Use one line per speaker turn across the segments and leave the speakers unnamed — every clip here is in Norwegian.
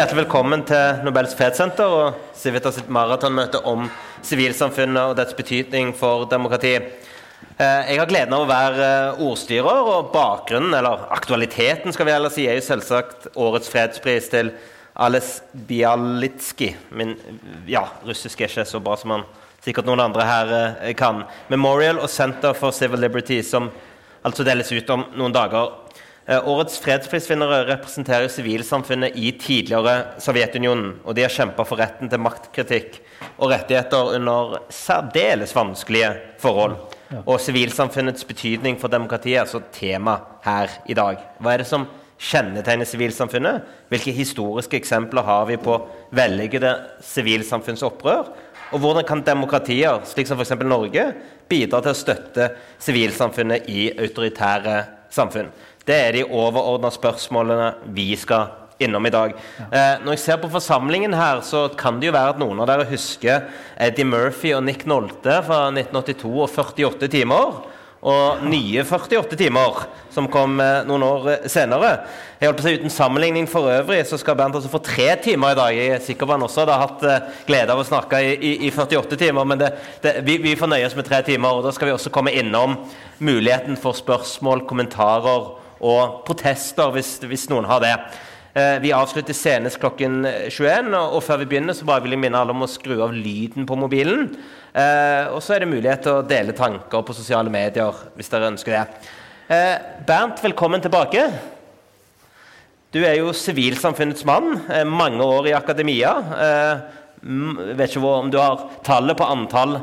hjertelig velkommen til Nobels fredssenter og Civitas sitt maratonmøte om sivilsamfunnet og dets betydning for demokrati. Eh, jeg har gleden av å være eh, ordstyrer, og bakgrunnen, eller aktualiteten, skal vi heller si, er jo selvsagt årets fredspris til Ales Bialitski, Min ja, russisk er ikke så bra som han sikkert noen andre her eh, kan. Memorial og Center for Civil Liberty, som altså deles ut om noen dager. Eh, årets fredsprisvinnere representerer sivilsamfunnet i tidligere Sovjetunionen. Og de har kjempa for retten til maktkritikk og rettigheter under særdeles vanskelige forhold. Og sivilsamfunnets betydning for demokratiet er altså tema her i dag. Hva er det som kjennetegner sivilsamfunnet? Hvilke historiske eksempler har vi på vellykkede sivilsamfunnsopprør? Og hvordan kan demokratier, slik som f.eks. Norge, bidra til å støtte sivilsamfunnet i autoritære samfunn? Det er de overordna spørsmålene vi skal innom i dag. Eh, når jeg ser på forsamlingen her, så kan det jo være at noen av dere husker Eddie Murphy og Nick Nolte fra 1982 og 48 timer. Og nye 48 timer, som kom eh, noen år senere. Jeg holdt på å si Uten sammenligning for øvrig så skal Bernt altså få tre timer i dag. Jeg er sikker på han også hadde hatt eh, glede av å snakke i, i, i 48 timer, men det, det, vi, vi får nøye oss med tre timer. og Da skal vi også komme innom muligheten for spørsmål, kommentarer og protester, hvis, hvis noen har det. Eh, vi avslutter senest klokken 21, og før vi begynner så bare vil jeg minne alle om å skru av lyden på mobilen. Eh, og så er det mulighet til å dele tanker på sosiale medier hvis dere ønsker det. Eh, Bernt, velkommen tilbake. Du er jo sivilsamfunnets mann. Mange år i akademia. Vet ikke om du har tallet på antall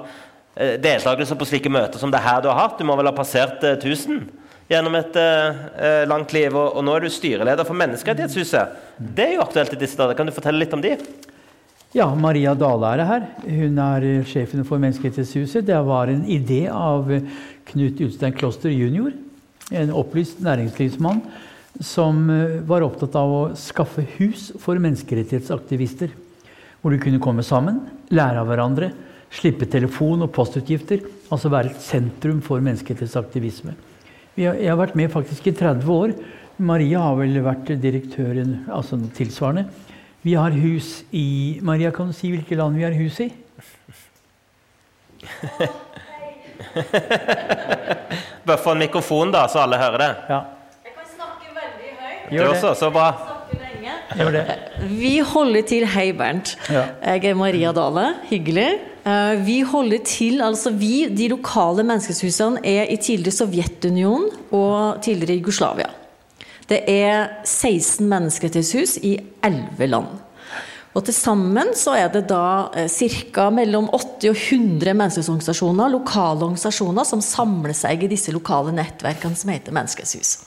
deltakelser på slike møter som det her du har hatt. Du må vel ha passert 1000? Gjennom et uh, langt liv, og, og, nå er du styreleder for Menneskerettighetshuset. Det er jo aktuelt i disse dager. Kan du fortelle litt om de?
Ja, Maria Dale er her. Hun er sjefen for Menneskerettighetshuset. Det var en idé av Knut Utstein Kloster jr., en opplyst næringslivsmann som eh, var opptatt av å skaffe hus for menneskerettighetsaktivister. Hvor de kunne komme sammen, lære av hverandre, slippe telefon- og postutgifter. Altså være et sentrum for menneskerettighetsaktivisme. Jeg har vært med faktisk i 30 år. Maria har vel vært direktøren, altså tilsvarende. Vi har hus i Maria, kan du si hvilke land vi har hus i?
Bare få en mikrofon, da, så alle hører det.
Ja.
Jeg kan snakke veldig høyt.
Gjør det. Også, så bra.
Vi holder til Hei, Bernt.
Ja.
Jeg er Maria Dale. Hyggelig. Eh, vi holder til, altså vi, De lokale menneskeshusene er i tidligere Sovjetunionen og tidligere Jugoslavia. Det er 16 menneskerettighetshus i 11 land. Og Til sammen så er det da eh, ca. mellom 80 og 100 menneskesorganisasjoner, lokale organisasjoner, som samler seg i disse lokale nettverkene som heter Menneskets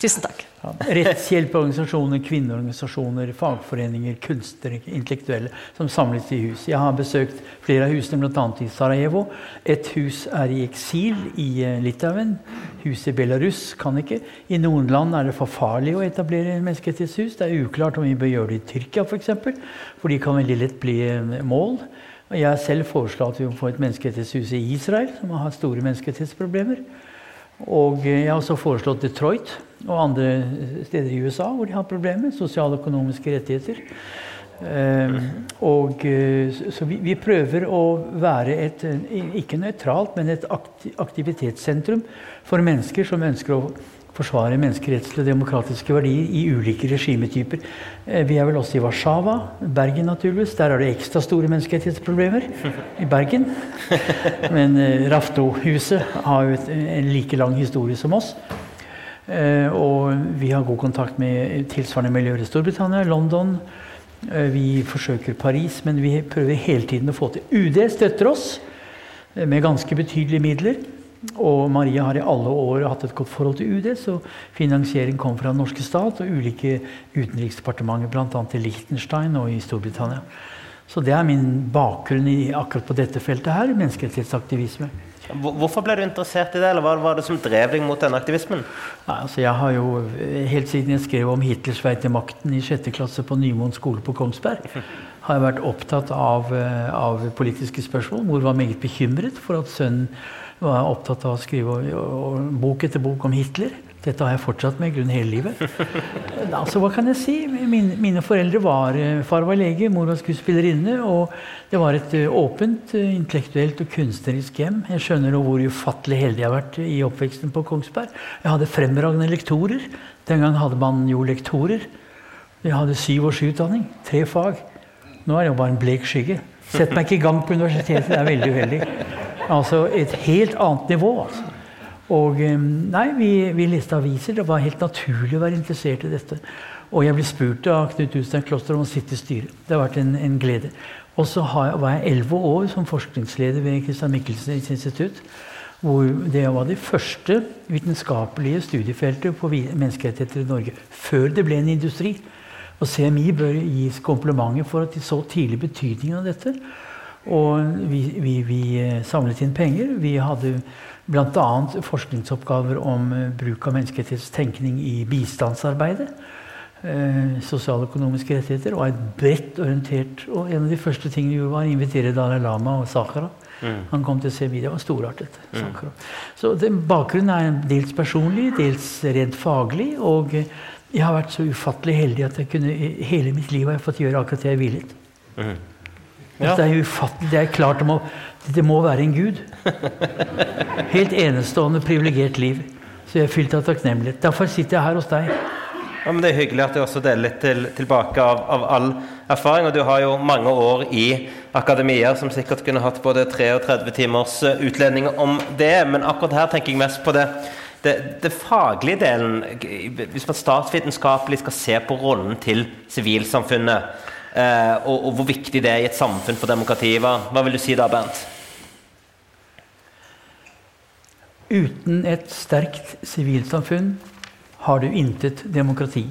Tusen takk.
Rettshjelpeorganisasjoner, kvinneorganisasjoner, fagforeninger, kunstnere, intellektuelle som samles i hus. Jeg har besøkt flere av husene, bl.a. i Sarajevo. Et hus er i eksil i eh, Litauen. Huset i Belarus kan ikke. I noen land er det for farlig å etablere menneskerettighetshus. Det er uklart om vi bør gjøre det i Tyrkia f.eks., for, eksempel, for de kan veldig lett bli eh, mål. Jeg selv foreslått at vi må få et menneskerettighetshus i Israel, som har store menneskerettighetsproblemer. Og jeg har også foreslått Detroit og andre steder i USA hvor de har problemer sosiale og økonomiske rettigheter. Og, så vi, vi, prøver å være et ikke nøytralt, men et aktivitetssentrum for mennesker som ønsker å forsvare menneskerettslige og demokratiske verdier i ulike regimetyper. Eh, vi er vel også i Warszawa, Bergen naturligvis. Der er det ekstra store menneskerettighetsproblemer. I Bergen. Men eh, Rafto-huset har jo en like lang historie som oss. Eh, og vi har god kontakt med tilsvarende miljøer i Storbritannia, London. Vi forsøker Paris, men vi prøver hele tiden å få til UD støtter oss med ganske betydelige midler. Og Maria har i alle år hatt et godt forhold til UD, så finansiering kom fra den norske stat og ulike utenriksdepartementer, bl.a. i Liechtenstein og i Storbritannia. Så det er min bakgrunn i, akkurat på dette feltet her, menneskerettighetsaktivisme.
Hvorfor ble du interessert i det, eller hva var det som drev deg mot denne aktivismen?
Nei, altså jeg har jo, Helt siden jeg skrev om Hitlers vei til makten i sjette klasse på Nymoen skole på Kongsberg, har jeg vært opptatt av, eh, av politiske spørsmål. Mor var meget bekymret for at sønnen var opptatt av å skrive bok etter bok om Hitler. Dette har jeg fortsatt med grunn hele livet. Altså, hva kan jeg si? Mine, mine foreldre var Far var lege, mor var skuespillerinne. Og det var et åpent, intellektuelt og kunstnerisk hjem. Jeg skjønner hvor ufattelig heldig jeg har vært i oppveksten på Kongsberg. Jeg hadde fremragende lektorer. Den gang hadde man jo lektorer. Jeg hadde syv års utdanning. Tre fag. Nå er jeg jo bare en blek skygge. Sett meg ikke i gang på universitetet. Det er veldig uheldig. Altså et helt annet nivå. altså. Og nei, vi, vi, leste aviser. Det var helt naturlig å være interessert i dette. Og jeg ble spurt av Knut Ustein Kloster om å sitte i styret. Det har vært en, en glede. Og så var jeg elleve år som forskningsleder ved Christian Michelsens institutt. Hvor det var det første vitenskapelige studiefeltet på menneskerettigheter i Norge. Før det ble en industri. Og CMI bør gis komplimenter for at de så tidlig betydningen av dette. Og vi, vi, vi samlet inn penger. Vi hadde Bl.a. forskningsoppgaver om eh, bruk av menneskerettighetstenkning i bistandsarbeidet. Eh, sosialøkonomiske rettigheter. Og et bredt orientert Og en av de første tingene vi gjorde, var å invitere Dalai Lama og Sakara. Mm. Han kom til å se CMI. Det var storartet. Mm. Så den, bakgrunnen er dels personlig, dels rent faglig. Og jeg har vært så ufattelig heldig at jeg kunne, hele mitt liv har jeg fått gjøre akkurat det jeg ville. Mm. Ja. Det er ufattelig. Det er klart om må, det må være en gud. Helt enestående, privilegert liv. Så jeg er fylt av takknemlighet. Derfor sitter jeg her hos deg.
Ja, men Det er hyggelig at du også deler litt til, tilbake av, av, all erfaring. Og du har jo mange år i akademia som sikkert kunne hatt både 33 timers utlending utledning om det. Men akkurat her tenker jeg mest på det, det, det faglige delen. Hvis man statsvitenskapelig skal se på rollen til sivilsamfunnet Eh, og, og, hvor viktig det er i et samfunn for demokratiet. Hva, hva vil du si da, Bernt?
Uten et sterkt sivilsamfunn har du intet demokrati.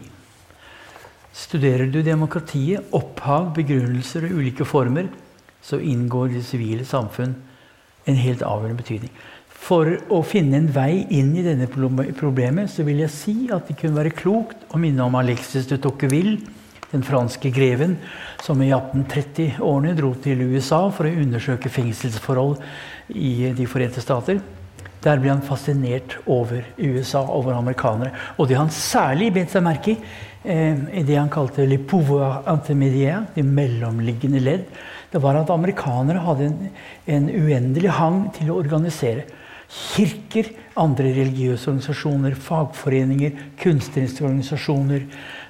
Studerer du demokratiet, opphav, begrunnelser og ulike former, så inngår det sivile samfunn en helt avgjørende betydning. For å finne en vei inn i denne problemet så vil jeg si at det kunne være klokt å minne om Alexis de Tocqueville, den franske greven, som i 1830-årene dro til USA for å undersøke fengselsforhold i De forente stater. Der ble han fascinert over USA, over amerikanere. Og det han særlig bet seg merke i, i det han kalte 'le pouvoir intermédiaire', de mellomliggende ledd, det var at amerikanere hadde en, en uendelig hang til å organisere. Kirker, andre religiøse organisasjoner, fagforeninger, kunstneriske organisasjoner,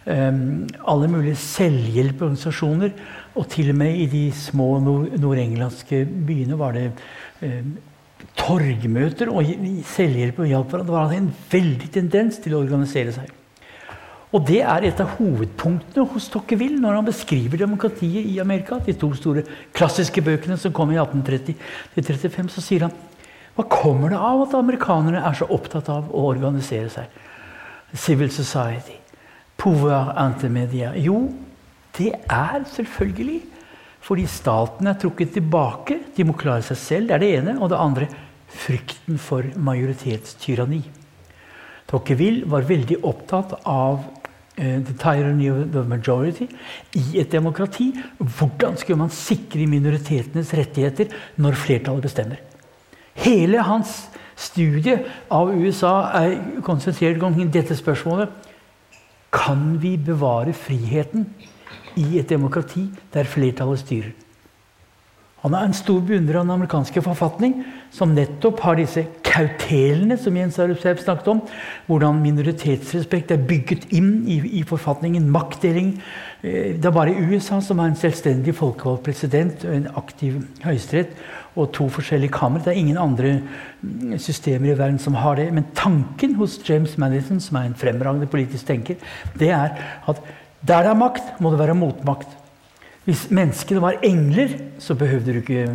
alle mulige selvhjelporganisasjoner. Og til og med i de små nordenglandske byene var det um, torgmøter og selvhjelp og hjalp hverandre. Det var en veldig tendens til å organisere seg. Og det er et av hovedpunktene hos Tocqueville når han beskriver demokratiet i Amerika. De to store klassiske bøkene som kom i 1830-35, så sier han hva kommer det av at amerikanerne er så opptatt av å organisere seg? Civil society pouvoir intermedia? Jo, det er selvfølgelig fordi staten er trukket tilbake. De må klare seg selv. Det er det ene. Og det andre frykten for majoritetstyranni. Tocqueville var veldig opptatt av uh, the tyranny of the majority i et demokrati. Hvordan skulle man sikre minoritetenes rettigheter når flertallet bestemmer? Hele hans studie av USA er konsentrert omkring dette spørsmålet. Kan vi bevare friheten i et demokrati der flertallet styrer? Han er en stor beundrer av den amerikanske forfatning, som nettopp har disse kautelene som Jens Arupsev snakket om. Hvordan minoritetsrespekt er bygget inn i, i forfatningen. Maktdeling. Eh, det er bare USA som har en selvstendig folkevalgt president en aktiv høyesterett og to forskjellige kamre. Det er ingen andre mm, systemer i verden som har det. Men tanken hos James Madison, som er en fremragende politisk tenker, det er at der det er makt, må det være motmakt. Hvis menneskene var engler, så behøvde du ikke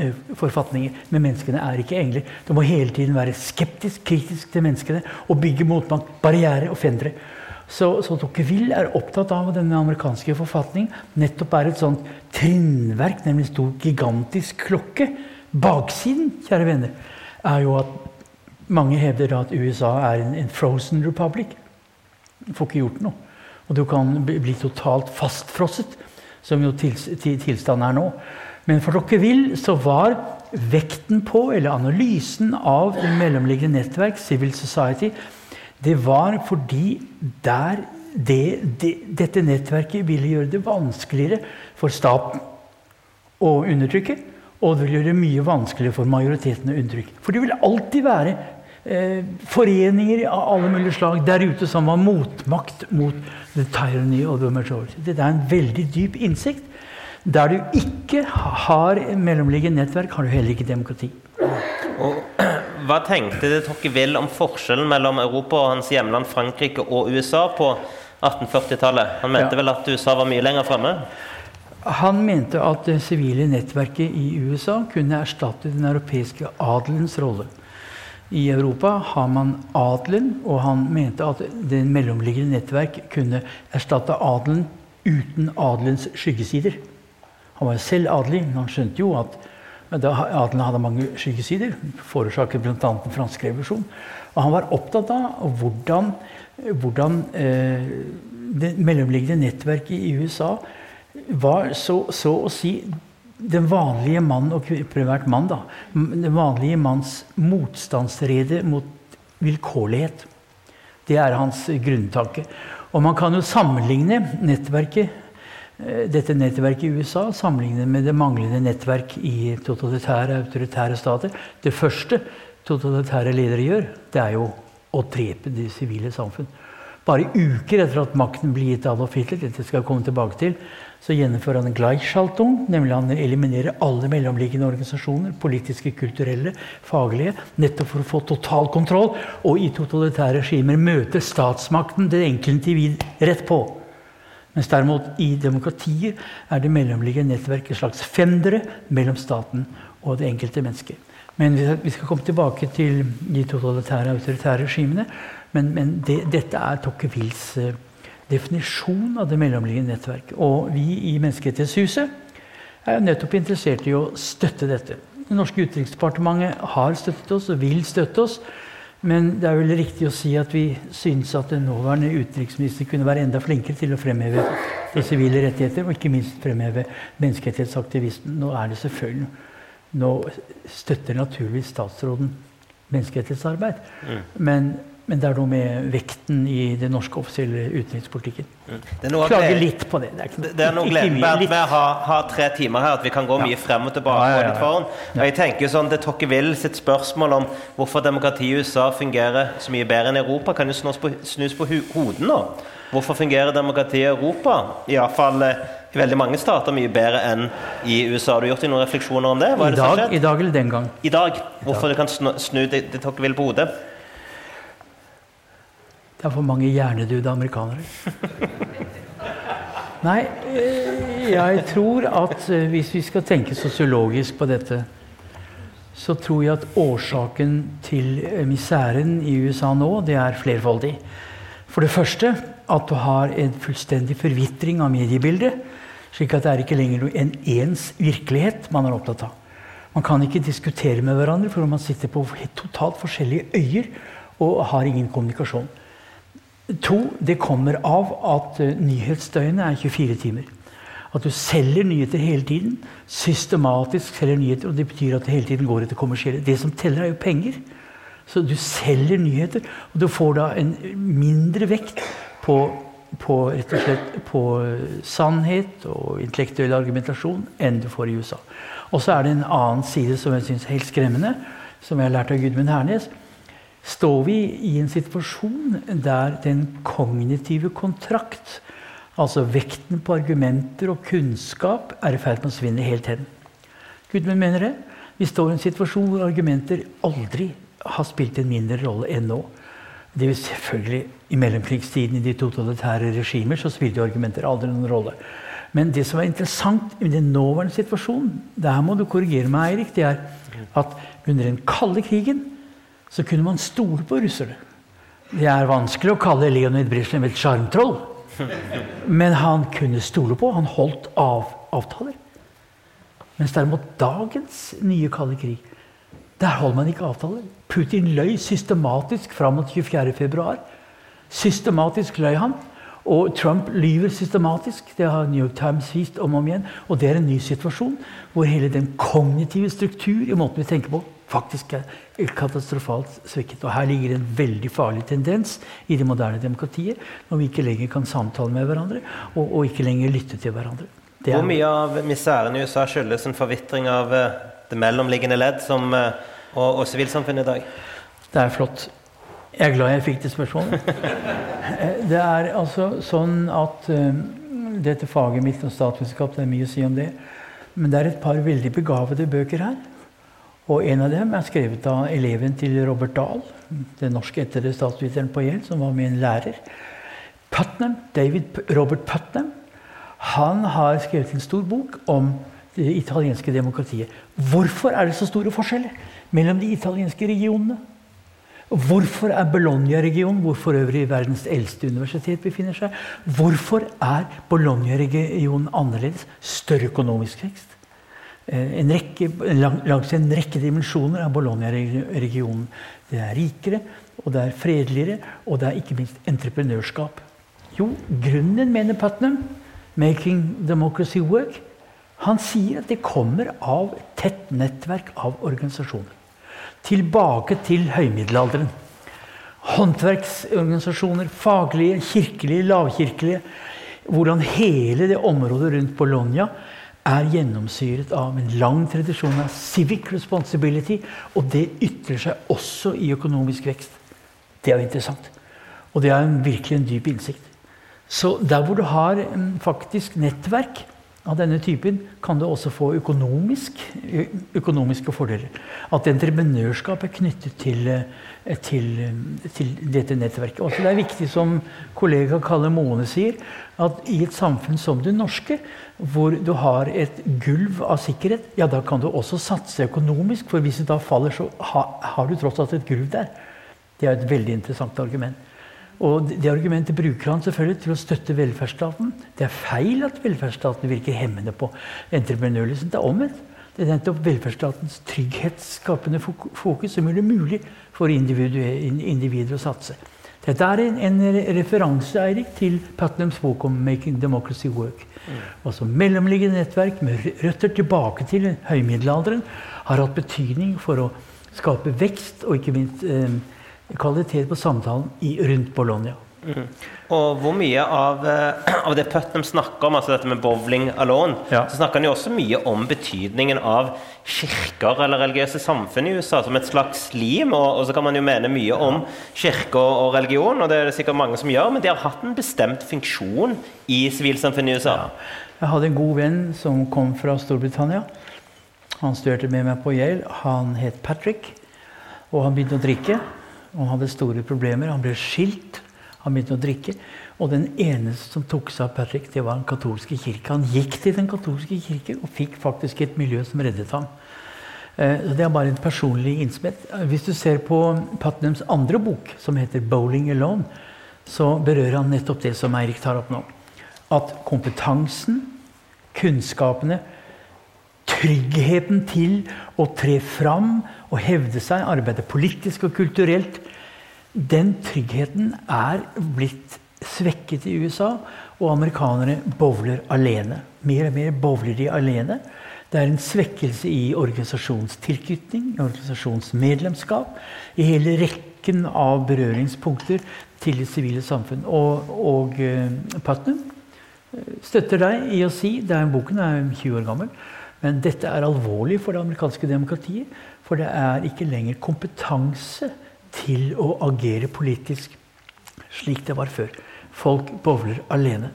eh, forfatninger. Men menneskene er ikke engler. Du må hele tiden være skeptisk, kritisk til menneskene og bygge motmakt, barriere og fendre. Så, så Tocqueville er opptatt av at denne amerikanske forfatning nettopp er et sånt trinnverk, nemlig stor, gigantisk klokke. Baksiden, kjære venner, er jo at mange hevder at USA er en, en frozen republic. Du får ikke gjort noe. Og du kan bli totalt fastfrosset, som jo tilstanden er nå. Men for Tocqueville så var vekten på, eller analysen av det mellomliggende nettverk, Civil Society, Det var fordi der det, det, dette nettverket ville gjøre det vanskeligere for staten å undertrykke. Og det ville gjøre det mye vanskeligere for majoriteten å undertrykke. For det vil alltid være foreninger av alle mulige slag der ute som var motmakt mot the tyranny of the majority. Det er en veldig dyp innsikt. Der du ikke har mellomliggende nettverk, har du heller ikke demokrati.
Og, hva tenkte de Tocqueville om forskjellen mellom Europa og hans hjemland Frankrike og USA på 1840-tallet? Han mente ja. vel at USA var mye lenger fremme?
Han mente at det sivile nettverket i USA kunne erstatte den europeiske adelens rolle. I Europa har man adelen, og han mente at det mellomliggende nettverk kunne erstatte adelen uten adelens skyggesider. Han var selv adelig, men han skjønte jo at adelen hadde mange skyggesider. Forårsaket bl.a. den franske revolusjon. Og han var opptatt av hvordan, hvordan eh, det mellomliggende nettverket i USA var så, så, å si den vanlige mann, og primært mann, da, den vanlige manns motstandsrede mot vilkårlighet. Det er hans grunntanke. Og man kan jo sammenligne nettverket Eh, dette nettverket i USA sammenligne med det manglende nettverk i totalitære, autoritære stater. Det første totalitære ledere gjør, det er jo å drepe det sivile samfunn. Bare uker etter at makten blir gitt Adolf Hitler, dette skal jeg komme tilbake til, så gjennomfører han Gleichschaltung, nemlig han eliminerer alle mellomliggende organisasjoner, politiske, kulturelle, faglige, nettopp for å få total kontroll. Og i totalitære regimer møter statsmakten det enkelte individ rett på. Mens derimot i demokratier er det mellomliggende nettverk et slags fendere mellom staten og det enkelte mennesket. Men vi skal komme tilbake til de totalitære autoritære regimene. Men, men det, dette er Tocquevilles uh, definisjon av det mellomliggende nettverk. Og vi i Menneskerettighetshuset er nettopp interessert i å støtte dette. Det norske utenriksdepartementet har støttet oss og vil støtte oss. Men det er vel riktig å si at vi syns at den nåværende utenriksminister kunne være enda flinkere til å fremheve de sivile rettigheter, og ikke minst fremheve menneskerettighetsaktivisten. Nå er det selvfølgelig Nå støtter naturligvis statsråden menneskerettighetsarbeid. Mm. Men men det er noe med vekten i den norske offisielle utenrikspolitikken. Mm. Klager litt på det.
Det er, det er noe gledelig med å ha, har, tre timer her, at vi kan gå ja. mye frem og tilbake. Ja, ja, og jeg tenker sånn, Det Tocqueville sitt spørsmål om hvorfor demokratiet i USA fungerer så mye bedre enn Europa, kan jo snus på, snus på hodet nå. Hvorfor fungerer demokratiet i Europa, iallfall eh, i veldig mange stater, mye bedre enn i USA? Har du gjort noen refleksjoner om det?
I dag, I dag eller den gang?
I dag. Hvorfor I dag. det kan snu, snu det, det Tocqueville på hodet?
Det er for mange hjernedøde amerikanere. Nei, eh, jeg tror at eh, hvis vi skal tenke sosiologisk på dette, så tror jeg at årsaken til miseren i USA nå, det er flerfoldig. For det første at du har en fullstendig forvitring av mediebildet. Slik at det er ikke lenger en ens virkelighet man er opptatt av. Man kan ikke diskutere med hverandre, for man sitter på totalt forskjellige øyer og har ingen kommunikasjon. To, det kommer av at uh, nyhetsdøgnet er 24 timer. At du selger nyheter hele tiden. Systematisk selger nyheter. Og det betyr at det hele tiden går etter kommersielle. Det som teller, er jo penger. Så du selger nyheter, og du får da en mindre vekt på, på rett og slett på eh, sannhet og intellektuell argumentasjon enn du får i USA. Og så er det en annen side som jeg syns er helt skremmende, som jeg har lært av Gudmund Hernes står vi i en situasjon der den kognitive kontrakt, altså vekten på argumenter og kunnskap, er i ferd med å svinne helt hen. Gudmund mener det. Vi står i en situasjon hvor argumenter aldri har spilt en mindre rolle enn nå. Det vil selvfølgelig I mellomkrigstiden i de totalitære regimer så spilte argumenter aldri noen rolle. Men det som er interessant i den nåværende situasjonen, der må du korrigere meg, Eirik, det er at under den kalde krigen så kunne man stole på russerne. Det er vanskelig å kalle Leonid Brezjnev et sjarmtroll. Men han kunne stole på. Han holdt av avtaler. Mens derimot dagens nye kalde krig, der holder man ikke avtaler. Putin løy systematisk fram mot 24.2. Systematisk løy han. Og Trump lyver systematisk. Det har New York Times vist om og om igjen. Og det er en ny situasjon hvor hele den kognitive struktur i måten vi tenker på, faktisk er katastrofalt svekket. Og her ligger en veldig farlig tendens i det moderne demokratiet, når vi ikke lenger kan samtale med hverandre og, og ikke lenger lytte til hverandre.
Er, Hvor mye av miseren i USA skyldes en forvitring av uh, det mellomliggende ledd som, uh, og, og sivilsamfunnet i dag?
Det er flott. Jeg er glad jeg fikk det spørsmålet. det er altså sånn at uh, dette faget mitt om statsvitenskap, det er mye å si om det. Men det er et par veldig begavede bøker her. Og en av dem er skrevet av eleven til Robert Dahl, den norske etter statsviteren på Yale, som var min lærer. Putnam, David Robert Putnam han har skrevet en stor bok om det italienske demokratiet. Hvorfor er det så store forskjeller mellom de italienske regionene? Hvorfor er Bologna-regionen, hvor for øvrig verdens eldste universitet befinner seg, hvorfor er Bologna-regionen annerledes? Større økonomisk vekst. Eh, en rekke, langs en rekke dimensjoner av Bologna-regionen. Det er rikere, og det er fredeligere, og det er ikke minst entreprenørskap. Jo, grunnen, mener Putnam, 'Making Democracy Work', han sier at det kommer av tett nettverk av organisasjoner. Tilbake til høymiddelalderen. Håndverksorganisasjoner, faglige, kirkelige, lavkirkelige. Hvordan hele det området rundt Bologna er gjennomsyret av en lang tradisjon av civic responsibility. Og det ytrer seg også i økonomisk vekst. Det er jo interessant. Og det er virkelig en dyp innsikt. Så der hvor du har faktisk nettverk av denne typen, kan du også få økonomisk, økonomiske fordeler. At entreprenørskap er knyttet til, til, til dette nettverket. Også det er viktig, som kollega Kalle Måne sier, at i et samfunn som det norske, hvor du har et gulv av sikkerhet, ja, da kan du også satse økonomisk. For hvis det da faller, så har, har du tross alt et gulv der. Det er et veldig interessant argument. Og det argumentet bruker han selvfølgelig til å støtte velferdsstaten. Det er feil at velferdsstaten virker hemmende på entreprenørlysten. Det er omvendt. Det er nettopp velferdsstatens trygghetsskapende fokus som gjør det mulig for individer å satse. Dette er en, en referanse Erik, til Putnams bok om 'Making Democracy Work'. Mm. Altså Mellomliggende nettverk med røtter tilbake til høymiddelalderen har hatt betydning for å skape vekst og ikke minst eh, kvalitet på samtalen i, rundt Bologna. Mm.
Og hvor mye av, eh, av, det Putnam snakker om, altså dette med bowling alone, ja. så snakker han jo også mye om betydningen av kirker eller religiøse samfunn i USA som et slags lim. Og, og så kan man jo mene mye om kirke og, religion, og det er det sikkert mange som gjør, men de har hatt en bestemt funksjon i sivilsamfunnet i USA. Ja.
Jeg hadde en god venn som kom fra Storbritannia. Han studerte med meg på Yale. Han het Patrick, og han begynte å drikke. Og han hadde store problemer. Han ble skilt. Han begynte å drikke. Og den eneste som tok seg av Patrick, det var den katolske kirke. Han gikk til den katolske kirke og fikk faktisk et miljø som reddet ham. Eh, det er bare en personlig innsmett. Hvis du ser på Putnams andre bok, som heter 'Bowling Alone', så berører han nettopp det som Eirik tar opp nå. At kompetansen, kunnskapene, tryggheten til å tre fram og hevde seg, arbeide politisk og kulturelt, den tryggheten er blitt svekket i USA. Og amerikanere bowler alene. Mer og mer bowler de alene. Det er en svekkelse i organisasjonstilknytning, organisasjonsmedlemskap, i hele rekken av berøringspunkter til det sivile samfunn. Og, og uh, Putnam eh, støtter deg i å si det er, Boken er 20 år gammel. Men dette er alvorlig for det amerikanske demokratiet. For det er ikke lenger kompetanse til å agere politisk slik det var før. Folk bowler alene.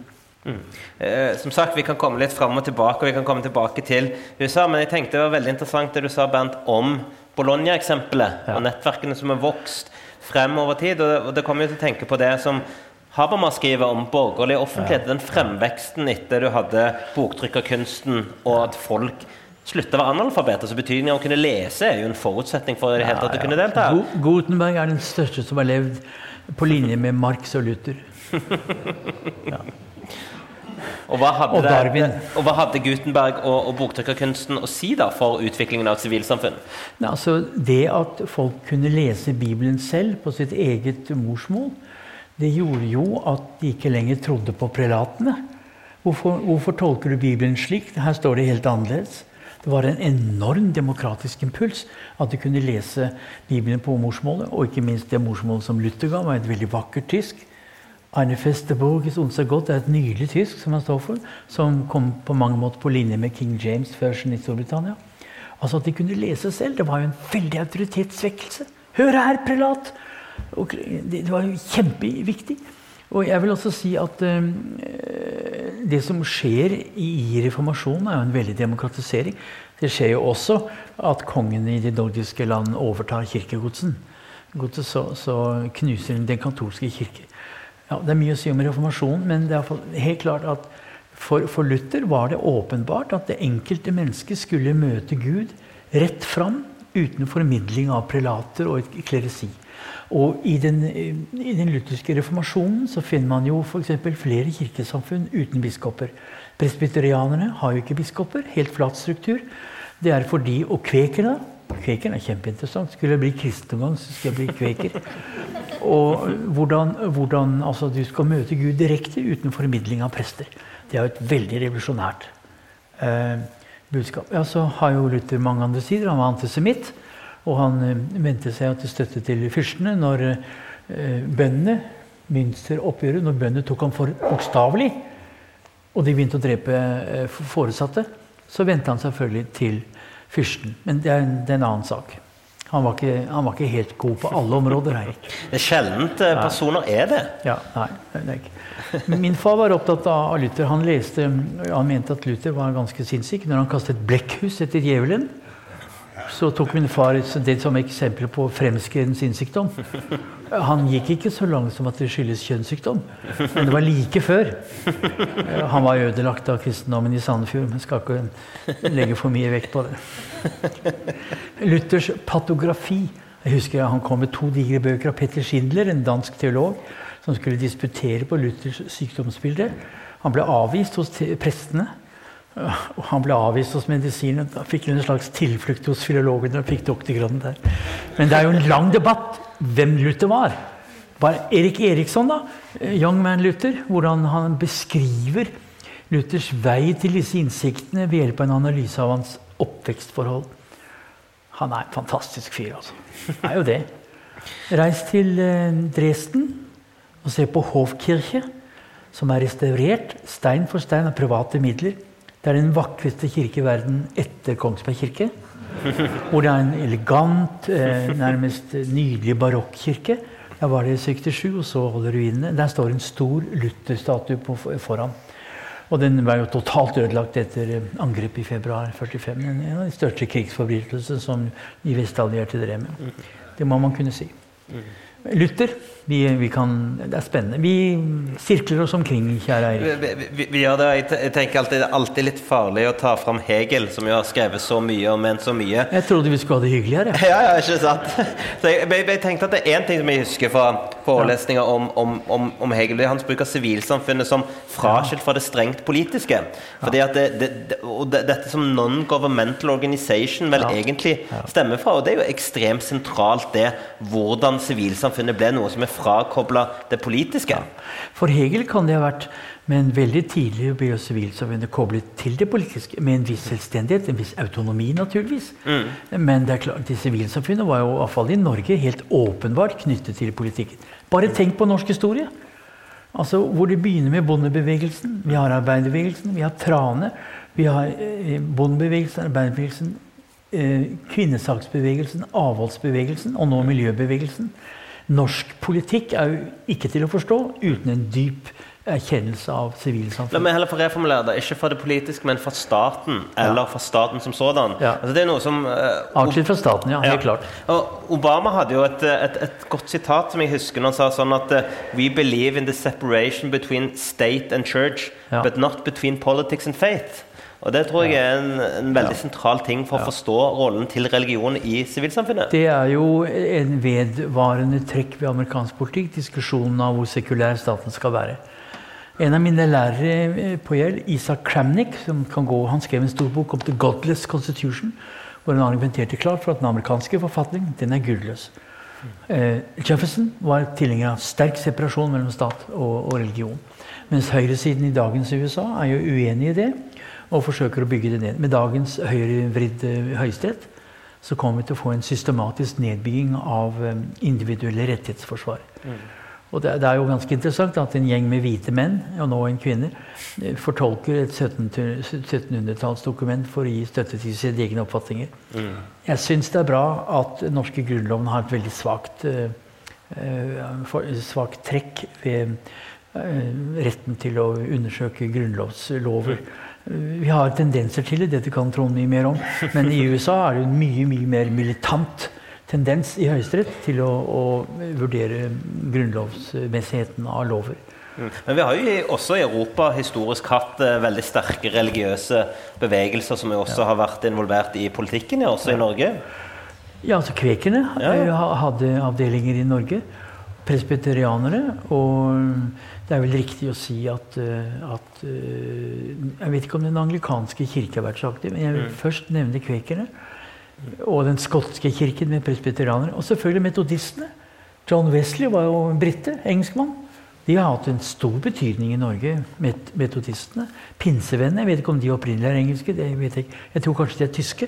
Mm. Eh, som sagt, Vi kan komme litt fram og tilbake, og vi kan komme tilbake til USA. Men jeg tenkte det var veldig interessant det du sa, Bernt, om Bologna-eksempelet. Ja. Og nettverkene som har vokst frem over tid. Og det, og det kommer jo til å tenke på det som Habermas skriver om borgerlig offentlighet, ja. den fremveksten etter du hadde boktrykkerkunsten, og at folk slutta å være analfabeter. Så betydningen av å kunne lese er jo en forutsetning for det hele tatt å kunne delta.
Gutenberg er den største som har levd på linje med Marx og Luther.
ja. Og hva, og, det, og hva hadde, Gutenberg og, og boktrykkerkunsten å si da for utviklingen av et sivilsamfunn?
Altså, det at folk kunne lese Bibelen selv på sitt eget morsmål, det gjorde jo at de ikke lenger trodde på prelatene. Hvorfor, hvorfor, tolker du Bibelen slik? Her står det helt annerledes. Det var en enorm demokratisk impuls at de kunne lese Bibelen på morsmålet, og ikke minst det morsmålet som Luther ga, var et veldig vakkert tysk. Eine feste Burgis unser Gott er et nydelig tysk som han står for, som kom på mange måter på linje med King James version i Storbritannia. Altså At de kunne lese selv, det var jo en veldig autoritetssvekkelse. Hør her, prelat! Det var jo kjempeviktig. Og jeg vil også si at uh, det som skjer i reformasjonen, er jo en veldig demokratisering. Det skjer jo også at kongene i de nordiske land overtar kirkegodsen. Så, så knuser den katolske kirke. Ja, det er mye å si om reformasjonen, men det er helt klart at for, for, Luther var det åpenbart at det enkelte mennesket skulle møte Gud rett fram uten formidling av prelater og et kleresi. Og i den, i den, lutherske reformasjonen så finner man jo f.eks. flere kirkesamfunn uten biskoper. Presbyterianerne har jo ikke biskoper. Helt flat struktur. Det er fordi Og kvekerne Kvekeren er kjempeinteressant. Skulle jeg bli kristen en gang, så skal jeg bli kveker. Og hvordan, hvordan altså, du skal møte Gud direkte uten formidling av prester. Det er jo et veldig revolusjonært eh, budskap. Ja, så har jo Luther mange andre sider. Han var antisemitt. Og han eh, vendte seg til støtte til fyrstene når eh, bøndene Münsteroppgjøret, når bøndene tok ham for bokstavelig, og de begynte å drepe eh, foresatte, så vendte han selvfølgelig til fyrsten. Men det er en, det er en annen sak. Han var, ikke, han var, ikke, helt god på alle områder. Her.
Det er sjeldent personer er det.
Ja, nei, det er ikke. Min far var opptatt av Luther. Han, leste, han mente at Luther var ganske sinnssyk når han kastet blekkhus etter djevelen så tok min far det som eksempel på fremskreden sinnssykdom. Han gikk ikke så langt som at det skyldes kjønnssykdom, men det var like før. Han var ødelagt av kristendommen i Sandefjord, men skal ikke legge for mye vekt på det. Luthers patografi. Jeg husker Han kom med to digre bøker av Petter Schindler, en dansk teolog, som skulle disputere på Luthers sykdomsbilde. Han ble avvist hos prestene. Og han ble avvist hos medisinen. Da fikk han en slags tilflukt hos filologene og fikk doktorgraden der. Men det er jo en lang debatt hvem Luther var. Var Erik Eriksson, da, Young Man Luther, hvordan han beskriver Luthers vei til disse innsiktene ved hjelp av en analyse av hans oppvekstforhold. Han er en fantastisk fyr, altså. Han er jo det. Reis til eh, Dresden og se på Hofkirche, som er restaurert stein for stein av private midler. Det er den vakreste kirke i verden etter Kongsberg kirke. Hvor det er en elegant, eh, nærmest nydelig barokkirke. Jeg var der i 67 og så holder ruinene. Der står en stor Luther-statue foran. Og den var jo totalt ødelagt etter angrep angrepet i februar 45. En av de største krigsforbrytelsene som de vestallierte drev med. Det må man kunne si. Luther vi, vi kan, det er spennende. Vi sirkler oss omkring, kjære Eirik.
Vi, vi, det. Jeg tenker alltid, Det er alltid litt farlig å ta fram Hegel, som jo har skrevet så mye og ment så mye.
Jeg trodde vi skulle ha det hyggeligere.
Ja, ja, ikke sant? Så jeg, jeg, tenkte at Det er én ting som jeg husker fra forelesninger om, om, om, om, Hegel. Det er hans bruk av sivilsamfunnet som fraskilt fra det strengt politiske. Fordi at det, det, det, Dette som non-governmental organization vel egentlig stemmer fra. Og det er jo ekstremt sentralt, det hvordan sivilsamfunnet ble noe som er frakobla det politiske. Ja.
For Hegel kan det ha vært men veldig tidlig ble sivilsamfunnet koblet til det politiske, med en viss selvstendighet, en viss autonomi, naturligvis. Mm. Men det er klart, det sivilsamfunnet var jo, i hvert fall i Norge, helt åpenbart knyttet til politikken. Bare tenk på norsk historie. Altså, Hvor det begynner med bondebevegelsen. Vi har arbeiderbevegelsen, vi har Trane. Vi har eh, bondebevegelsen, arbeiderbevegelsen, eh, kvinnesaksbevegelsen, avholdsbevegelsen og nå miljøbevegelsen. Norsk politikk er jo ikke til å forstå uten en dyp erkjennelse av sivilsamfunnet.
La meg heller få reformulere det. Ikke fra det politiske, men fra staten. Eller ja. fra staten som sådan.
Ja.
Altså, det er noe som
uh, Atskilt fra staten, ja. Helt klart.
Og Obama hadde jo et, et, et, godt sitat som jeg husker når han sa sånn at uh, We believe in the separation between state and church, but not between politics and faith. Og Det tror jeg er en, en veldig ja. sentral ting for å forstå rollen til religion i sivilsamfunnet.
Det er jo en vedvarende trekk ved amerikansk politikk, diskusjonen av hvor sekulær staten skal være. En av mine lærere eh, på gjeld, Isak Kramnik, som kan gå, han skrev en stor bok om The Godless Constitution, hvor han argumenterte klart for at den amerikanske forfatning den er gudløs. Eh, Jefferson var tilhenger av sterk separasjon mellom stat og, og religion. Mens høyresiden i dagens USA er jo uenig i det og forsøker å bygge det ned. Med dagens høyrevridde høyesterett så kommer vi til å få en systematisk nedbygging av eh, individuelle rettighetsforsvar. Mm. Og det, er jo ganske interessant at en gjeng med hvite menn, og nå en kvinne, eh, fortolker et 1700-tallsdokument for å gi støtte til sine egne oppfatninger. Mm. Jeg syns det er bra at den norske grunnloven har et veldig svakt, svakt trekk ved retten til å undersøke grunnlovslover. Vi har tendenser til det, dette kan Trond mye mer om. Men i USA er det en mye, mye mer militant tendens i Høyesterett til å, å, vurdere grunnlovsmessigheten av lover.
Mm. Men vi har jo også i Europa historisk hatt uh, veldig sterke religiøse bevegelser som også har vært involvert i politikken, også i Norge.
Ja, altså Kvekerne ja. hadde avdelinger i Norge. Presbyterianere. Og det er vel riktig å si at, uh, at uh, Jeg vet ikke om den anglikanske kirke har vært så aktiv, men jeg vil mm. først nevne kvekerne og den skotske kirken med presbyterianere. Og selvfølgelig metodistene. John Wesley var jo en brite, engelskmann. De har hatt en stor betydning i Norge, metodistene. Pinsevennene, jeg vet ikke om de opprinnelig er engelske, det vet jeg Jeg tror kanskje de er tyske.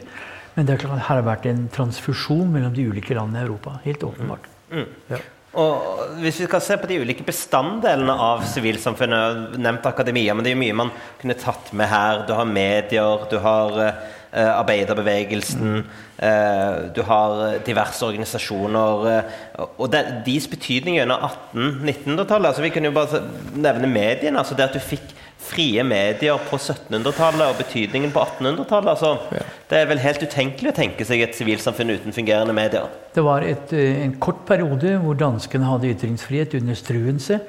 Men det er klart, her har vært en transfusjon mellom de ulike landene i Europa. Helt åpenbart. Mm. Mm.
Ja. Og Hvis vi skal se på de ulike bestanddelene av sivilsamfunnet, nevnt akademia, men det er jo mye man kunne tatt med her. Du har medier, du har uh, arbeiderbevegelsen, uh, du har diverse organisasjoner. Uh, og de, deres betydning gjennom 1800-1900-tallet altså Vi kunne jo bare nevne mediene. altså det at du fikk frie medier på 1700-tallet og betydningen på 1800-tallet. Altså, ja. Det er vel helt utenkelig å tenke seg et sivilsamfunn uten fungerende medier.
Det var et, eh, en kort periode hvor danskene hadde ytringsfrihet under Struense,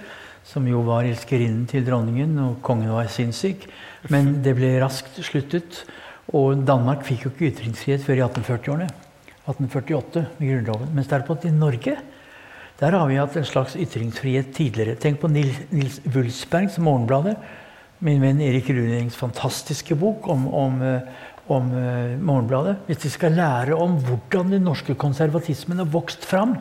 som jo var elskerinnen til dronningen, og kongen var sinnssyk. Men det ble raskt sluttet. Og Danmark fikk jo ikke ytringsfrihet før i 1840-årene. 1848 med Grunnloven. Mens derimot i Norge der har vi hatt en slags ytringsfrihet tidligere. Tenk på Nils, Nils Wulsbergs Morgenbladet min venn Erik Runings fantastiske bok om, om, eh, om uh, Morgenbladet. Hvis de skal lære om hvordan den norske konservatismen har vokst fram,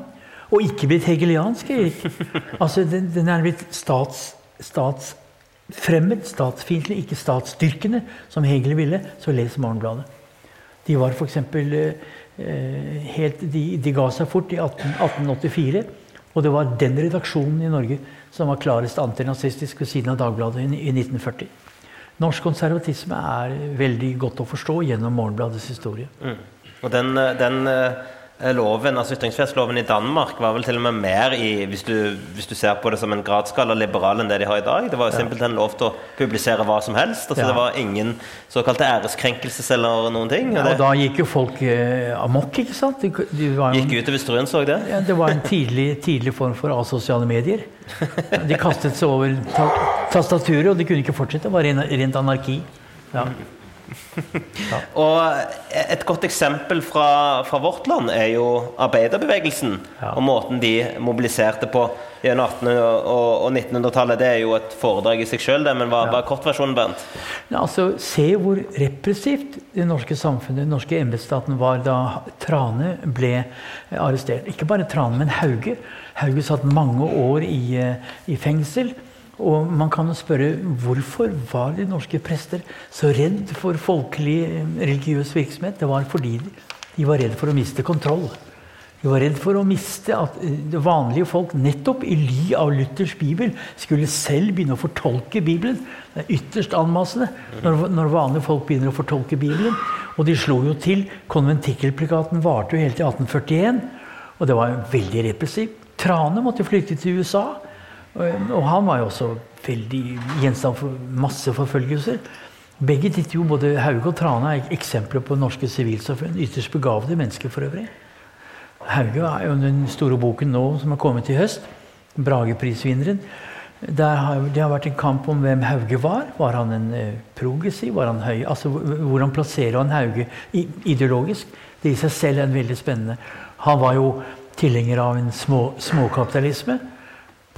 og ikke blitt hegeliansk, Erik. Altså, den, den er blitt stats, statsfremmed, statsfiendtlig, ikke statsstyrkende, som Hegel ville. Så les Morgenbladet. De var f.eks. Uh, helt de, de, ga seg fort i 18, 1884. Og det var den redaksjonen i Norge som var klarest antinazistisk ved siden av Dagbladet i 1940. Norsk konservatisme er veldig godt å forstå gjennom Morgenbladets historie. Mm.
Og den, den Eh, loven, altså Ytringsfrihetsloven i Danmark var vel til og med mer i, hvis du, hvis du ser på det som en gradsskala liberal enn det de har i dag. Det var jo simpelthen lov til å publisere hva som helst. altså ja. Det var ingen såkalte æreskrenkelses eller noen ting.
Og, ja, og da gikk jo folk eh, amok, ikke sant?
De, de var gikk ut hvis Struen så det?
Ja, det var en tidlig, tidlig form for asosiale medier. De kastet seg over tastaturet, og de kunne ikke fortsette. Det var rent anarki. Ja.
Ja. og et godt eksempel fra, fra, vårt land er jo arbeiderbevegelsen. Ja. Og måten de mobiliserte på gjennom 1800- og, og 1900-tallet. Det er jo et foredrag i seg sjøl, men hva, ja. hva er kortversjonen, Bernt?
Altså, se hvor repressivt det norske samfunnet, den norske embetsstaten, var da Trane ble arrestert. Ikke bare Trane, men Hauge. Hauge satt mange år i, eh, i fengsel. Og man kan spørre hvorfor var de norske prester så redd for folkelig eh, religiøs virksomhet? Det var fordi de var redd for å miste kontroll. De var redd for å miste at eh, vanlige folk, nettopp i ly av Luthers bibel, skulle selv begynne å fortolke Bibelen. Det er ytterst anmassende når, når vanlige folk begynner å fortolke Bibelen. Og de slo jo til. Konventikkelplikaten varte jo helt til 1841. Og det var veldig repressivt. Trane måtte flytte til USA. Og han var jo også veldig gjenstand for masse forfølgelser. Begge titter jo, både Hauge og Trane er eksempler på norske sivilsamfunn. Ytterst begavede mennesker for øvrig. Hauge er jo den store boken nå som har kommet i høst. Brageprisvinneren. Det har vært en kamp om hvem Hauge var. Var han en eh, progressiv? Var han høy? Altså, Hvordan plasserer han Hauge ideologisk? Det i seg selv er veldig spennende. Han var jo tilhenger av en små, småkapitalisme.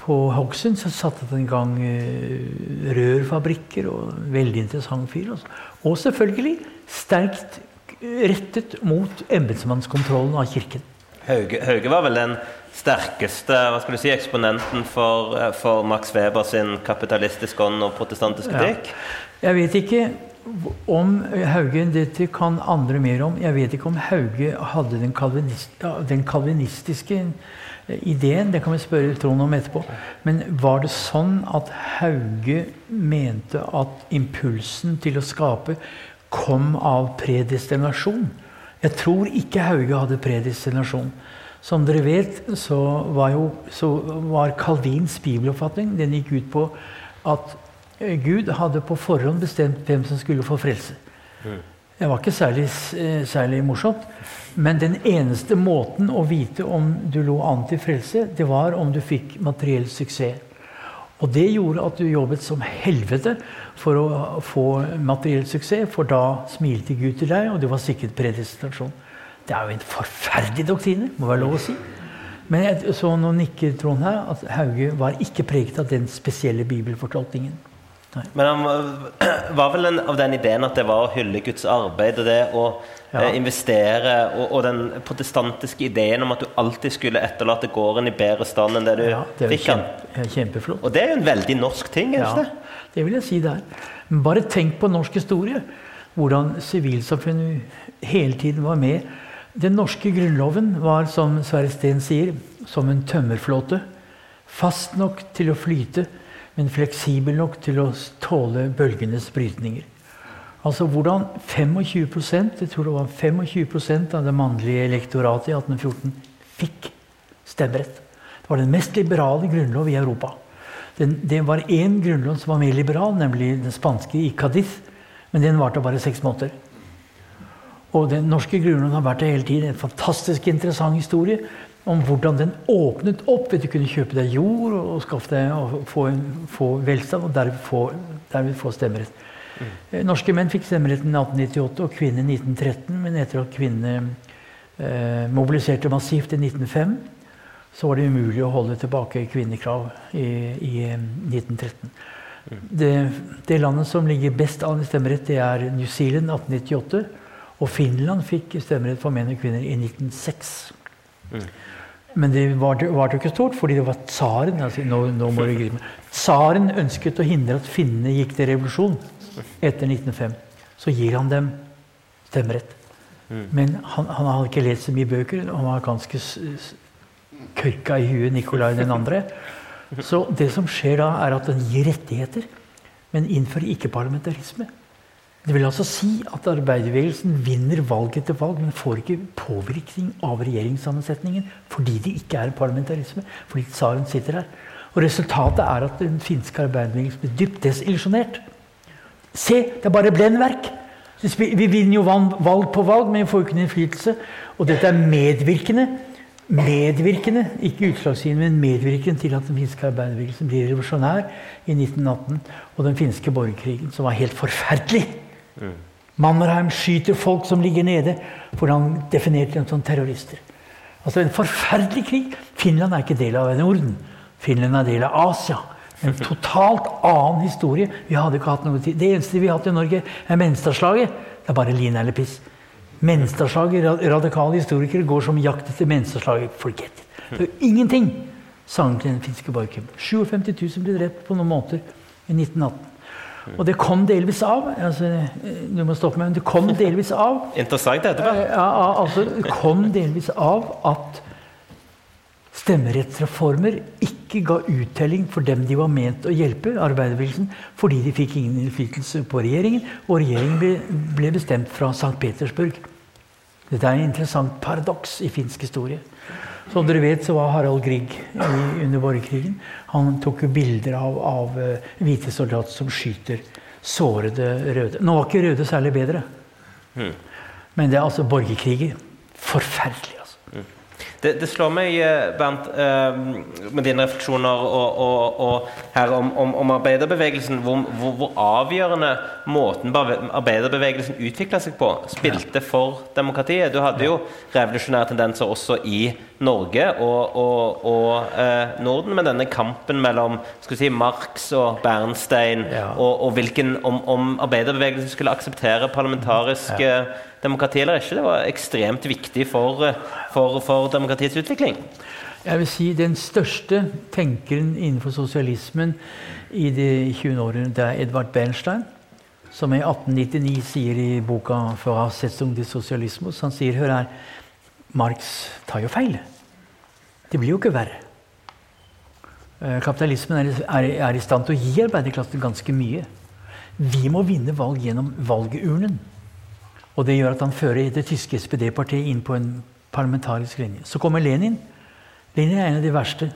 På Hokksund så satte han i gang uh, rørfabrikker og veldig interessant fyr. Også. Og selvfølgelig sterkt rettet mot embetsmannskontrollen av kirken.
Hauge, Hauge, var vel den sterkeste hva skal du si, eksponenten for, eh, for Max Weber sin kapitalistiske ånd og protestantiske kritikk?
Ja. Jeg vet ikke om Hauge Dette kan andre mer om. Jeg vet ikke om Hauge hadde den, kalvinist, den kalvinistiske eh, ideen. Det kan vi spørre Trond om etterpå. Men var det sånn at Hauge mente at impulsen til å skape kom av predestinasjon? Jeg tror ikke Hauge hadde predestinasjon. Som dere vet, så var, jo, så var Calvins bibeloppfatning Den gikk ut på at Gud hadde på forhånd bestemt hvem som skulle få frelse. Mm. Det var ikke særlig, eh, særlig, morsomt. Men den eneste måten å vite om du lå an til frelse, det var om du fikk materiell suksess. Og det gjorde at du jobbet som helvete for å få materiell suksess, for da smilte Gud til deg, og det var sikret predestinasjon. Det er jo en forferdelig doktrine, må være lov å si. Men jeg så nå nikker Trond her, at Hauge var ikke preget av den spesielle bibelfortolkningen.
Nei. Men han var vel en, av den ideen at det var å hylle Guds arbeid og det å ja. eh, investere, og, og, den protestantiske ideen om at du alltid skulle etterlate gården i bedre stand enn det du ja, det fikk
kjempe, Kjempeflott.
Og det er jo en veldig norsk ting, ja, det?
Det vil jeg si det er. Men bare tenk på norsk historie. Hvordan sivilsamfunnet hele tiden var med. Den norske grunnloven var, som Sverre Steen sier, som en tømmerflåte. Fast nok til å flyte men fleksibel nok til å tåle bølgenes brytninger. Altså hvordan 25% jeg tror det var 25% av det mannlige elektoratet i 1814 fikk stemmerett. Det var den mest liberale grunnlov i Europa. Den, det var én grunnlov som var mer liberal, nemlig den spanske i Cadiz. Men den varte bare seks måneder. Og den norske grunnloven har vært det hele tiden. En fantastisk interessant historie om hvordan den åpnet opp ved du kunne kjøpe deg jord og, skaffe deg og få, få velstand, og derved få, derved få stemmerett. Mm. Norske menn fikk stemmeretten i 1898 og kvinner i 1913. Men etter at kvinnene eh, mobiliserte massivt i 1905, så var det umulig å holde tilbake kvinnekrav i, i 1913. Mm. Det, det, landet som ligger best an i stemmerett, det er New Zealand 1898. Og Finland fikk stemmerett for menn og kvinner i 1906. Mm. Men det var, jo ikke stort, fordi det var tsaren altså, nå, nå må du gripe. Tsaren ønsket å hindre at finnene gikk til revolusjon etter 1905. Så gir han dem stemmerett. Mm. Men han, han, hadde ikke lest så mye bøker. Han var ganske kørka i huet, Nikolai den andre. Så det som skjer da, er at den gir rettigheter, men innfører ikke parlamentarisme. Det vil altså si at arbeiderbevegelsen vinner valg etter valg, men får ikke påvirkning av regjeringssammensetningen fordi det ikke er parlamentarisme. Fordi tsaren sitter her. Og Resultatet er at den finske arbeiderbevegelsen blir dypt desillusjonert. Se, det er bare blendverk! Vi vinner jo valg på valg, men vi får ikke noen innflytelse. Og dette er medvirkende medvirkende, ikke utslagsgivende, men medvirkende til at den finske arbeiderbevegelsen blir revolusjonær i 1918. Og den finske borgerkrigen, som var helt forferdelig. Mm. Mannerheim skyter folk som ligger nede, for han definerte dem som terrorister. Altså En forferdelig krig. Finland er ikke del av Norden. Finland er del av Asia. En totalt annen historie. Vi hadde ikke hatt noe tid. Det eneste vi har hatt i Norge, er Menstadslaget. Det er bare lin eller piss. Menstadslaget, Radikale historikere går som jakt etter Menstadslaget. Forget it. Det er ingenting sangen til den finske borgerkrigen. 57 000 ble drept på noen måneder i 1918. Og det kom delvis av altså, Du må stoppe meg, men det kom delvis av
Interessant etterpå.
Ja, altså, det kom delvis av at stemmerettsreformer ikke ga uttelling for dem de var ment å hjelpe, arbeiderbevegelsen, fordi de fikk ingen innflytelse på regjeringen, og regjeringen ble, ble bestemt fra St. Petersburg. Dette er en interessant paradoks i finsk historie. Som dere vet, så var Harald Grieg under borgerkrigen. Han tok jo bilder av, av uh, hvite soldater som skyter sårede røde. Nå var ikke røde særlig bedre. Mm. Men det er altså borgerkriger. Forferdelig.
Det, det, slår meg, eh, Bernt, eh, med dine refleksjoner og, og, og her om, om, om, arbeiderbevegelsen, hvor, hvor, hvor, avgjørende måten arbeiderbevegelsen utvikla seg på, spilte for demokratiet. Du hadde jo revolusjonære tendenser også i Norge og, og, og eh, Norden, med denne kampen mellom si, Marx og Bernstein, ja. og, hvilken, om, om, arbeiderbevegelsen skulle akseptere parlamentarisk ja demokrati eller ikke. Det var ekstremt viktig for, for, for demokratiets utvikling.
Jeg vil si Den største tenkeren innenfor sosialismen i de 20 årene det er Edvard Bernstein. som i 1899 sier i boka 'Voraussetzung des Sosialismus'. Han sier hør her, Marx tar jo feil. Det blir jo ikke verre. Eh, kapitalismen er, i stand til å gi arbeiderklassen ganske mye. Vi må vinne valg gjennom valgurnen. Og det gjør at han fører det tyske SPD-partiet inn på en parlamentarisk linje. Så kommer Lenin. Lenin er en av de verste.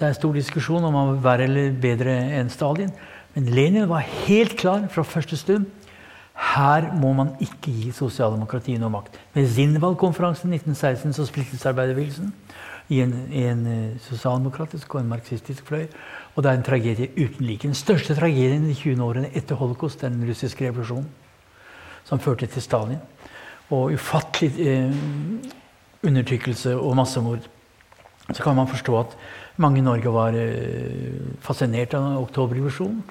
Det er stor diskusjon om han var verre eller bedre enn Stalin. Men Lenin var helt klar fra første stund. Her må man ikke gi sosialdemokratiet noe makt. Ved Zinwald-konferansen 1916 så splittes arbeiderbevegelsen i en, i en uh, sosialdemokratisk og en marxistisk fløy. Og det er en tragedie uten like. Den største tragedien i de 20 årene etter holocaust den russiske revolusjonen, som førte til Stalin. Og ufattelig eh, undertrykkelse og massemord. Så kan man forstå at mange i Norge var eh, fascinert av oktoberrevolusjonen.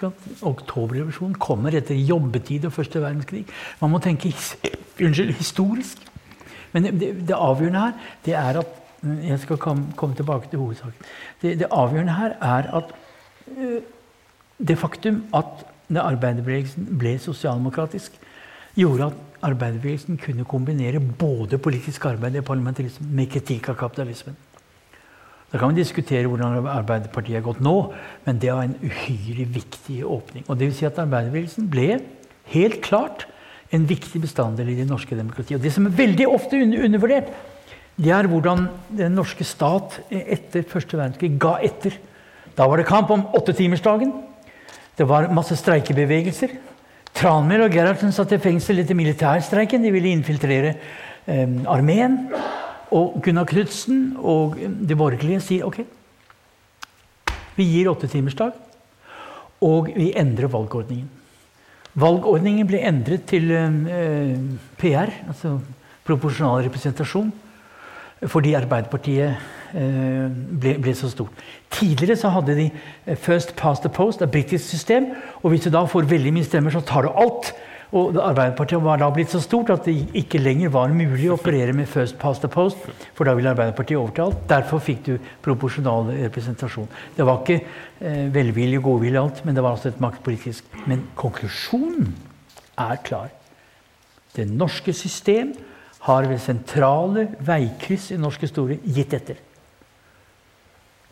Oktoberrevolusjonen kommer etter jobbetid og første verdenskrig. Man må tenke his unnskyld, historisk. Men det, det, avgjørende her det er at Jeg skal komme, tilbake til hovedsaken. Det, det, avgjørende her er at uh, det faktum at arbeiderbevegelsen ble sosialdemokratisk, gjorde at arbeiderbevegelsen kunne kombinere både politisk arbeid og parlamentarisme med kritikk av kapitalismen. Da kan vi diskutere hvordan Arbeiderpartiet har gått nå, men det var en uhyre viktig åpning. Og det vil si at Arbeiderbevegelsen ble helt klart en viktig bestanddel i det norske demokratiet. Og det som er veldig ofte undervurdert, det er hvordan den norske stat etter første verdenskrig ga etter. Da var det kamp om åttetimersdagen. Det var masse streikebevegelser. Tranmæl og Gerhardsen satt i fengsel etter militærstreiken. De ville infiltrere eh, armeen. Og Gunnar Knutsen og de borgerlige sier ok, vi gir åttetimersdag, og vi endrer valgordningen. Valgordningen ble endret til eh, PR, altså proporsjonal representasjon, fordi Arbeiderpartiet eh, ble, ble, så stort. Tidligere så hadde de eh, First Past the Post, et britisk system. og Hvis du da får veldig mye stemmer, så tar du alt. Og Arbeiderpartiet var da blitt så stort at det ikke lenger var mulig å operere med first past the post, for da ville Arbeiderpartiet overta alt. Derfor fikk du proporsjonal representasjon. Det var ikke eh, velvilje og godvilje alt, men det var altså et maktpolitisk. Men konklusjonen er klar. Det norske system har ved sentrale veikryss i norsk historie gitt etter.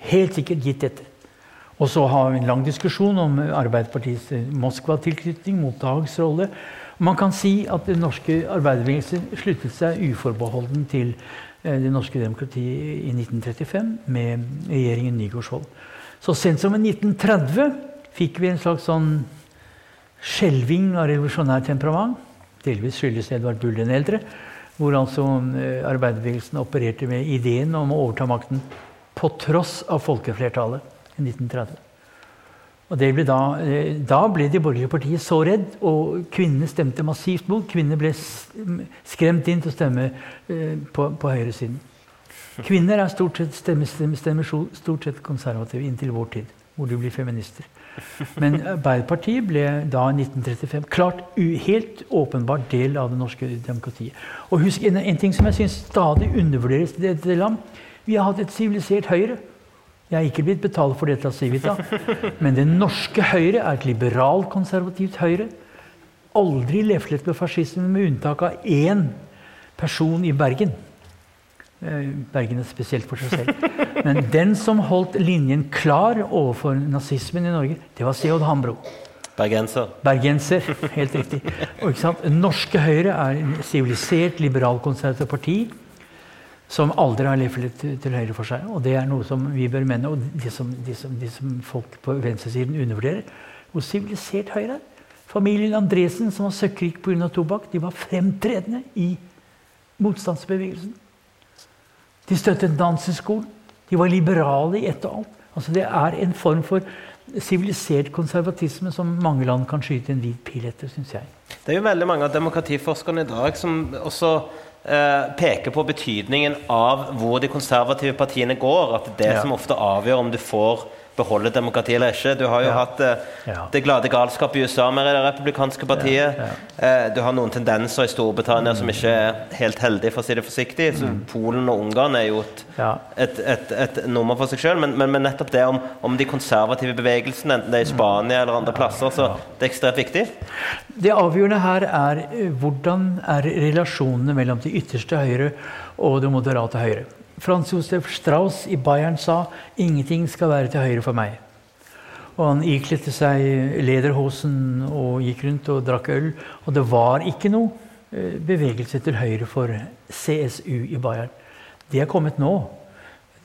Helt sikkert gitt etter. Og så har vi en lang diskusjon om Arbeiderpartiets eh, Moskva-tilknytning mot Dags rolle. Man kan si at den norske arbeiderbevegelsen sluttet seg uforbeholden til eh, det norske demokratiet i 1935 med regjeringen Nygaardsvold. Så sent som i 1930 fikk vi en slags sånn skjelving av revolusjonært temperament. Delvis skyldes Edvard Bull den eldre, hvor altså eh, arbeiderbevegelsen opererte med ideen om å overta makten på tross av folkeflertallet i 1930. Og ble da, eh, da, ble de borgerlige partiene så redd, og kvinnene stemte massivt mot. Kvinnene ble skremt inn til å stemme eh, på, på høyresiden. Kvinner er stort sett, stemmer, stemmer stort sett konservative inntil vår tid, hvor de blir feminister. Men Arbeiderpartiet ble da i 1935 klart helt åpenbart del av det norske demokratiet. Og husk en, en ting som jeg syns stadig undervurderes i dette land. Vi har hatt et sivilisert Høyre. Jeg er ikke blitt betalt for dette av Civita. Men det norske Høyre er et liberalkonservativt Høyre. Aldri leflet med fascismen, med unntak av én person i Bergen. Eh, Bergen er spesielt for seg selv. Men den som holdt linjen klar overfor nazismen i Norge, det var C.J. Hambro.
Bergenser.
Bergenser, Helt riktig. Og, Norske Høyre er et sivilisert, liberalkonservativt parti som aldri har levd til høyre for seg. Og det er noe som vi bør mene, og det som, de som, de som folk på venstresiden undervurderer. Hvor sivilisert Høyre er. Familien Andresen, som var søkkrik pga. tobakk, de var fremtredende i motstandsbevegelsen. De støttet danseskolen. De var liberale i ett og alt. Altså Det er en form for sivilisert konservatisme som mange land kan skyte en hvit pil etter, syns jeg.
Det er jo veldig mange av demokratiforskerne i dag som også Eh, peker på betydningen av hvor de konservative partiene går. At det ja. som ofte avgjør om du får beholde demokratiet eller ikke. Du har jo
Ja.
hatt eh,
Ja.
det glade galskap i USA med det republikanske partiet. Eh, du har noen tendenser i Storbritannia som ikke er helt heldige, for å si det forsiktig. Så Polen og Ungarn er jo et,
Ja.
et, et, et nummer for seg sjøl. Men, men, men nettopp det om, om de konservative bevegelsene, enten det er i Spania eller andre plasser, så det er ekstremt viktig.
Det avgjørende her er eh, hvordan er relasjonene mellom de ytterste høyre og det moderate høyre. Frans Josef Strauss i Bayern sa 'ingenting skal være til høyre for meg'. Og han ikledte seg lederhosen og gikk rundt og drakk øl. Og det var ikke noe eh, bevegelse til høyre for CSU i Bayern. Det er kommet nå.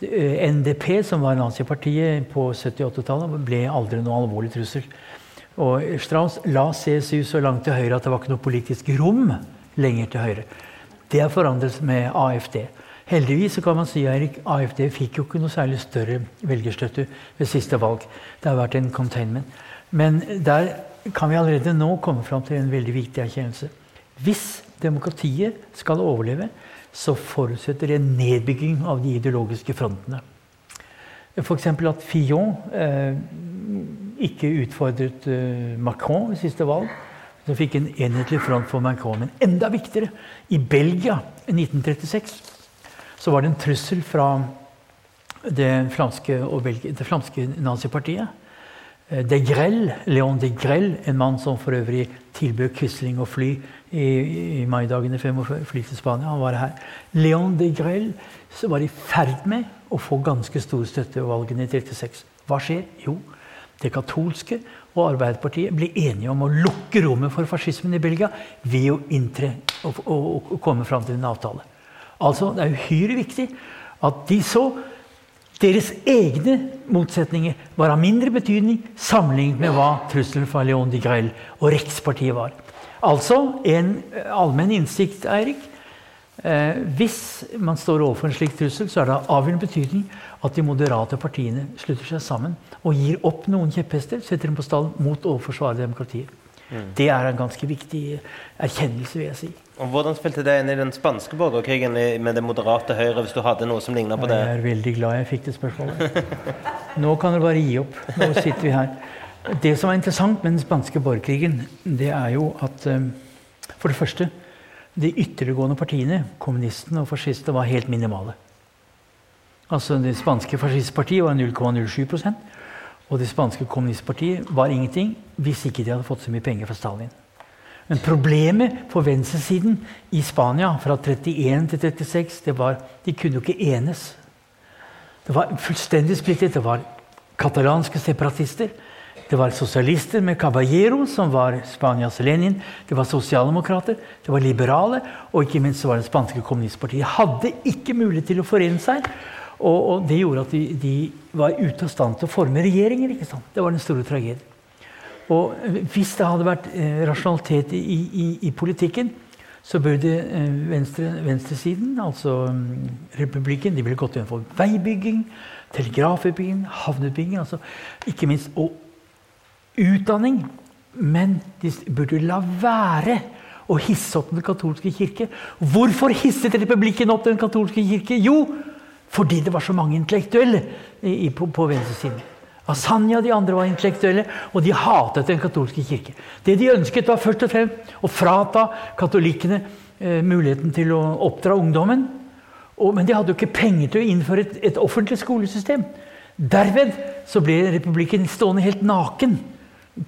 Eh, NDP, som var nazipartiet på 70-80-tallet, ble aldri noe alvorlig trussel. Og Strauss la CSU så langt til høyre at det var ikke noe politisk rom lenger til høyre. Det har forandret med AFD. Heldigvis kan man si Erik, AFD fikk jo ikke noe særlig større velgerstøtte ved siste valg. Det har vært en containment. Men der kan vi allerede nå komme fram til en veldig viktig erkjennelse. Hvis demokratiet skal overleve, så forutsetter en nedbygging av de ideologiske frontene. F.eks. at Fillon eh, ikke utfordret eh, Macron ved siste valg. Så fikk en enhetlig front for Macron. Men enda viktigere, i Belgia i 1936 så var det en trussel fra det Belgi, det flamske nazipartiet. Eh, De Grelle, Leon de Grelle, en mann som for øvrig tilbød Quisling å fly i, i maidagene 45, fly til Spania. Han var her. Leon de Grelle var i ferd med å få ganske stor støtte ved valgene i 36. Hva skjer? Jo, det katolske og Arbeiderpartiet blir enige om å lukke rommet for fascismen i Belgia ved å inntre og, og, og komme fram til en avtale. Altså, Det er uhyre viktig at de så deres egne motsetninger var av mindre betydning sammenlignet med hva trusselen fra Leon de Grelle og Rex-partiet var. Altså en allmenn innsikt, Eirik. Eh, hvis man står overfor en slik trussel, så er det av avgjørende betydning at de moderate partiene slutter seg sammen og gir opp noen kjepphester, setter dem på stallen mot å forsvare demokratiet. Det er en ganske viktig erkjennelse, vil jeg si.
Og Hvordan spilte det inn i den spanske borgerkrigen med det moderate høyre, hvis du hadde noe som ligna på det?
Jeg er veldig glad jeg fikk det spørsmålet. Nå kan dere bare gi opp. Nå sitter vi her. Det som er interessant med den spanske borgerkrigen, det er jo at eh, For det første, de ytterliggående partiene, kommunistene og fascistene, var helt minimale. Altså Det spanske fascistpartiet var 0,07% og det spanske kommunistpartiet var ingenting hvis ikke de hadde fått så mye penger fra Stalin. Men problemet på venstresiden i Spania fra 31 til 36 det var de kunne jo ikke enes. Det var fullstendig splittet. Det var katalanske separatister. Det var sosialister med Caballero, som var Spanias Lenin. Det var sosialdemokrater, det var liberale, og ikke minst så var det spanske kommunistpartiet. De hadde ikke mulighet til å forene seg. Og, og det gjorde at de, de var ute av stand til å forme regjeringer. Det var den store tragedien. Og hvis det hadde vært eh, rasjonalitet i, i, i politikken, så burde eh, venstre, venstresiden, altså mm, republikken, de ville gått inn for veibygging, telegrafutbygging, havneutbygging, altså ikke minst og utdanning. Men de burde la være å hisse opp den katolske kirke. Hvorfor hisset republikken opp den katolske kirke? Jo, fordi det var så mange intellektuelle på, på venstresiden. Asanya og de andre var intellektuelle, og de hatet den katolske kirke. Det de ønsket, var først og fremst å frata katolikkene eh, muligheten til å oppdra ungdommen. Men de hadde jo ikke penger til å innføre et, et offentlig skolesystem. Derved så ble republikken stående helt naken.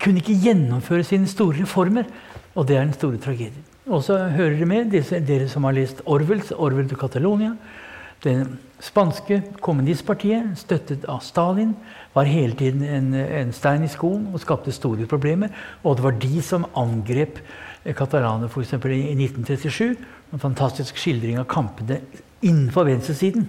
Kunne ikke gjennomføre sine store reformer. Og det er den store tragedien. Og så hører det med, dere, dere som har lest Orwells 'Orwell til Catalonia'. Det spanske kommunistpartiet, støttet av Stalin, var hele tiden en, en stein i skoen og skapte store problemer. Og det var de som angrep Catalaner f.eks. i 1937. En fantastisk skildring av kampene innenfor venstresiden.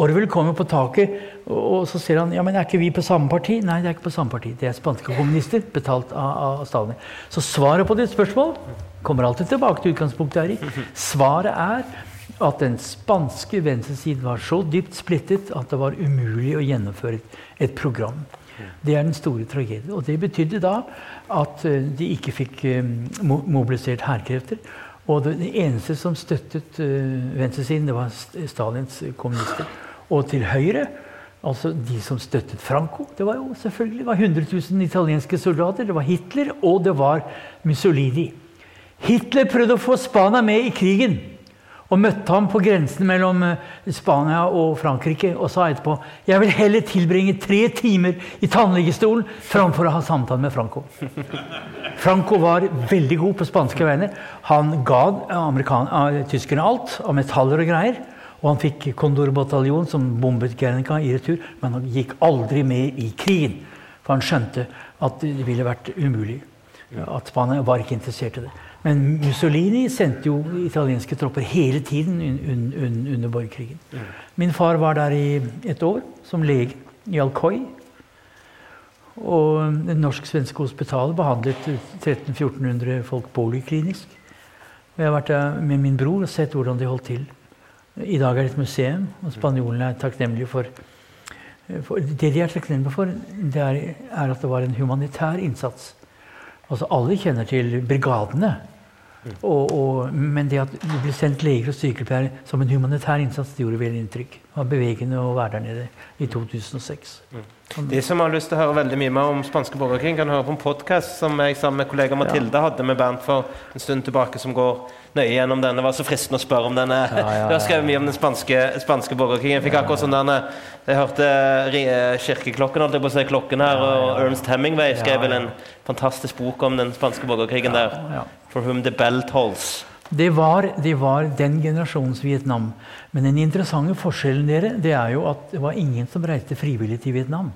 Orwell kommer på taket, og så ser han ja, men er ikke vi på samme parti. Nei, det er ikke på samme parti. Det er spanske kommunister, betalt av, av Stalin. Så svaret på ditt spørsmål kommer alltid tilbake til utgangspunktet, Erik. Svaret er at den spanske venstresiden var så dypt splittet at det var umulig å gjennomføre et, et program. Det er den store tragedien. Og det betydde da at eh, de ikke fikk eh, mobilisert hærkrefter. Og det, eneste som støttet eh, venstresiden, det var Stalins kommunister. Og til høyre Altså de som støttet Franco. Det var jo selvfølgelig det var 100 000 italienske soldater. Det var Hitler, og det var Mussolini. Hitler prøvde å få Spania med i krigen. Og møtte ham på grensen mellom eh, Spania og Frankrike og sa etterpå jeg vil heller tilbringe tre timer i tannlegestolen framfor å ha samtale med Franco. Franco var veldig god på spanske vegne. Han ga uh, tyskerne alt av metaller og greier. Og han fikk Condor-bataljon som bombet Guernica i retur, men han gikk aldri med i krigen. For han skjønte at det ville vært umulig. At Spania var ikke interessert i det. Men Mussolini sendte jo italienske tropper hele tiden un, un, under borgerkrigen. Min far var der i et år som lege i Alcoy. Og det norsk-svenske hospitalet behandlet 1300-1400 folk poliklinisk. Jeg har vært der med min bror og sett hvordan de holdt til. I dag er det et museum, og spanjolene er takknemlige for, for Det de er takknemlige for, det er, er, at det var en humanitær innsats. Altså Alle kjenner til brigadene. Og, og, men det at det ble sendt leger og sykepleiere som en humanitær innsats, det gjorde veldig inntrykk. Det var bevegende å være der nede i 2006.
De som har lyst til å høre veldig mye mer om spanske borgerkrig, kan høre på en podkast som jeg sammen med kollega Mathilde ja. hadde med Bernt for en stund tilbake, som går nøye gjennom den. Det var så fristende å spørre om denne. Ja, ja, Du har skrevet mye om den spanske, spanske borgerkrigen. Jeg fikk akkurat sånn denne, jeg hørte kirkeklokken, holdt jeg på å si, klokken her, og Ernst Hemingway skrev vel en fantastisk bok om den spanske borgerkrigen der. For whom the bell tolls.
Det var, det var, den generasjonens Vietnam. Men den interessante forskjellen dere, det er jo at det var ingen som reiste frivillig til Vietnam.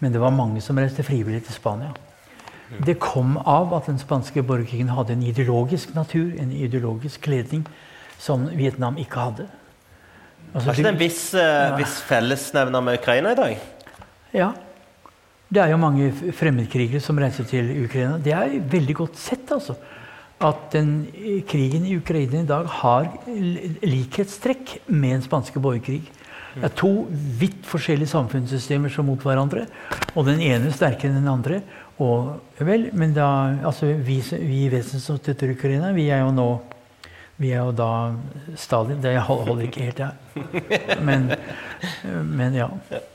Men det var mange som reiste frivillig til Spania. Det kom av at den spanske borgerkrigen hadde en ideologisk natur, en ideologisk kledning, som Vietnam ikke hadde.
Altså, Har ikke det en viss, uh, viss fellesnevner med Ukraina i dag?
Ja. Det er jo mange fremmedkrigere som reiser til Ukraina. Det er veldig godt sett, altså. At den, krigen i Ukraina i dag har likhetstrekk med den spanske borgerkrig. Det er to vidt forskjellige samfunnssystemer som mot hverandre. Og den ene sterkere enn den andre. Og vel, men da Altså, vi, vi i Vesen som støtter Ukraina, vi er jo nå vi er jo da Stalin. Det holder ikke helt, jeg. Men, men ja.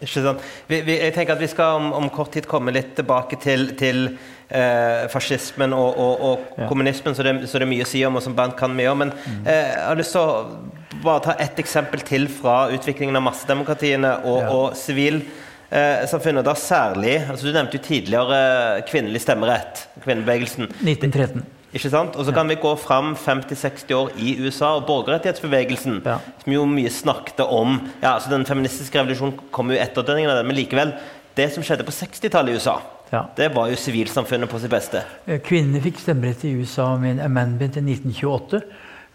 Ikke sant. Vi, vi, jeg tenker at vi skal om, om, kort tid komme litt tilbake til, til eh, fascismen og, og, og ja. kommunismen, så det, så det, er mye å si om, og som Bernt kan mye om. Men mm. eh, jeg har lyst til å bare ta ett eksempel til fra utviklingen av massedemokratiene og sivil ja eh, samfunnet. Da særlig altså Du nevnte jo tidligere kvinnelig stemmerett. Kvinnebevegelsen.
1913.
Ikke sant? Og så kan ja. vi gå fram 50-60 år i USA og borgerrettighetsbevegelsen, ja. som jo mye snakket om ja, altså Den feministiske revolusjonen kom jo etter den, men likevel Det som skjedde på 60-tallet i USA, ja. det var jo sivilsamfunnet på sitt beste.
Eh, kvinnene fikk stemmerett i USA med en amendment i 1928.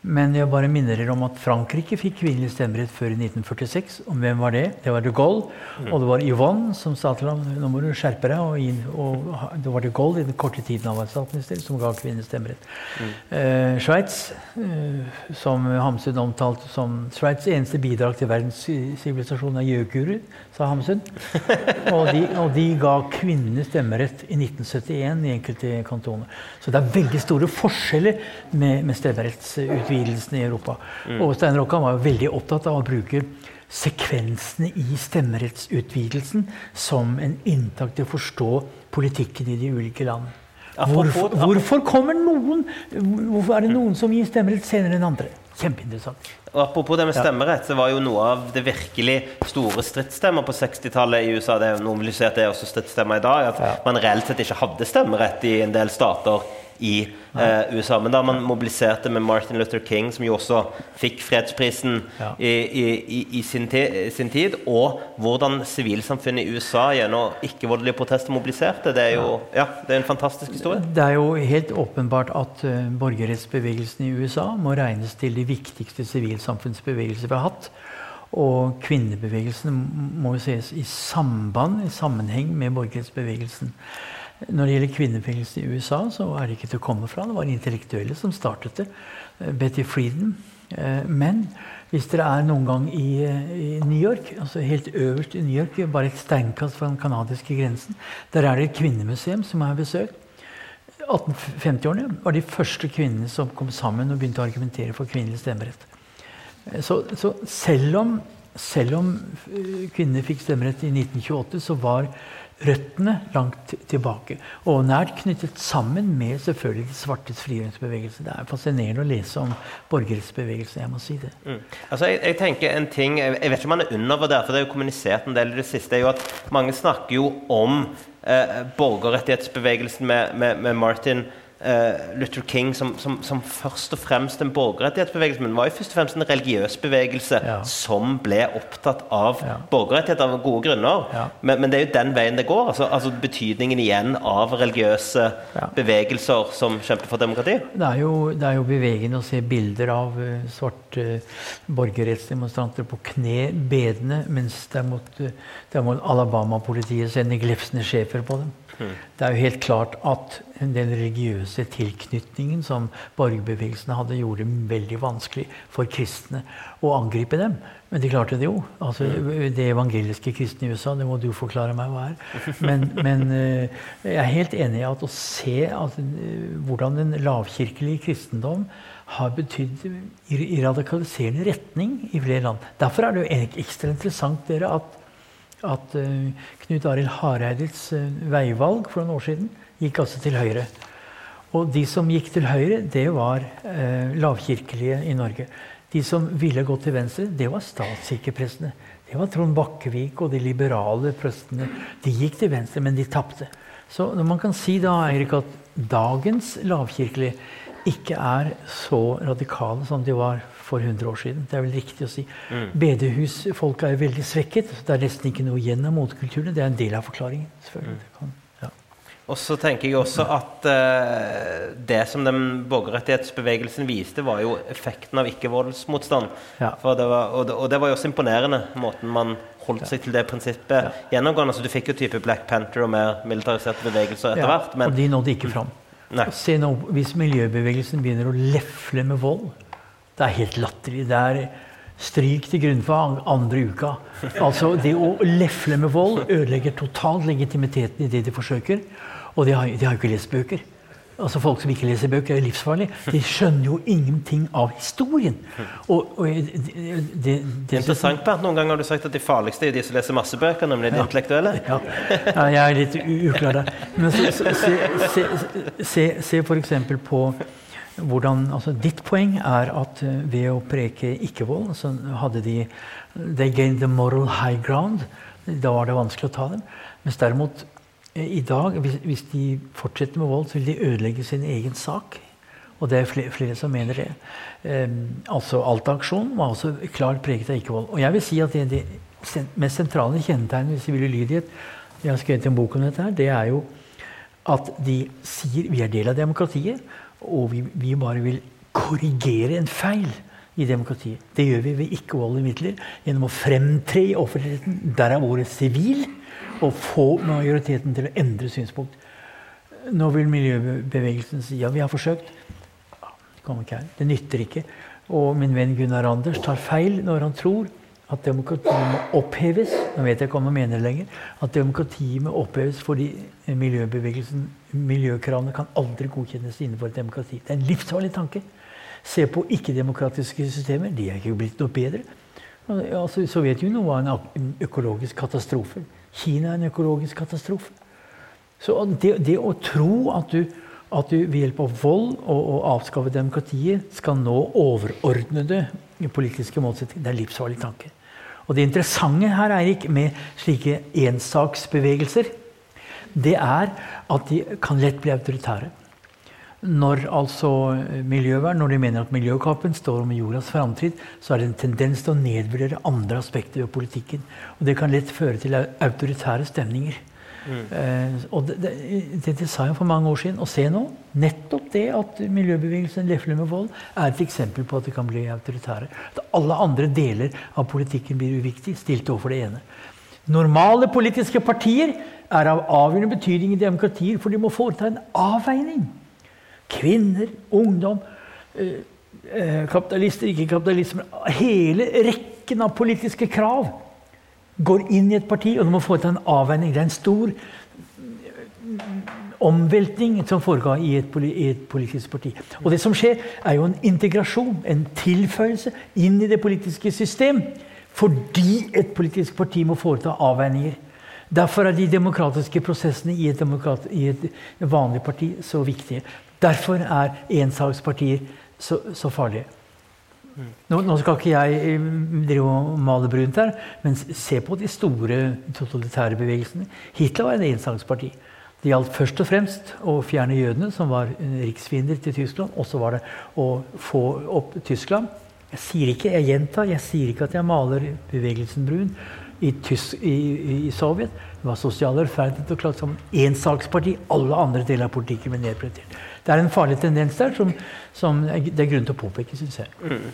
Men jeg bare minner dere om at Frankrike fikk kvinnelig stemmerett før i 1946. Og hvem var det? Det var de Gaulle. Mm. Og det var Yvonne som sa til ham nå må du skjerpe deg. Og, og, det var de Gaulle i den korte tiden han var statsminister, som ga kvinnelig stemmerett. Mm. Eh, Sveits, eh, som Hamsun omtalte som Sveits' eneste bidrag til verdens sivilisasjon, er gjøkurer, sa Hamsun. og, de, og de ga kvinnene stemmerett i 1971 i enkelte kantoner. Så det er veldig store forskjeller med, med stemmerettsutviklingen utvidelsen i Europa. Mm. Og Stein Rokkan var veldig opptatt av å bruke sekvensene i stemmerettsutvidelsen som en inntak til å forstå politikken i de ulike land. Hvorfor, hvorfor, kommer noen Hvorfor er det noen som gir stemmerett senere enn andre? Kjempeinteressant.
Og Apropos det med stemmerett, så var jo noe av det virkelig store stridsstemmer på 60-tallet i USA. Det er noen vil si at det er også stridsstemmer i dag. At man reelt sett ikke hadde stemmerett i en del stater i eh, USA. Men da man mobiliserte med Martin Luther King, som jo også fikk fredsprisen ja. i, i, i sin, sin, tid, og hvordan sivilsamfunnet i USA gjennom ikke-voldelige protester mobiliserte, det er jo ja, det er en fantastisk historie.
Det er jo helt åpenbart at uh, borgerrettsbevegelsen i USA må regnes til de viktigste sivilsamfunnsbevegelser vi har hatt. Og kvinnebevegelsen må jo ses i samband, i sammenheng med borgerrettsbevegelsen. Når det gjelder kvinnefengsel i USA, så er det ikke til å komme fra. Det var intellektuelle som startet det. Eh, Betty Frieden. Eh, men hvis dere er noen gang i, i, New York, altså helt øverst i New York, bare et steinkast fra den canadiske grensen, der er det et kvinnemuseum som jeg har besøkt. 1850-årene var de første kvinnene som kom sammen og begynte å argumentere for kvinnelig stemmerett. Eh, så, så selv om selv om eh, kvinner fikk stemmerett i 1928, så var røttene langt tilbake. Og nært knyttet sammen med selvfølgelig de svartes frigjøringsbevegelse. Det er fascinerende å lese om borgerrettsbevegelsen. Jeg må si det.
Mm. Altså, jeg, jeg, tenker en ting, jeg, jeg, vet ikke om man er undervurdert, for det er jo kommunisert en del i det siste, er jo at mange snakker jo om eh, borgerrettighetsbevegelsen med, med, med Martin uh, Luther King som, som, som, først og fremst en borgerrettighetsbevegelse, men var jo først og fremst en religiøs bevegelse ja. som ble opptatt av ja. borgerrettigheter av gode grunner. Ja. Men, men, det er jo den veien det går. Altså, altså betydningen igjen av religiøse bevegelser som kjemper for demokrati.
Det er jo, det er jo bevegende å se bilder av uh, svarte uh, borgerrettsdemonstranter på kne bedende, mens derimot, uh, Alabama-politiet sender glefsende sjefer på dem. Det er jo helt klart at den religiøse tilknytningen som borgerbevegelsene hadde, gjorde det veldig vanskelig for kristne å angripe dem. Men de klarte det jo. Altså, det evangeliske kristne i USA, det må du forklare meg hva er. Men, men eh, jeg er helt enig i at å se at, eh, hvordan den lavkirkelige kristendom har betydd i radikaliserende retning i flere land. Derfor er det jo ekstra interessant dere, at at uh, Knut Arild Hareides uh, veivalg for noen år siden gikk altså til høyre. Og de som gikk til høyre, det var uh, lavkirkelige i Norge. De som ville gå til venstre, det var statskirkeprestene. Det var Trond Bakkevik og de liberale prestene. De gikk til venstre, men de tapte. Så man kan si da, Eirik, at dagens lavkirkelige ikke er så radikale som de var for 100 år siden. Det er vel riktig å si. Mm. Bedehusfolka er veldig svekket. Det er nesten ikke noe igjen av motekulturene. Det er en del av forklaringen. Mm.
Ja. Og så tenker jeg også at uh, det som den borgerrettighetsbevegelsen viste, var jo effekten av ikke-voldsmotstand. Ja. Og, og, og, det var jo også imponerende, måten man holdt seg til det prinsippet ja. gjennomgående. Altså, du fikk jo type Black Panther og mer militariserte bevegelser etter hvert.
Men, og de nådde ikke fram. Se nå, Hvis miljøbevegelsen begynner å lefle med vold det er helt latterlig. Det er stryk til grunn for andre uka. Altså, Det å lefle med vold ødelegger totalt legitimiteten i det de forsøker. Og de har, de har jo ikke lest bøker. Altså Folk som ikke leser bøker, er livsfarlige. De skjønner jo ingenting av historien. Og, og
det, det, det, Interessant, Bernt. Noen ganger har du sagt at de farligste er de som leser masse bøker, nemlig de ja. intellektuelle.
Ja. ja. jeg er litt uklar der. Men se, se, se, se, se f.eks. på hvordan, altså ditt poeng er at eh, ved å preke ikke-vold, så hadde de They gained the moral high ground. Da var det vanskelig å ta dem. Mens derimot eh, i dag, hvis, hvis de fortsetter med vold, så vil de ødelegge sin egen sak. Og det er flere, flere som mener det. Um, altså Alta-aksjonen var også klart preget av ikke-vold. Og jeg vil si at det, det mest sentrale kjennetegnet ved sivil ulydighet Jeg har skrevet en bok om dette her, det er jo at de sier vi er del av demokratiet og vi, vi, bare vil korrigere en feil i demokratiet. Det gjør vi ved ikke-voldelige midler gjennom å fremtre i offentligheten. Der er ordet sivil. Og få majoriteten til å endre synspunkt. Nå vil miljøbevegelsen si ja, vi har forsøkt. Det nytter ikke. Og min venn Gunnar Anders tar feil når han tror at demokratiet må oppheves. Nå vet jeg ikke om han mener det lenger. At demokratiet må oppheves fordi miljøbevegelsen, miljøkravene kan aldri godkjennes innenfor et demokrati. Det er en livsfarlig tanke. Se på ikke-demokratiske systemer. De er ikke blitt noe bedre. Altså, Sovjetunionen var en økologisk katastrofe. Kina er en økologisk katastrofe. Så det, det å tro at du, at du, ved hjelp av vold og, og avskaffe demokratiet skal nå overordnede politiske målsettinger, det er en livsfarlig tanke. Og Det interessante her Eirik, med slike ensaksbevegelser, det er at de kan lett bli autoritære. Når altså miljøvern, når de mener at miljøkampen står om jordas framtid, så er det en tendens til å nedvurdere andre aspekter ved politikken. Og det kan lett føre til autoritære stemninger. Mm. Eh, og det, det, det, det, sa jeg for mange år siden. Og se nå, nettopp det at miljøbevegelsen lefler med vold, er et eksempel på at det kan bli autoritære. At alle andre deler av politikken blir uviktig, stilt overfor det ene. Normale politiske partier er av avgjørende betydning i demokratier, for de må foreta en avveining. Kvinner, ungdom, eh, eh, kapitalister, ikke kapitalister Hele rekken av politiske krav går inn i et parti, og de må foreta en avveining. Det er en stor omveltning som foregår i et, politisk parti. Og det som skjer, er jo en integrasjon, en tilføyelse, inn i det politiske system. Fordi et politisk parti må foreta avveininger. Derfor er de demokratiske prosessene i et, demokrat, i et vanlig parti så viktige. Derfor er ensakspartier så, så farlige. Nå, nå, skal ikke jeg eh, drive og male brunt her, men se på de store totalitære bevegelsene. Hitler var en ensaksparti. Det gjaldt først og fremst å fjerne jødene, som var riksfiender til Tyskland. Og så var det å få opp Tyskland. Jeg sier ikke, jeg gjentar, jeg sier ikke at jeg maler bevegelsen brun i, Tysk, i, i Sovjet. Det var sosial rettferdighet og klart som ensaksparti. Alle andre deler av politikken ble nedprioritert. Det er en farlig tendens der som, som det er grunn til å påpeke, syns jeg. Mm.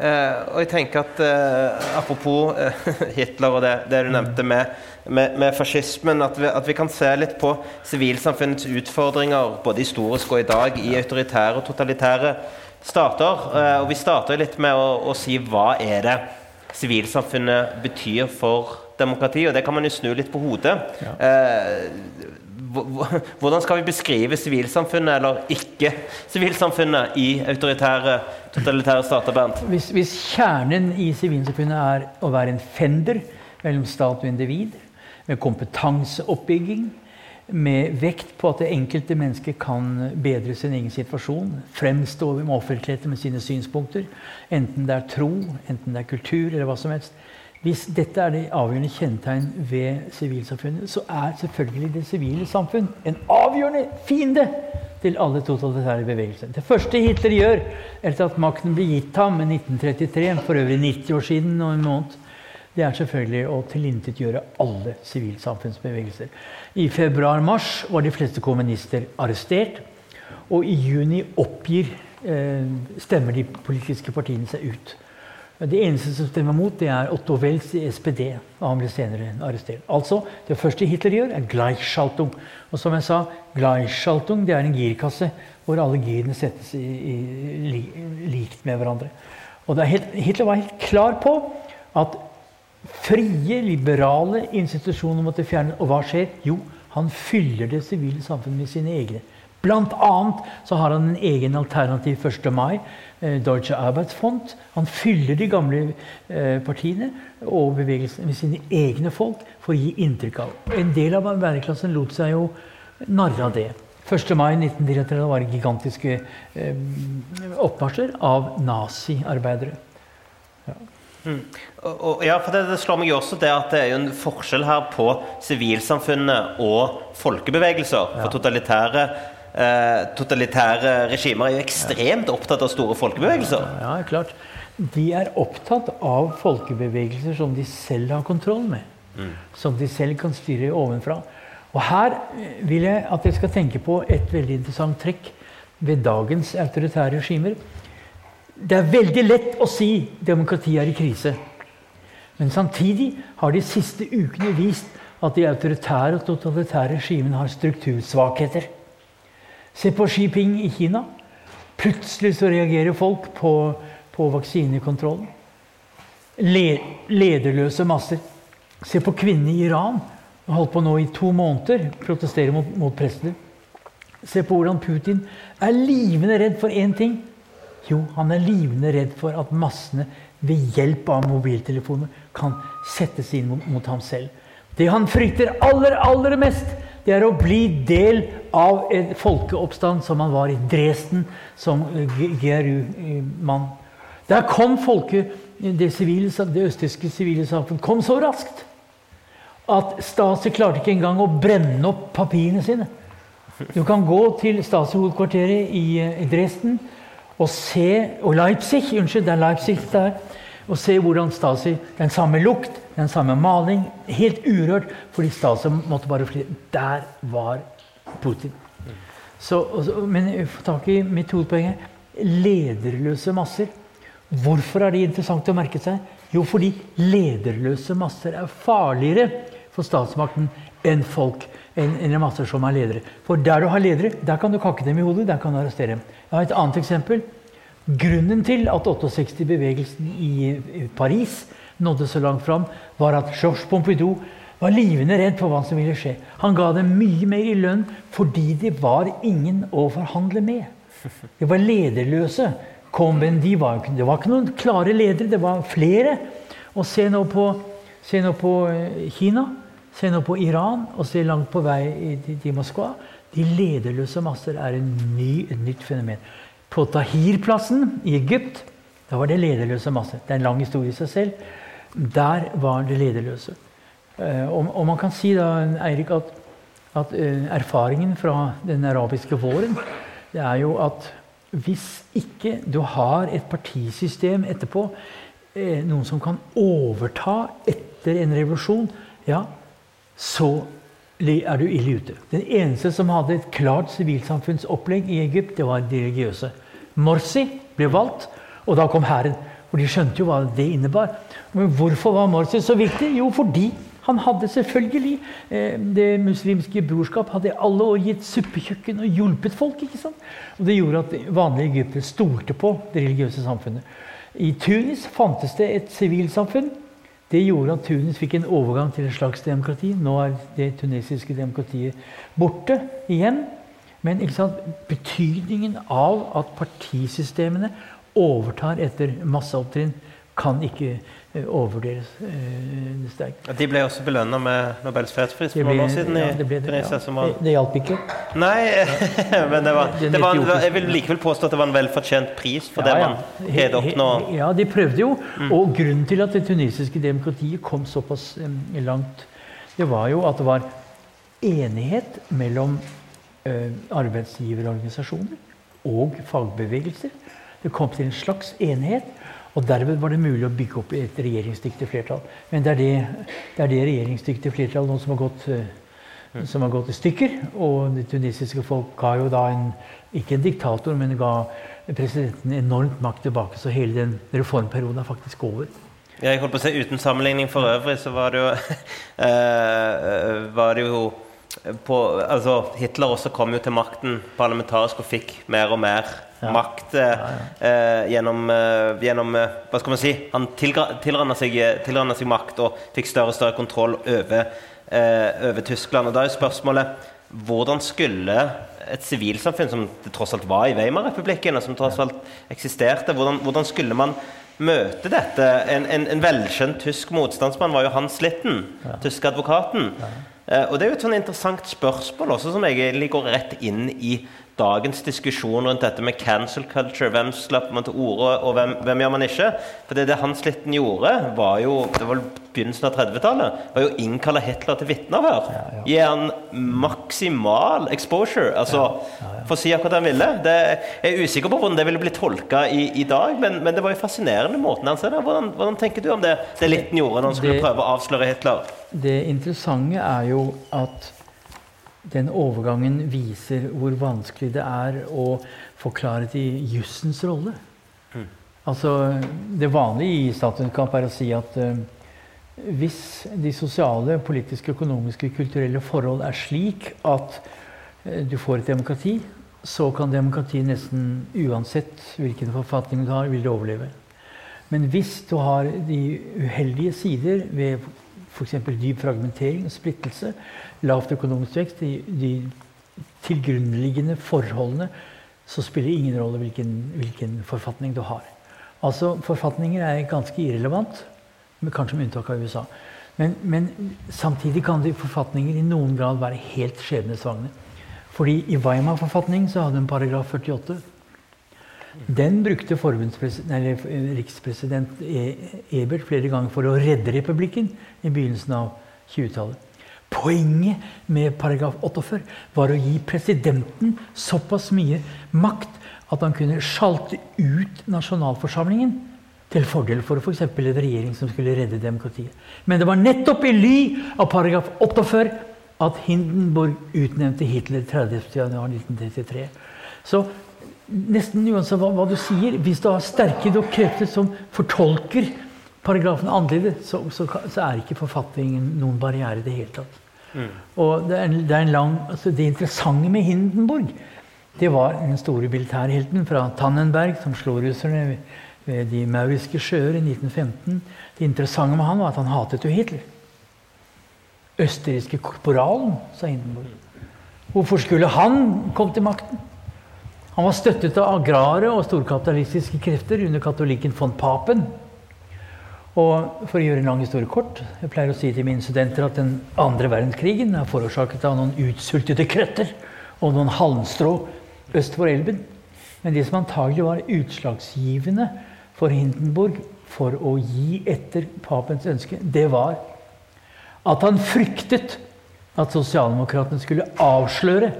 Uh, og jeg tenker at uh, Apropos uh, Hitler og det, det du nevnte med, med, med fascismen, at vi, at vi, kan se litt på sivilsamfunnets utfordringer både historisk og i dag i autoritære og totalitære stater. og Vi starter litt med å, å si hva er det sivilsamfunnet betyr for demokrati, og det kan man jo snu litt på hodet. Ja. Hvordan skal vi beskrive sivilsamfunnet, eller ikke sivilsamfunnet, i autoritære, totalitære stater? Bernt?
Hvis, hvis kjernen i sivilsamfunnet er å være en fender mellom stat og individ, med kompetanseoppbygging, med vekt på at det enkelte mennesket kan bedre sin egen situasjon, fremstå med offentligheten med sine synspunkter, enten det er tro, enten det er kultur eller hva som helst, hvis dette er det avgjørende kjennetegn ved sivilsamfunnet, så er selvfølgelig det sivile samfunn en avgjørende fiende til alle totalitære bevegelser. Det første Hitler gjør etter at makten ble gitt ham i 1933, for øvrig 90 år siden og en måned, det er selvfølgelig å tilintetgjøre alle sivilsamfunnsbevegelser. I februar-mars var de fleste kommunister arrestert. Og i juni oppgir eh, stemmer de politiske partiene seg ut. Det eneste som stemmer mot, det er Otto Welz i SPD. og Han ble senere arrestert. Altså, Det første Hitler gjør, er Gleichschaltung. Og som jeg sa, Gleichschaltung det er en girkasse hvor alle girene settes i, i, i, likt med hverandre. Og Hitler var helt klar på at frie, liberale institusjoner måtte fjernes. Og hva skjer? Jo, han fyller det sivile samfunnet med sine egne. Blant annet så har han en egen alternativ 1. mai Eh, Deutsche Arbeitsfond. Han fyller de gamle eh, partiene og bevegelsene med sine egne folk for å gi inntrykk av. En del av arbeiderklassen lot seg jo narre av det. 1. mai 1933 var det gigantiske eh, oppmarsjer av naziarbeidere.
Ja. Mm. Og, ja, for det, det, slår meg jo også det at det er jo en forskjell her på sivilsamfunnet og folkebevegelser. For totalitære eh, totalitære regimer er jo ekstremt opptatt av store folkebevegelser.
Ja, klart. De er opptatt av folkebevegelser som de selv har kontroll med. Mm. Som de selv kan styre ovenfra. Og her vil jeg at dere skal tenke på et veldig interessant trekk ved dagens autoritære regimer. Det er veldig lett å si demokratiet er i krise. Men samtidig har de siste ukene vist at de autoritære og totalitære regimene har struktursvakheter. Se på Xi Jinping i Kina. Plutselig så reagerer folk på, på vaksinekontrollen. Le, lederløse masser. Se på kvinnene i Iran. Hun holdt på nå i to måneder protestere mot, mot president. Se på hvordan Putin er livende redd for én ting. Jo, han er livende redd for at massene ved hjelp av mobiltelefoner kan settes inn mot, ham selv. Det han frykter aller, aller mest, det er å bli del av en folkeoppstand som han var i Dresden som GRU-mann. Der kom folket, det, civile, det østtyske sivile samfunn kom så raskt at Stasi klarte ikke engang å brenne opp papirene sine. Du kan gå til Stasi-hovedkvarteret i, i Dresden og se Og Leipzig, unnskyld, det er Leipzig der og se hvordan Stasi Den samme lukt, den samme maling. Helt urørt, fordi Stasi måtte bare fly. Der var Putin. Så, men få tak i mitt hovedpoeng lederløse masser. Hvorfor er det interessant å merke seg? Jo, fordi lederløse masser er farligere for statsmakten enn folk, enn, enn masser som er ledere. For der du har ledere, der kan du kakke dem i hodet, der kan du arrestere dem. Jeg har et annet eksempel. Grunnen til at 68-bevegelsen i Paris nådde så langt fram, var at Georges Pompidou var livende redd for hva som ville skje. Han ga dem mye mer i lønn fordi det var ingen å forhandle med. De var lederløse. men de var, det var ikke noen klare ledere, det var flere. Og se nå på, se nå på eh, Kina, se nå på Iran, og se langt på vei til, Moskva. De lederløse masser er ny, et nytt fenomen. På Tahir-plassen i Egypt da var det lederløse masser. Det er en lang historie i seg selv. Der var det lederløse. Eh, og, og man kan si da, Eirik, at, at uh, erfaringen fra den arabiske våren det er jo at hvis ikke du har et partisystem etterpå, eh, noen som kan overta etter en revolusjon, ja, så er du ille ute. Den eneste som hadde et klart sivilsamfunnsopplegg i Egypt, det var de religiøse. Morsi ble valgt, og da kom hæren. For de skjønte jo hva det innebar. Men hvorfor var Morsi så viktig? Jo, fordi han hadde selvfølgelig eh, Det muslimske brorskap hadde alle år gitt suppekjøkken og hjulpet folk. ikke sant? Og Det gjorde at vanlige egyptere stolte på det religiøse samfunnet. I Tunis fantes det et sivilsamfunn det gjorde at Tunis fikk en overgang til et slags demokrati. Nå er det tunesiske demokratiet borte igjen. Men betydningen av at partisystemene overtar etter masseopptrinn, kan ikke overvurderes uh, sterkt.
De ble også belønna med Nobels fredspris for noen år siden.
Ja, det, ble det, ja. det, det hjalp ikke.
Nei, men det var, det var, jeg vil likevel påstå at det var en velfortjent pris for ja, det man greide å oppnå.
Ja, de prøvde jo. Mm. Og grunnen til at det tunisiske demokratiet kom såpass um, langt, det var jo at det var enighet mellom uh, arbeidsgiverorganisasjoner og fagbevegelser. Det kom til en slags enighet. Og derved var det mulig å bygge opp et regjeringsdyktig flertall. Men det er det, det, er det regjeringsdyktige flertallet nå som har, gått, uh, som har gått i stykker. Og det tunisiske folk ga jo da en, ikke en diktator, men ga presidenten enormt makt tilbake. Så hele den reformperioden er faktisk over.
Jeg holdt på å si Uten sammenligning for øvrig så var det jo, uh, var det jo på, altså Hitler også kom jo til makten parlamentarisk og fikk mer og mer ja. makt eh. Eh, gjennom, eh, gjennom, eh, Hva skal man si? Han tilranna seg, seg, makt og fikk større og større kontroll over, eh, over Tyskland. Og da er jo spørsmålet hvordan skulle et sivilsamfunn, som det tross alt var i Weimar-republikken, og som tross alt eksisterte, hvordan, hvordan skulle man møte dette? En, en, en, velkjent tysk motstandsmann var jo Hans Litten, ja. tyske advokaten. Ja. Eh, og Det er jo et sånn interessant spørsmål også, som egentlig går rett inn i dagens diskusjon rundt dette med cancel culture. Hvem slapper man til orde, og hvem, hvem, gjør man ikke? For det, det Hans Litten gjorde, var jo det var begynnelsen av 30-tallet, var jo å innkalle Hitler til vitneavhør. Ja, ja. Gi han maksimal exposure. altså ja, For å si akkurat det han ville. Det, jeg er usikker på hvordan det ville blitt tolka i, i, dag, men, men, det var jo fascinerende måten han ser det. Hvordan, hvordan tenker du om det det Litten gjorde når han skulle prøve å avsløre Hitler?
Det interessante er jo at den overgangen viser hvor vanskelig det er å få klarhet i jussens rolle. Mm. Altså, det vanlige i statsvitenskap er å si at uh, hvis de sosiale, politiske, økonomiske, kulturelle forhold er slik at uh, du får et demokrati, så kan demokratiet nesten uansett hvilken forfatning du har, vil det overleve. Men hvis du har de uheldige sider ved f.eks. dyp fragmentering og splittelse, lavt økonomisk vekst, de, de tilgrunnliggende forholdene, så spiller ingen rolle hvilken, hvilken, forfatning du har. Altså, Forfatninger er ganske irrelevant, kanskje med unntak av USA. Men, men, samtidig kan de forfatninger i noen grad være helt skjebnesvagne. Fordi i Weimar-forfatningen så hadde en paragraf 48 den brukte rikspresident e- Ebert flere ganger for å redde republikken i begynnelsen av 20-tallet. Poenget med paragraf 48 var å gi presidenten såpass mye makt at han kunne sjalte ut nasjonalforsamlingen til fordel for f.eks. For en regjering som skulle redde demokratiet. Men det var nettopp i ly av paragraf 48 at Hindenburg utnevnte Hitler 30.1.1933. Så nesten uansett hva, hva, du sier, hvis du har sterke krefter som fortolker paragrafen annerledes, så, så, så, er ikke forfatningen noen barriere i det hele tatt. Mm. Og det, er, det, er en lang, altså det interessante med Hindenburg det var den store militærhelten fra Tannenberg som slo russerne ved de mauriske sjøer i 1915. Det interessante med han var at han hatet jo Hitler. Østerrikske korporalen, sa Hindenburg. Hvorfor skulle han komme til makten? Han var støttet av agrare og storkapitalistiske krefter under katolikken von Papen. Og for å gjøre en lang historie kort Jeg pleier å si til mine studenter at den andre verdenskrigen er forårsaket av noen utsultede krøtter og noen halmstrå øst for elven. Men det som antagelig var utslagsgivende for Hindenburg for å gi etter papens ønske, det var at han fryktet at sosialdemokratene skulle avsløre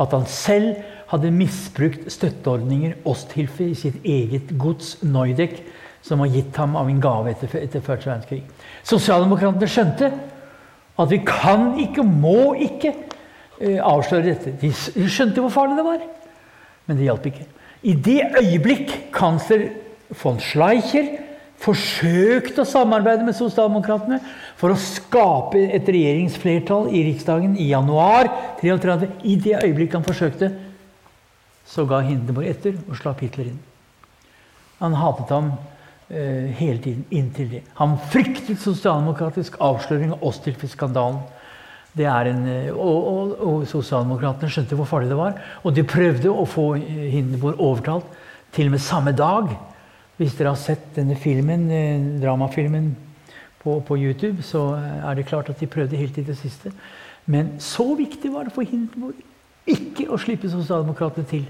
at han selv hadde misbrukt støtteordninger Osthilfe i sitt eget gods Neudek, som var gitt ham av en gave etter, etter første verdenskrig. Sosialdemokratene skjønte at vi kan ikke, må ikke uh, avsløre dette. De, de skjønte hvor farlig det var, men det hjalp ikke. I det øyeblikk kansler von Schleicher forsøkte å samarbeide med sosialdemokratene for å skape et regjeringsflertall i Riksdagen i januar 33. I det øyeblikk han forsøkte, så ga Hindenburg etter og slapp Hitler inn. Han hatet ham eh, hele tiden inntil det. Han fryktet sosialdemokratisk avsløring av Ostilfe-skandalen. Eh, og, og, og sosialdemokratene skjønte hvor farlig det var. Og de prøvde å få Hindenburg overtalt til og med samme dag hvis dere har sett denne filmen, eh, dramafilmen på, på, YouTube, så er det klart at de prøvde helt til det siste. Men så viktig var det for Hindenburg ikke å slippe sosialdemokratene til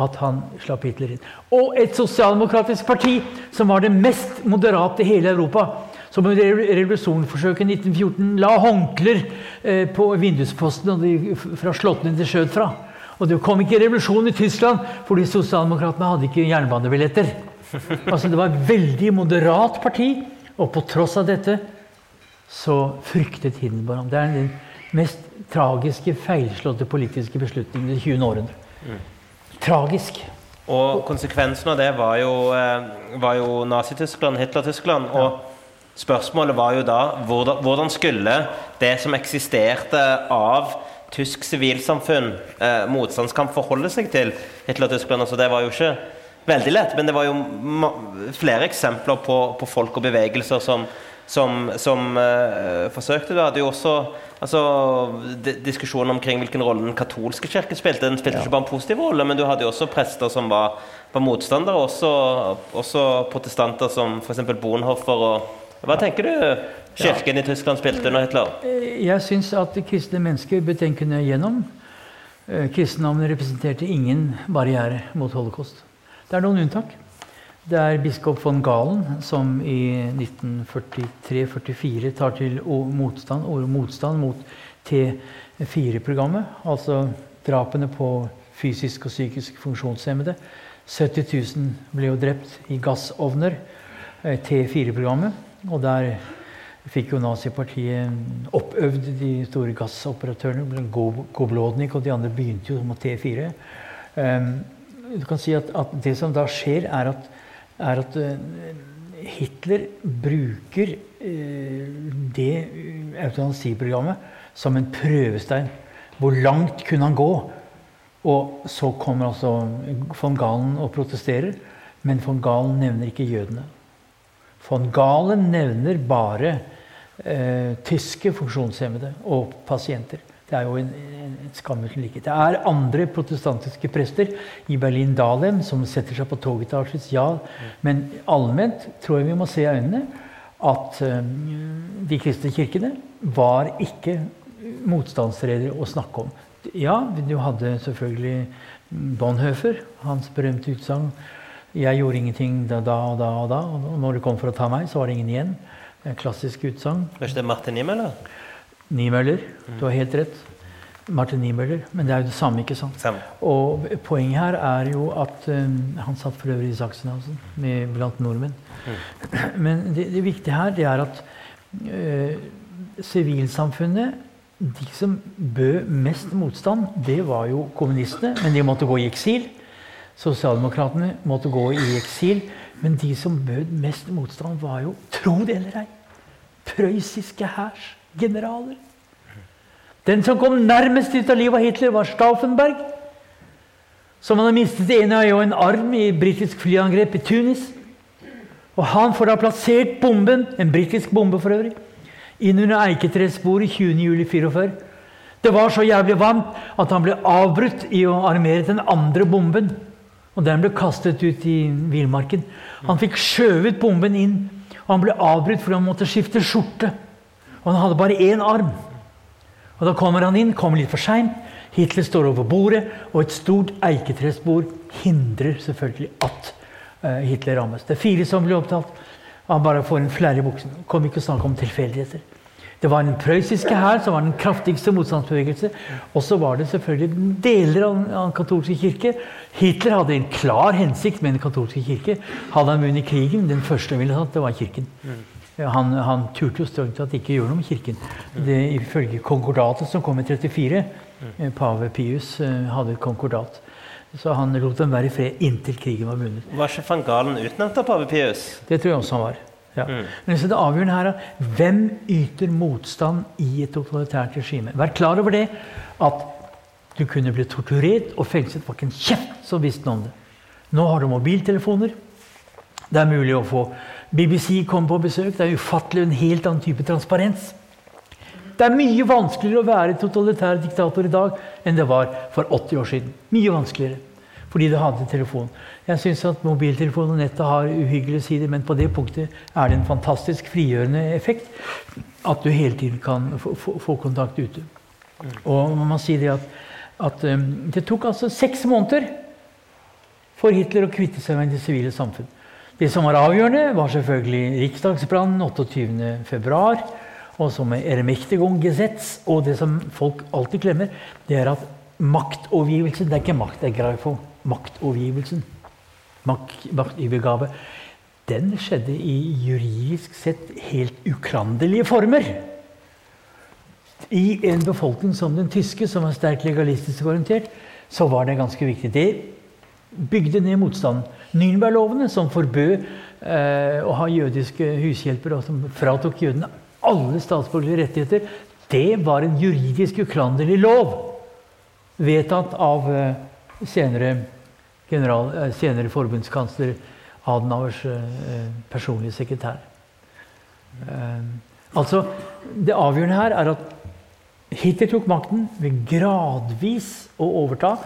at han slapp Hitler inn. Og et sosialdemokratisk parti som var det mest moderate i hele Europa. Som under revolusjonsforsøket i 1914 la håndklær eh, på vinduspostene fra slottene de skjøt fra. Og det kom ikke revolusjon i Tyskland fordi sosialdemokratene hadde ikke jernbanebilletter. Altså, det var et veldig moderat parti, og på tross av dette så fryktet Hindenburg ham. Det er den mest tragiske, feilslåtte politiske beslutningen i det 20. århundre. Tragisk.
Og konsekvensen av det var jo, eh, var jo Nazi-Tyskland, Hitler-Tyskland. og Spørsmålet var jo da hvordan, hvordan skulle det som eksisterte av tysk sivilsamfunn, eh, motstandskamp, forholde seg til Hitler-Tyskland? Altså, det var jo ikke veldig lett. Men det var jo flere eksempler på, på folk og bevegelser som, som, som uh, forsøkte. Du hadde jo også altså, diskusjonen omkring hvilken rolle den katolske kirke spilte. Den spilte ja. ikke bare en positiv rolle, men du hadde jo også prester som var, var motstandere. Også, også protestanter som f.eks. Bonhoffer. Og, hva tenker du kirken ja. i Tyskland spilte under Hitler?
Eh, jeg syns at kristne mennesker bør tenke nøye gjennom. Eh, kristendommen representerte ingen barriere mot holocaust. Det er noen unntak. Det er biskop von Galen som i 1943-44 tar til motstand, motstand mot T4-programmet. Altså drapene på fysisk og psykisk funksjonshemmede. 70 000 ble jo drept i gassovner. Eh, T4-programmet. Og der fikk jo nazipartiet oppøvd de store gassoperatørene. Goblodnik og de andre begynte jo mot T4 du kan si at, at, det som da skjer, er at, er at uh, Hitler bruker uh, det eutanasiprogrammet som en prøvestein. Hvor langt kunne han gå? Og så kommer altså von Galen og protesterer, men von Galen nevner ikke jødene. Von Galen nevner bare uh, tyske funksjonshemmede og pasienter. Det er jo en, en, en skammelig likhet. Det er andre protestantiske prester i Berlin-Dahlem som setter seg på toget til Auschwitz, ja. Men allment tror jeg vi må se i øynene at um, de kristne kirkene var ikke motstandsredere å snakke om. Ja, du hadde selvfølgelig Bonhoeffer, hans berømte utsagn 'Jeg gjorde ingenting da, da og da og da', og når det kom for å ta meg, så var det ingen igjen. En klassisk utsagn.
Var ikke det Martin Niemöller?
Niemöller. Du har helt rett. Martin Niemöller. Men det er jo det samme, ikke sant? Samme. Og poenget her er jo at um, Han satt for øvrig i Sachsenhausen blant nordmenn. Mm. Men det, det, viktige her det er at uh, De som bød mest motstand, det var jo kommunistene. Men de måtte gå i eksil. Sosialdemokratene måtte gå i eksil. Men de som bød mest motstand, var jo, tro det eller ei, prøyssiske hærs generaler. Den som kom nærmest ut av livet av Hitler, var Stauffenberg. Som hadde mistet en øye og en arm i britisk flyangrep i Tunis. Og han får da plassert bomben, en britisk bombe for øvrig, inn under eiketresporet 20.07.44. Det var så jævlig varmt at han ble avbrutt i å armere den andre bomben. Og den ble kastet ut i villmarken. Han fikk skjøvet bomben inn Og han ble avbrutt fordi han måtte skifte skjorte. Og han hadde bare én arm. Og Da kommer han inn, kommer litt for seint. Hitler står over bordet, og et stort eiketresbord hindrer selvfølgelig at uh, Hitler rammes. Det er fire som blir opptatt. Han bare får en flere i buksen. Kom ikke å snakke om tilfeldigheter. Det var den prøyssiske hær som var den kraftigste motstandsbevegelse. Og så var det selvfølgelig deler av den katolske kirke. Hitler hadde en klar hensikt med den katolske kirke. Hadde han vunnet krigen, den første ville hatt, det var kirken. Han, han turte jo strengt tatt ikke gjøre noe med kirken. Det, ifølge konkordatet som kom i 34, eh, pave Pius eh, hadde et konkordat. Så han lot dem være i fred inntil krigen var vunnet.
Var ikke van Galen utnevnt av pave Pius?
Det tror jeg også han var. Ja. Mm. Men det avgjørende her er hvem yter motstand i et totalitært regime. Vær klar over det at du kunne bli torturert og fengslet. var ikke en kjeft som visste noe om det. Nå har du mobiltelefoner. Det er mulig å få BBC kom på besøk. Det er ufattelig en helt annen type transparens. Det er mye vanskeligere å være totalitær diktator i dag enn det var for 80 år siden. Mye vanskeligere. Fordi det hadde telefon. Jeg syns at mobiltelefon og nettet har uhyggelige sider, men på det punktet er det en fantastisk frigjørende effekt at du hele tiden kan få, kontakt ute. Og man må si det at, at um, det tok altså seks måneder for Hitler å kvitte seg med det sivile samfunn. Det som var avgjørende, var selvfølgelig riksdagsbrannen 28.2. Og som er Ermächtigungsgesetz. Og det som folk alltid glemmer, det er at maktovergivelsen Det er ikke makt, det er greifo. Maktovergivelsen maktovergave, den skjedde i juridisk sett helt ukrandelige former. I en befolkning som den tyske, som var sterkt legalistisk orientert, så var det ganske viktig. Det bygde ned motstanden. Nürnberglovene, som forbød eh, å ha jødiske hushjelper, og som fratok jødene alle statsborgerlige rettigheter, det var en juridisk uklanderlig lov. Vedtatt av eh, senere general, eh, senere forbundskansler Adenauers eh, personlige sekretær. Eh, altså, Det avgjørende her er at Hitler tok makten ved gradvis å overta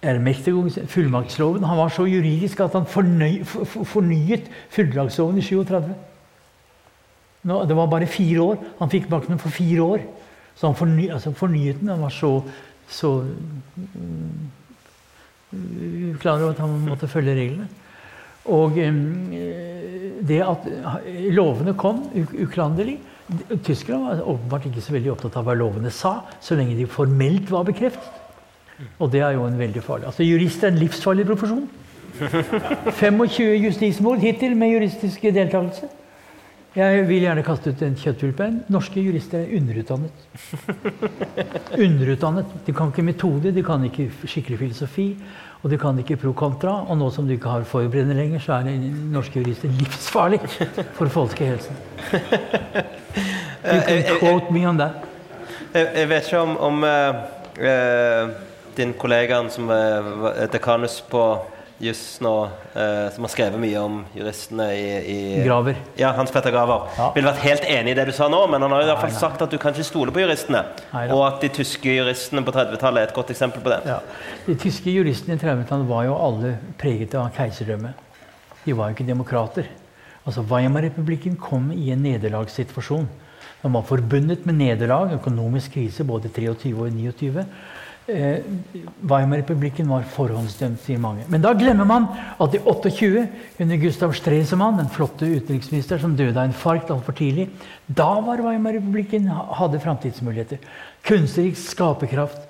fullmaktsloven. Han var så juridisk at han fornøy, fornyet fullmaktsloven i 37. Nå, det var bare fire år. Han fikk makten for fire år. Så han forny, altså fornyet den. Han var så, så klar over at han måtte følge reglene. Og det at lovene kom uklanderlig Tyskerne var åpenbart ikke så veldig opptatt av hva lovene sa, så lenge de formelt var bekreftet. Og det er jo en veldig farlig Altså Jurist er en livsfarlig profesjon. 25 justismord hittil med juristisk deltakelse. Jeg vil gjerne kaste ut en kjøttpulpen. Norske jurister er underutdannet. Underutdannet. De kan ikke metode, de kan ikke skikkelig filosofi. Og de kan ikke pro contra. Og nå som du ikke har forberedende lenger, så er norske jurister livsfarlig for folkehelsen. You can quote me on that.
Jeg, vet ikke om, om uh, din kollega som er dekanus på juss nå, eh, som har skrevet mye om juristene i, i
Graver.
Ja, Hans Petter Graver. Ja. Ville vært helt enig i det du sa nå, men han har i hvert fall sagt at du kan ikke stole på juristene. Neida. Og at de tyske juristene på 30-tallet er et godt eksempel på det. Ja.
De tyske juristene i 30-tallet var jo alle preget av keiserdømme. De var jo ikke demokrater. Altså Weimar-republikken kom i en nederlagssituasjon. Den var forbundet med nederlag, økonomisk krise både i 23 og 29. Eh, Weimar-republikken var forhåndsdømt, sier mange. Men da glemmer man at i 28, under Gustav Stresemann, den flotte utenriksminister som døde av infarkt altfor tidlig, da var Weimar-republikken hadde framtidsmuligheter. Kunstnerisk skaperkraft,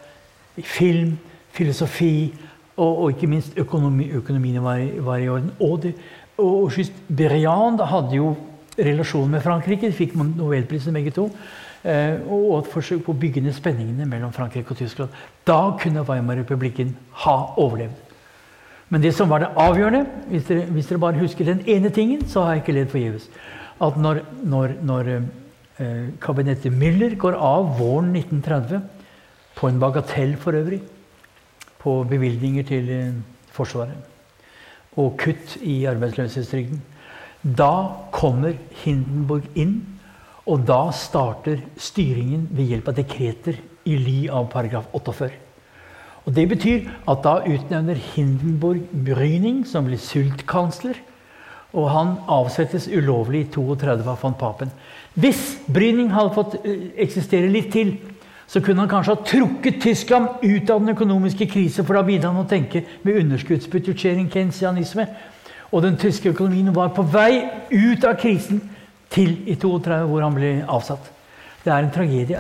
film, filosofi og, og ikke minst økonomi, økonomien var, var, i orden. Og, det, og just Briand hadde jo relasjon med Frankrike. De fikk nobelprisen begge to. Eh, og et forsøk på å bygge ned spenningene mellom Frankrike og Tyskland. Da kunne Weimar-republikken ha overlevd. Men det som var det avgjørende, hvis dere, hvis dere, bare husker den ene tingen, så har jeg ikke ledd forgjeves. At når, når, når eh, kabinettet Müller går av våren 1930, på en bagatell for øvrig, på bevilgninger til eh, Forsvaret, og kutt i arbeidsløshetstrygden, da kommer Hindenburg inn og da starter styringen ved hjelp av dekreter i ly av paragraf 48. Og Det betyr at da utnevner Hindenburg Bryning, som blir sultkansler. Og han avsettes ulovlig i 32 av von Papen. Hvis Bryning hadde fått eh, eksistere litt til, så kunne han kanskje ha trukket Tyskland ut av den økonomiske krise, for da begynte han å tenke med underskuddsbudsjettering, kensianisme. Og den tyske økonomien var på vei ut av krisen til i 32, hvor han ble avsatt. Det er en tragedie.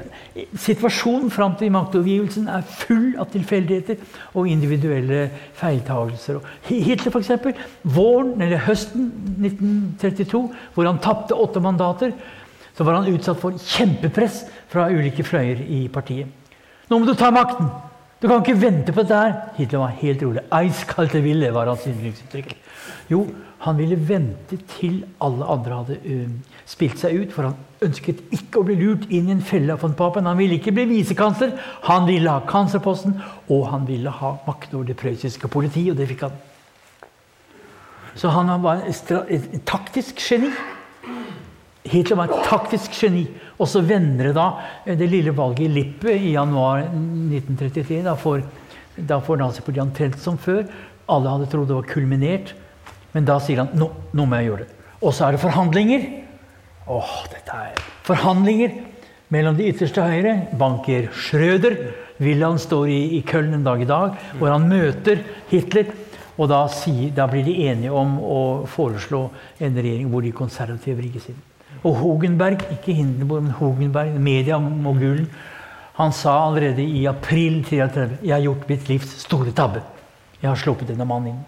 Situasjonen fram til maktovergivelsen er full av tilfeldigheter og individuelle feiltagelser. Hitler, f.eks. Våren, eller høsten 1932, hvor han tapte åtte mandater, så var han utsatt for kjempepress fra ulike fløyer i partiet. Nå må du ta makten! Du kan ikke vente på dette her. Hitler var helt rolig. Eiskalte ville var hans yndlingsuttrykk. Jo, han ville vente til alle andre hadde uh, spilt seg ut, for han ønsket ikke å bli lurt inn i en felle av von Papen. Han ville ikke bli visekansler, han ville ha kanslerposten, og han ville ha makt over det prøyssiske politiet, og det fikk han. Så han var et, et taktisk geni. Hitler var et taktisk geni. Og så vender det da det lille valget i Lippe i januar 1933. Da får, da får nazipartiet omtrent som før. Alle hadde trodd det var kulminert. Men da sier han nå, nå må jeg gjøre det. Og så er det forhandlinger. Åh, dette er Forhandlinger mellom de ytterste høyre. Banker Schrøder. Wilhelm står i, i Köln en dag i dag, hvor han møter Hitler. Og da, sier, da blir de enige om å foreslå en regjering hvor de konservative rigges inn. Og Hogenberg, ikke Hindenburg, men Hogenberg, mediemogulen, han sa allerede i april 33 jeg har gjort mitt livs store tabbe. Jeg har sluppet denne mannen inn.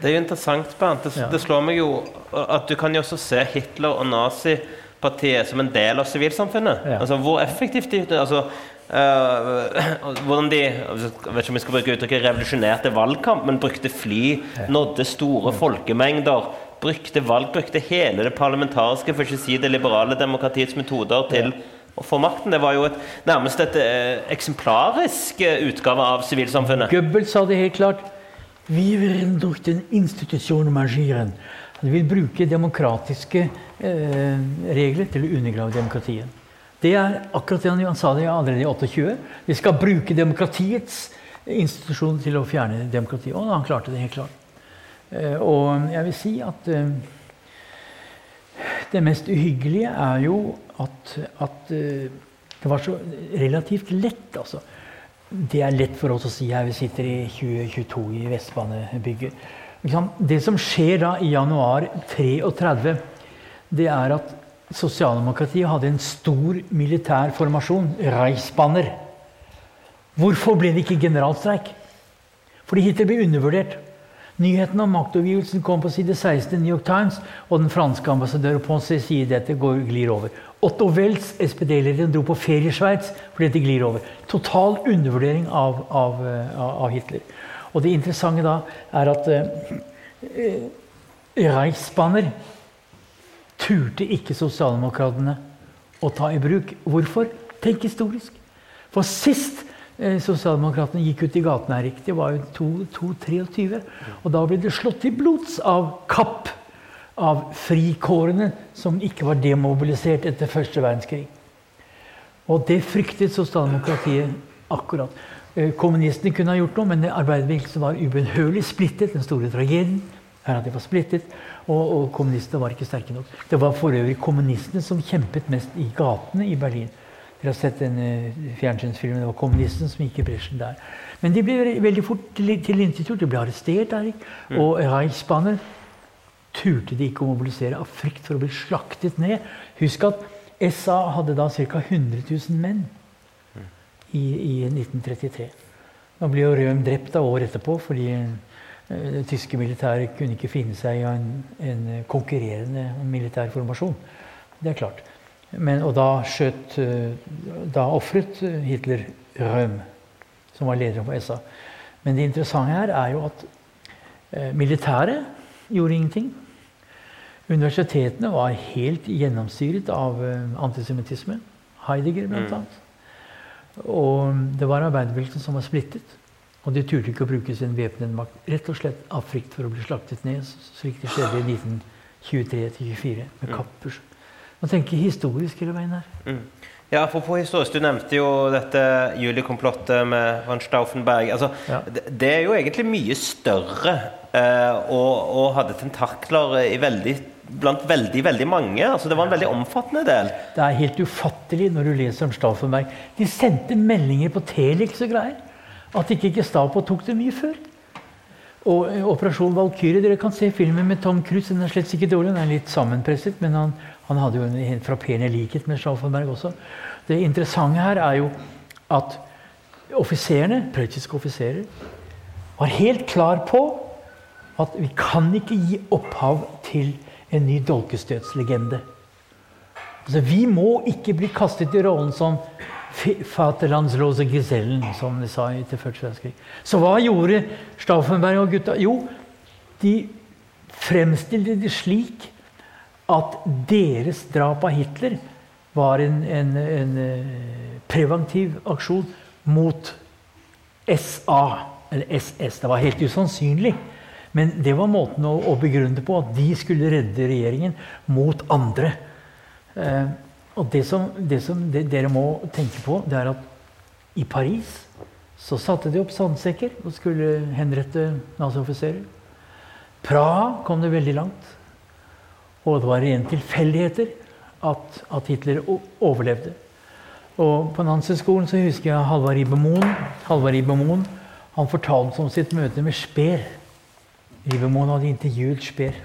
Det er jo interessant, Bernt. Det, ja. det, slår meg jo at du kan jo også se Hitler og nazipartiet som en del av sivilsamfunnet. Ja. Altså, hvor effektivt de altså, uh, Hvordan de jeg vet ikke om jeg skal bruke uttrykket revolusjonerte valgkamp, men brukte fly, nådde store folkemengder brukte valg, brukte hele det parlamentariske, for ikke å si det liberale demokratiets metoder til å få makten. Det var jo et, nærmest et eh, eksemplarisk eh, utgave av sivilsamfunnet.
Goebbels sa det helt klart. Vi vil durch den institusjon marschieren. Vi vil bruke demokratiske eh, regler til å undergrave demokratiet. Det er akkurat det han sa det allerede i 28. Vi skal bruke demokratiets institusjon til å fjerne demokratiet. Og han klarte det helt klart. Eh, og jeg vil si at eh, det mest uhyggelige er jo at, at eh, det var så relativt lett, altså. Det er lett for oss å si her vi sitter i 2022 i Vestbanebygget. Det som skjer da i januar 33, det er at sosialdemokratiet hadde en stor militær formasjon, Reichsbanner. Hvorfor ble det ikke generalstreik? Fordi Hitler ble undervurdert. Nyheten om maktovergivelsen kom på side 16 i New York Times, og den franske ambassadøren Ponce sier dette går, glir over. Otto Wells, SPD-lederen, dro på ferie i Sveits fordi dette glir over. Total undervurdering av, av, eh, av, Hitler. Og det interessante da er at eh, Reichsbanner turte ikke sosialdemokratene å ta i bruk. Hvorfor? Tenk historisk. For sist Eh, sosialdemokratene gikk ut i gatene her. Det var jo 2-23. Og da ble det slått til blods av Kapp. Av frikårene som ikke var demobilisert etter første verdenskrig. Og det fryktet sosialdemokratiet akkurat. Eh, kommunistene kunne ha gjort noe, men arbeiderbevegelsen var ubønnhørlig splittet. Den store tragedien er at de var splittet, og, og kommunistene var ikke sterke nok. Det var for øvrig kommunistene som kjempet mest i gatene i Berlin. Dere har sett denne fjernsynsfilmen. Det var kommunisten som gikk i bresjen der. Men de ble veldig fort tilintetgjort. De ble arrestert. Der, mm. Og Reichsbanen turte de ikke å mobilisere av frykt for å bli slaktet ned. Husk at SA hadde da ca. 100 000 menn i, i 1933. Nå ble jo Røhm drept da året etterpå fordi uh, det tyske militæret kunne ikke finne seg i en, en konkurrerende militær formasjon. Det er klart. Men, og da skjøt eh, Da ofret Hitler Røhm, som var leder for SA. Men det interessante her er jo at eh, militæret gjorde ingenting. Universitetene var helt gjennomstyret av eh, antisemittisme. Heidegger, blant mm. annet. Og det var arbeiderbevegelsen som var splittet. Og de turte ikke å bruke sin væpnede makt rett og slett av frykt for å bli slaktet ned, slik det skjedde i 1923-24 med mm. Kappers Man tenker historisk hele veien her.
Mm. Ja, Apropos historisk, du nevnte jo dette julikomplottet med von Stauffenberg. Altså,
Ja.
det, det er jo egentlig mye større eh, og, og hadde tentakler i veldig, blant veldig, veldig mange. Altså, det var en veldig omfattende del.
Det er helt ufattelig når du leser om Stauffenberg. De sendte meldinger på Telex og greier. At ikke Gestapo tok det mye før. Og eh, Operasjon Valkyrie, dere kan se filmen med Tom Cruise. Den er slett ikke dårlig, den er litt sammenpresset, men han, han hadde jo en frapperende likhet med Stauffenberg også. Det interessante her er jo at offiserene, prøyssiske offiserer, var helt klar på at vi kan ikke gi opphav til en ny dolkestøtslegende. Altså, vi må ikke bli kastet i rollen som Vaterlandslose Gisellen, som de sa etter første verdenskrig. Så hva gjorde Stauffenberg og gutta? Jo, de fremstilte det slik at deres drap av Hitler var en, en, en eh, preventiv aksjon mot SA, eller SS. Det var helt usannsynlig. Men det var måten å, å begrunne det på, at de skulle redde regjeringen mot andre. Eh, og det som, det som det, dere må tenke på, det er at i Paris så satte de opp sandsekker og skulle henrette nazioffiserer. Praha kom det veldig langt. Og det var rene tilfeldigheter at, at Hitler overlevde. Og på Nansen-skolen så husker jeg Halvard Ibermoen. Halvard Ribermoen han fortalte om sitt møte med Speer. Ibermoen hadde intervjuet Speer.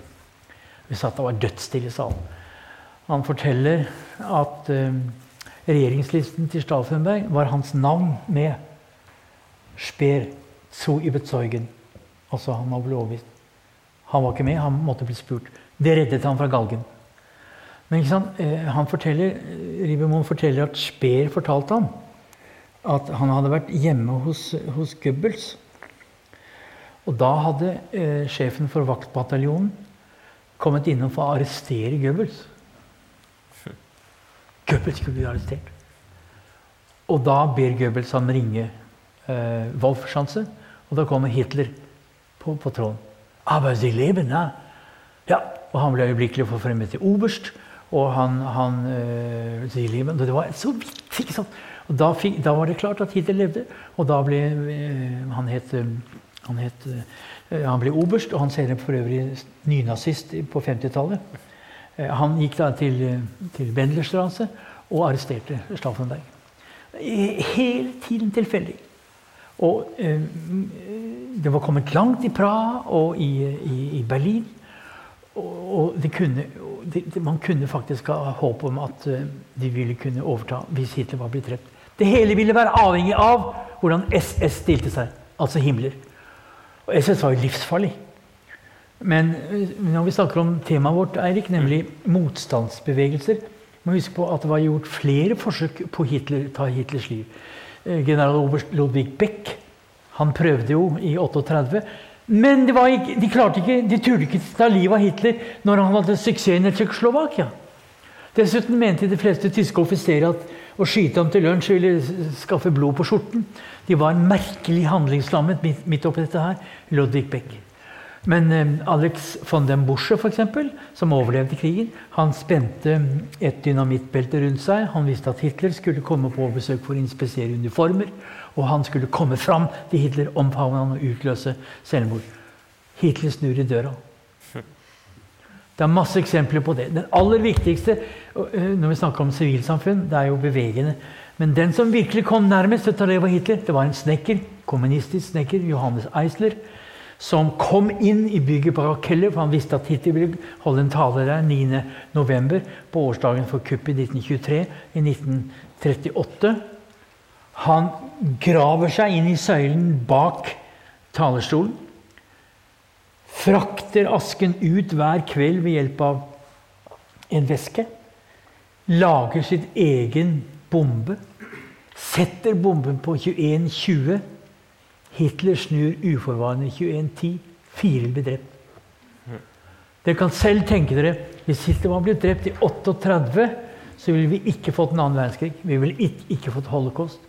Vi satt og var dødsstille i salen. Han forteller at eh, regjeringslisten til Stauffenberg var hans navn med Speer zu überzeugen. Altså han var overbevist. Han var ikke med, han måtte bli spurt. Det reddet han fra galgen. Men? Eh, han forteller, Ribermoen forteller at Speer fortalte ham at han hadde vært hjemme hos, hos Goebbels. Og da hadde eh, sjefen for vaktbataljonen kommet innom for å arrestere Goebbels. Goebbels skulle bli arrestert. Og da ber Goebbels han ringe eh, Wolfschanze, og da kommer Hitler på, på tråden. Aber Sie leben, ja. ja. Og han ble øyeblikkelig forfremmet til oberst. Og han, han eh, Sie leben. Det var så vidt, ikke sant? Og da, fikk, da var det klart at Hitler levde, og da ble eh, Han het, han, het eh, han ble oberst, og han ser en for øvrig nynazist på 50-tallet. Eh, Han gikk da til, til Bendelstrasse og arresterte Stauffenberg. Eh, Hele tiden tilfeldig. Og eh, det var kommet langt i Praha og i, i, i Berlin. Og, det kunne, det, man kunne faktisk ha håp om at eh, de ville kunne overta hvis Hitler var blitt drept. Det hele ville være avhengig av hvordan SS stilte seg, altså Himmler. Og SS var jo livsfarlig. Men eh, når vi snakker om temaet vårt, Eirik, nemlig motstandsbevegelser, må huske på at det var gjort flere forsøk på Hitler, ta Hitlers liv. General Oberst Ludvig Beck han prøvde jo i 38. Men ikke, de klarte ikke, de turte ikke ta livet av Hitler når han hadde suksessen i Tsjekkoslovakia. Dessuten mente de fleste tyske offiserer at å skyte ham til lunsj ville skaffe blod på skjorten. De var merkelig handlingslammet midt, oppi dette her. Ludwig Beck. Men eh, Alex von den Busche, eksempel, som overlevde krigen, han spente et dynamittbelte rundt seg. Han visste at Hitler skulle komme på besøk for å inspisere uniformer. Og han skulle komme fram til Hitler, omfavne han og utløse selvmord. Hitler snur i døra. Det er masse eksempler på det. Den aller viktigste øh, når vi snakker om sivilsamfunn, det er jo bevegende. Men den som virkelig kom nærmest ta av Hitler, det var en snekker, kommunistisk snekker, Johannes Eisler, som kom inn i bygget på Rakeller, for han visste at Hitler ville holde en tale der 9.11. på årsdagen for kuppet i 1923. I 1938. Han graver seg inn i søylen bak talerstolen. Frakter asken ut hver kveld ved hjelp av en væske. Lager sitt egen bombe. Setter bomben på 21.20. Hitler snur uforvarende 21.10. Fire blir drept. Dere kan selv tenke dere hvis Hitler var blitt drept i 38, så ville vi ikke fått en annen verdenskrig. Vi ville ikke, ikke fått holocaust.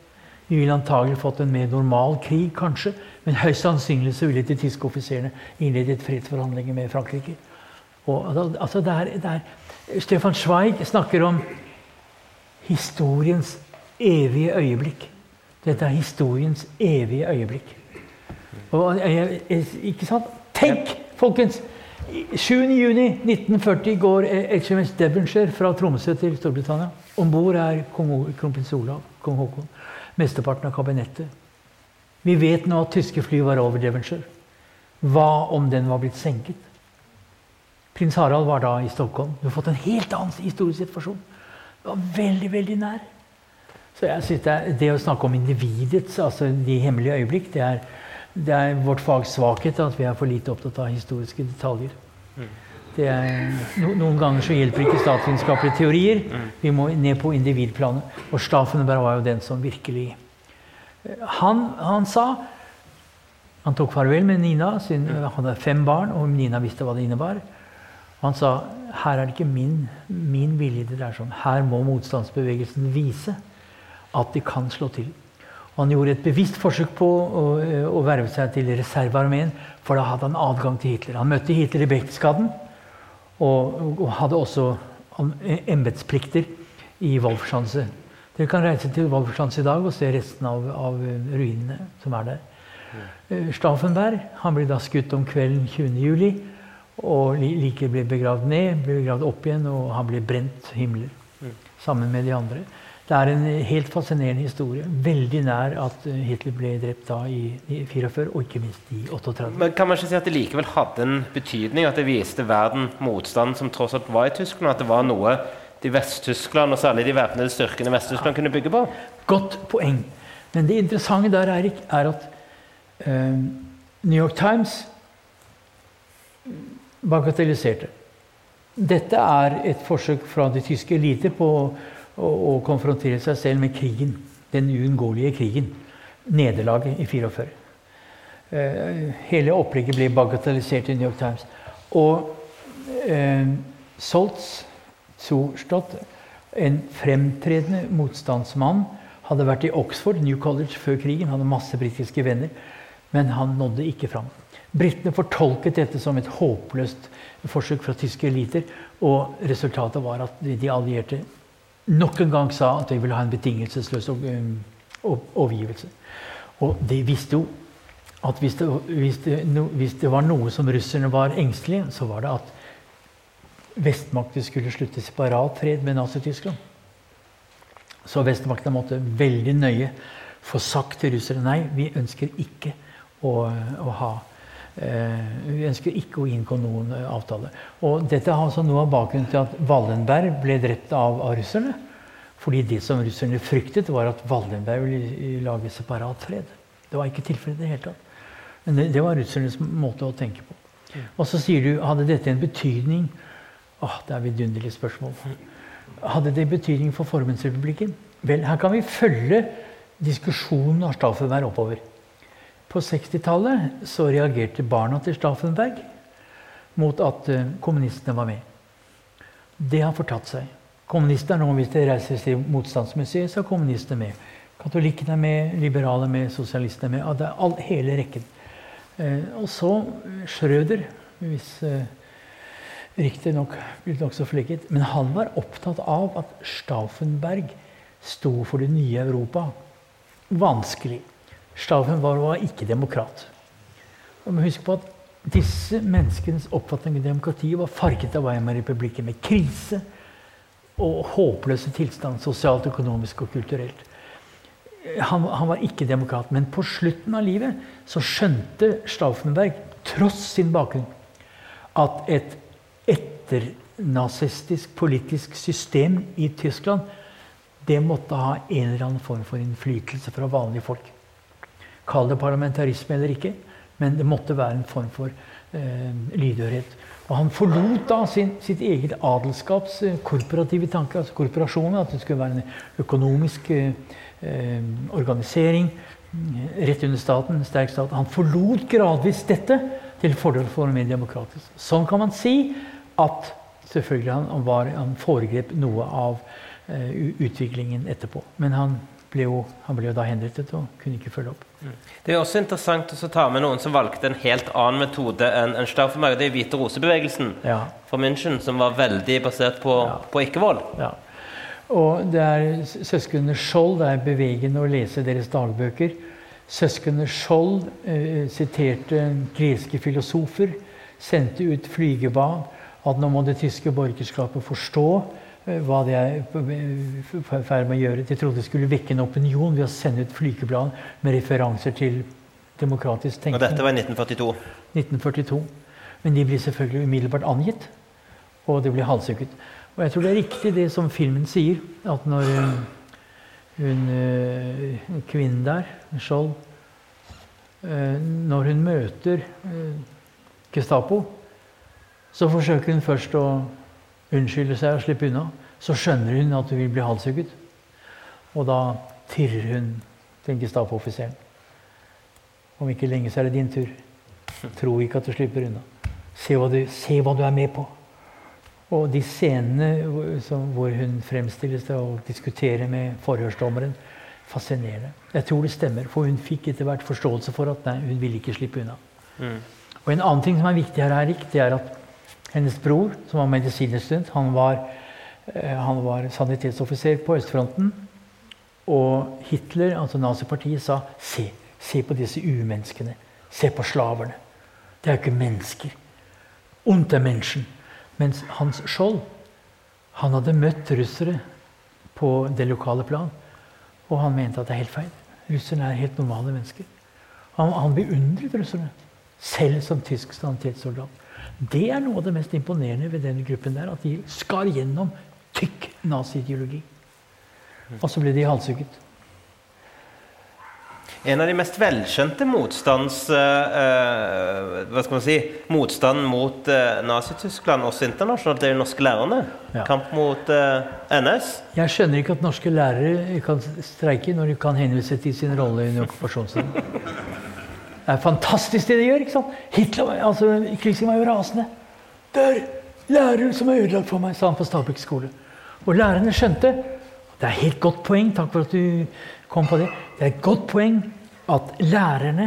Vi ville antagelig fått en mer normal krig, kanskje. Men høyst sannsynlig så ville de tyske offiserene innledet fredsforhandlinger med Frankrike. Og, altså, det er, det er, Stefan Zweig snakker om historiens evige øyeblikk. Dette er historiens evige øyeblikk. Og, ikke sant? Tenk, folkens! 7.6.1940 går HMS Devonshire fra Tromsø til Storbritannia. Om bord er kronprins Olav, kong Haakon. Mesteparten av kabinettet. Vi vet nå at tyske fly var over Devonshire. Hva om den var blitt senket? Prins Harald var da i Stockholm. Du har fått en helt annen historisk situasjon. Det var veldig, veldig nær. Så jeg synes det, det å snakke om individets, altså de hemmelige øyeblikk, det er, det er vårt fags svakhet at vi er for lite opptatt av historiske detaljer. Er, no, noen ganger så hjelper ikke statsvitenskapelige teorier. Vi må ned på individplanet. Og Staffenberg var jo den som virkelig Han, han sa Han tok farvel med Nina. Sin, han hadde fem barn, og Nina visste hva det innebar. Han sa her er det ikke min, min vilje det dreier seg om. Her må motstandsbevegelsen vise at de kan slå til. Han gjorde et bevisst forsøk på å, å verve seg til reservearmeen, for da hadde han adgang til Hitler. Han møtte Hitler i Berchtesgaden og, og, hadde også embetsplikter i Wolfschanze. Dere kan reise til Wolfschanze i dag og se resten av, av ruinene som er der. Staffenberg Stauffenberg han ble da skutt om kvelden 20. juli. Og liket ble begravd ned, ble begravd opp igjen, og han ble brent himler. Mm. Sammen med de andre. Det er en helt fascinerende historie. Veldig nær at Hitler ble drept da i, i 44, og ikke minst i 38.
Men Kan man ikke si at det likevel hadde en betydning? At det viste verden motstand som tross alt var i Tyskland? At det var noe de Vest-Tyskland, og særlig de væpnede styrkene i Vest-Tyskland, kunne bygge på?
Godt poeng. Men det interessante der, Erik, er at uh, New York Times bagatelliserte. Dette er et forsøk fra de tyske eliter på å, å konfrontere seg selv med krigen. Den uunngåelige krigen. Nederlaget i 44. Eh, hele opplegget ble bagatellisert i New York Times. Og eh, Soltz, Zurstadt, en fremtredende motstandsmann, hadde vært i Oxford, New College, før krigen. Hadde masse britiske venner. Men han nådde ikke fram. Britene fortolket dette som et håpløst forsøk fra tyske eliter. Og resultatet var at de allierte nok en gang sa at de ville ha en betingelsesløs um, overgivelse. Og de visste jo at hvis det, hvis, det, hvis det, var noe som russerne var engstelige, så var det at vestmaktene skulle slutte separat fred med Nazi-Tyskland. Så vestmaktene måtte veldig nøye få sagt til russerne nei, vi ønsker ikke å, å ha vi ønsker ikke å inngå noen eh, avtale. Og dette har altså noe av bakgrunnen til at Wallenberg ble drept av, av russerne. Fordi det som russerne fryktet, var at Wallenberg ville lage separat fred. Det var ikke tilfellet i det hele tatt. Men det, det, var russernes måte å tenke på. Og så sier du hadde dette en betydning Åh, det er vidunderlig spørsmål. Hadde det betydning for Forbundsrepublikken? Vel, her kan vi følge diskusjonen av Stauffenberg oppover. På 60-tallet så reagerte barna til Stauffenberg mot at uh, kommunistene var med. Det har fortatt seg. Kommunister nå, Hvis det reiser til Motstandsmuseet, så er kommunistene med. Katolikkene er med, liberale med, sosialistene er med. det er all, hele rekken. Uh, og så Schrøder, hvis eh, riktignok blitt nokså flikket, Men han var opptatt av at Stauffenberg sto for det nye Europa. Vanskelig. Stauffen var, var ikke demokrat. Og må huske på at disse menneskenes oppfatning av demokrati var farget av Weimar-republikken med krise og håpløse tilstand sosialt, økonomisk og kulturelt. Han, han, var ikke demokrat, men på slutten av livet så skjønte Stauffenberg, tross sin bakgrunn, at et etternazistisk politisk system i Tyskland det måtte ha en eller annen form for innflytelse fra vanlige folk. Kall det parlamentarisme eller ikke, men det måtte være en form for eh, lydhørhet. Og han forlot da sin, sitt eget adelskaps eh, korporative tanke, altså korporasjonen, at det skulle være en økonomisk eh, eh organisering eh, rett under staten, en sterk stat. Han forlot gradvis dette til fordel for noe mer demokratisk. Sånn kan man si at selvfølgelig han, var, han foregrep noe av eh, utviklingen etterpå. Men han ble jo, han ble jo da henrettet og kunne ikke følge opp.
Det er også interessant å ta med noen som valgte en helt annen metode enn en Stauffenberg. Det er Hvite rosebevegelsen
Ja.
fra München, som var veldig basert på,
Ja.
på ikke-vold.
Ja. Og det er søsknene Skjold. Det er bevegende å lese deres dagbøker. Søsknene Skjold eh, siterte greske filosofer, sendte ut flygebad at nå må det tyske borgerskapet forstå hva det er i ferd med å gjøre. De trodde det skulle vekke en opinion ved å sende ut flykeblad med referanser til demokratisk
Og
tenkning.
dette var i 1942.
1942. Men de blir selvfølgelig umiddelbart angitt, og det blir halshugget. Og jeg tror det er riktig det som filmen sier, at når hun, eh, kvinnen der, Skjold eh, Når hun møter eh, Gestapo, så forsøker hun først å unnskylde seg og slippe unna. Så skjønner hun at hun vil bli halshugget, og da tirrer hun den Gestapo-offiseren. Om ikke lenge så er det din tur. Tro ikke at du slipper unna. Se hva du, se hva du er med på. Og de scenene hvor- hun fremstilles til å diskutere med forhørsdommeren, fascinerende. Jeg tror det stemmer, for hun fikk etter hvert forståelse for at nei, hun ville ikke slippe unna. Og En annen ting som er viktig her, Erik, det er at hennes bror, som var medisinstudent, han var, eh, han var sanitetsoffiser på østfronten. Og Hitler, altså nazipartiet, sa se, se på disse umenneskene. Se på slaverne. Det er jo ikke mennesker. Ondt er mennesken. Mens Hans Skjold han hadde møtt russere på det lokale plan. Og han mente at det er helt feil. Russerne er helt normale mennesker. Han, han beundret russerne, selv som tysk sanitetssoldat. Det er noe av det mest imponerende ved den gruppen der, at de skar gjennom tykk naziideologi. Og så ble de halshugget.
En av de mest velkjente motstands... eh, hva skal man si Motstand mot uh, Nazi-Tyskland, også internasjonalt, det er de norske lærerne.
Ja.
Kamp mot uh, NS.
Jeg skjønner ikke at norske lærere kan streike når de kan henvise til sin rolle under okkupasjonstiden. Det er fantastisk det de gjør. ikke sant? Hitler, altså, Krigsen var jo rasende. Det er læreren som er ødelagt for meg, sa han på Stabæk skole. Og lærerne skjønte Det er helt godt poeng, takk for at du kom på det. Det er et godt poeng at lærerne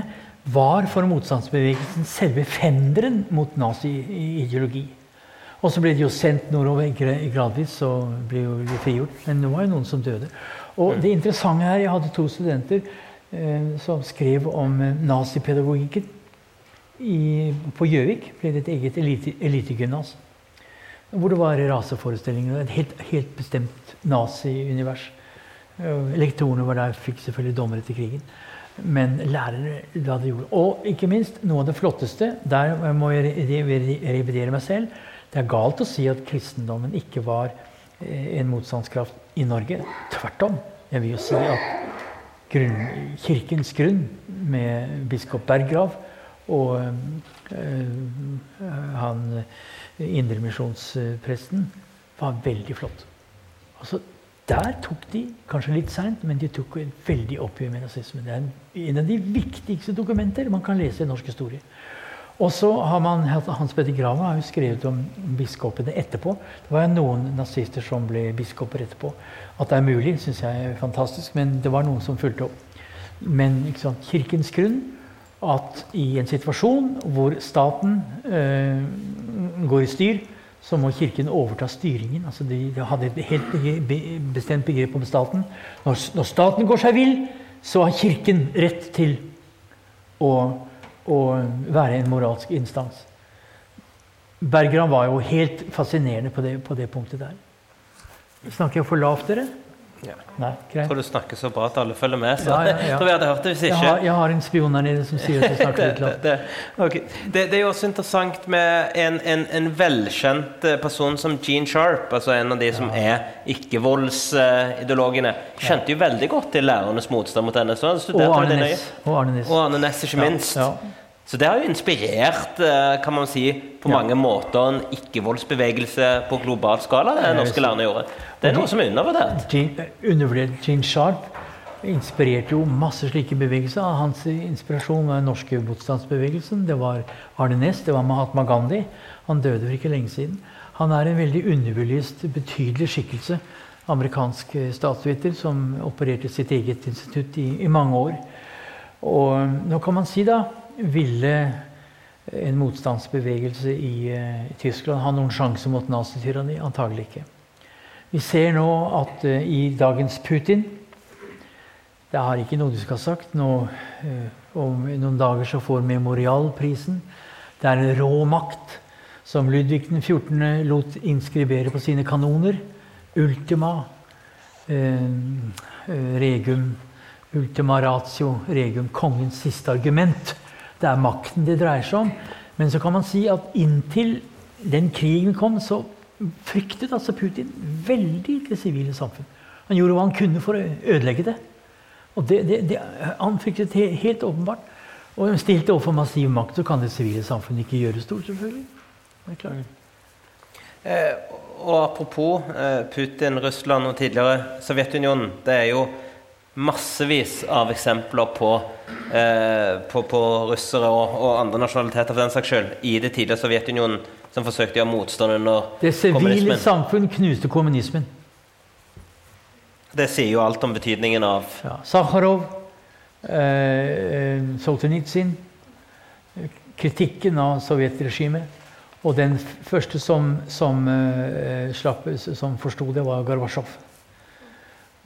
var for motstandsbevegelsen selve fenderen mot nazi-ideologi. Og så ble de jo sendt nordover gra- gradvis og ble jo frigjort. Men nå var jo noen som døde. Og det interessante her, Jeg hadde to studenter som skrev om eh, nazipedagogikken. På Gjøvik ble det et eget elite. Hvor det var raseforestillinger. Et helt, helt bestemt nazi-univers. Eh, Lektorene var der, fikk selvfølgelig dommer etter krigen. Men lærere la det gjorde. Og ikke minst, noe av det flotteste Der må jeg re- re- revidere meg selv. Det er galt å si at kristendommen ikke var eh, en motstandskraft i Norge. Tvert om. Jeg vil jo si at grunn, kirkens grunn med biskop Berggrav og øh, han indremisjonspresten var veldig flott. Altså, der tok de, kanskje litt seint, men de tok et veldig oppgjør med nazismen. Det er en, av de viktigste dokumenter man kan lese i norsk historie. Og så har man, Hans Petter Graver har jo skrevet om biskopene etterpå. Det var jo noen nazister som ble biskoper etterpå. At det er mulig, syns jeg er fantastisk, men det var noen som fulgte opp. Men sant, kirkens grunn at i en situasjon hvor staten eh, går i styr, så må Kirken overta styringen. Altså de, de hadde et helt bestemt begrep om staten. Når, når staten går seg vill, så har Kirken rett til å, å være en moralsk instans. Berggram var jo helt fascinerende på det, på det punktet der. Snakker jeg for lavt, dere?
Ja.
Nei,
Jeg tror du snakker så bra at alle følger med. Så
Ja, ja, ja.
tror vi hadde hørt det hvis
Jeg
ikke.
har, jeg har en spion her nede som sier at jeg snakker litt lavt.
det, okay. det, det er jo også interessant med en, en, en velkjent eh, person som Gene Sharp, altså en av de som er ikke-voldsideologene, kjente jo veldig godt til lærernes motstand mot NS.
Næss. Og Arne Næss.
Og Arne Næss, ikke minst. Så det har jo inspirert eh, kan man si, på mange måter en ikke-voldsbevegelse på global skala. det norske lærerne gjorde. Det er noe som er undervurdert.
Undervurdert Gene Sharp inspirerte jo masse slike bevegelser. Hans inspirasjon var den norske motstandsbevegelsen. Det var Arne Næss, det var Mahatma Gandhi. Han døde for ikke lenge siden. Han er en veldig underbelyst, betydelig skikkelse. amerikansk statsviter som opererte sitt eget institutt i, i mange år. Og nå kan man si, da Ville en motstandsbevegelse i, i Tyskland ha noen sjanse mot nazityranni? Antagelig ikke. Vi ser nå at uh, i dagens Putin Det har ikke noe du skal ha sagt. Nå, uh, om noen dager så får Memorialprisen. Det er en rå makt som Ludvig 14. lot inskribere på sine kanoner. Ultima uh, regum Ultima ratio regum, kongens siste argument. Det er makten det dreier seg om. Men så kan man si at inntil den krigen kom, så fryktet altså Putin veldig det sivile samfunn. Han gjorde hva han kunne for å ødelegge det. Og det, det, det han fryktet helt, helt åpenbart. Og stilte overfor massiv makt, så kan det sivile samfunnet ikke gjøre stort, selvfølgelig.
Eh, og apropos eh, Putin, Russland og tidligere Sovjetunionen. Det er jo massevis av eksempler på, eh, på, på russere og, og, andre nasjonaliteter for den saks skyld i det tidligere Sovjetunionen som forsøkte å gjøre motstand under kommunismen.
Det sivile samfunn knuste kommunismen.
Det sier jo alt om betydningen av
ja, Sakharov, eh, eh Solzjenitsyn, kritikken av sovjetregimet. Og den første som, som, eh, som forsto det, var Gorbatsjov.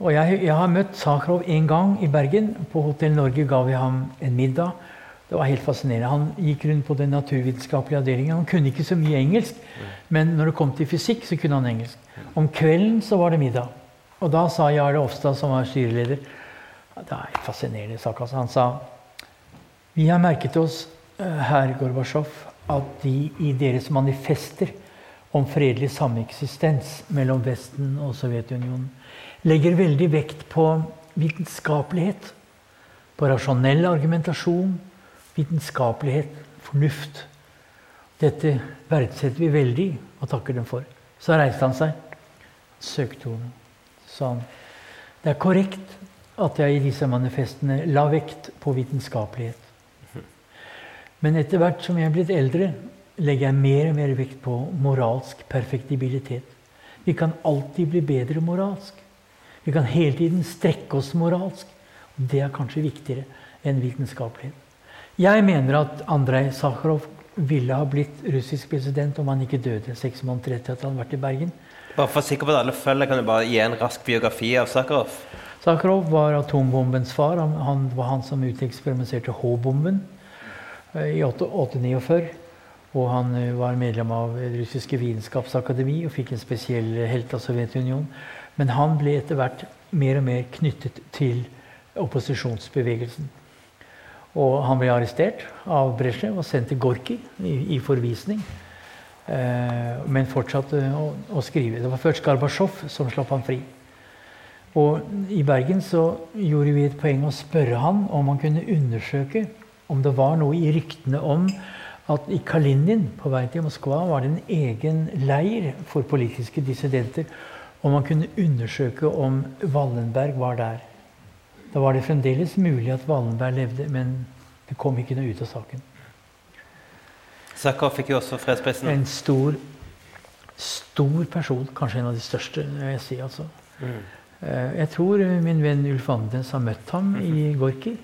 Og jeg, jeg, har møtt Sakharov én gang i Bergen. På Hotell Norge ga vi ham en middag. Det var helt fascinerende. Han gikk rundt på den naturvitenskapelige avdelingen. Han kunne ikke så mye engelsk, men når det kom til fysikk, så kunne han engelsk. Om kvelden så var det middag. Og da sa Jarle Ofstad, som var styreleder Det er fascinerende sak. Altså. Han sa Vi har merket oss, eh, herr Gorbatsjov, at de i deres manifester om fredelig sameksistens mellom Vesten og Sovjetunionen legger veldig vekt på vitenskapelighet. På rasjonell argumentasjon, vitenskapelighet, fornuft. Dette verdsetter vi veldig og takker dem for. Så reiste han seg, søkte ordene. sa han. Det er korrekt at jeg i disse manifestene la vekt på vitenskapelighet. Men etter hvert som jeg er blitt eldre, legger jeg mer og mer vekt på moralsk perfektibilitet. Vi kan alltid bli bedre moralsk. Vi kan hele tiden strekke oss moralsk. og Det er kanskje viktigere enn vitenskapelighet. Jeg mener at Andrej Sakharov ville ha blitt russisk president om han ikke døde seks måneder etter at han hadde vært i Bergen.
Bare for sikker på at alle følger, Kan du bare gi en rask biografi av Sakharov?
Sakharov var atombombens far. Han, han var han som uteksperimenterte H-bomben eh, i 849. Og han eh, var medlem av det russiske vitenskapsakademi og fikk en spesiell helt av Sovjetunionen. Men han ble etter hvert mer og mer knyttet til opposisjonsbevegelsen. Og han ble arrestert av Brezjnev og sendt til Gorki i, i forvisning. Eh, men fortsatte å, å, skrive. Det var først Gorbatsjov som slapp han fri. Og I Bergen så gjorde vi et poeng å spørre han om han kunne undersøke om det var noe i ryktene om at i Kalinin på vei til Moskva var det en egen leir for politiske dissidenter om man kunne undersøke om Wallenberg var der. Da var det fremdeles mulig at Wallenberg levde, men det kom ikke noe ut av saken.
Sakharov fikk jo også fredsprisen.
En stor, stor person. Kanskje en av de største. jeg si altså. Mm. Eh, jeg tror min venn Ulf Andenes har møtt ham i Gorki.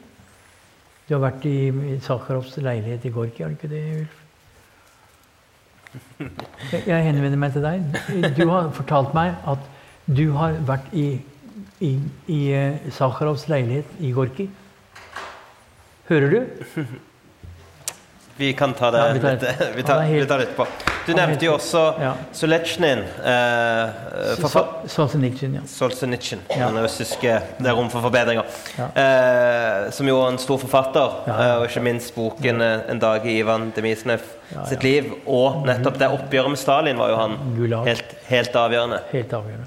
Du har vært i Sakharovs leilighet i Gorki, har du ikke det, Ulf? Jeg henvender meg til deg. Du har fortalt meg at du har vært i, i, i eh, Sakharovs leilighet i Gorki. Hører du?
Vi kan ta det ja, vi tar, litt, vi tar, vi tar litt på. Du nevnte jo også ja. Soletsjnin. Eh,
Solzjenitsyn, ja.
Solzjenitsyn, ja. Den russiske Det er rom for forbedringer. Ja. Eh, som jo er en stor forfatter, eh, og ikke minst boken eh, 'En dag i Ivan Demisnev sitt liv'. Og nettopp det oppgjøret med Stalin var jo han helt, helt avgjørende.
Helt avgjørende.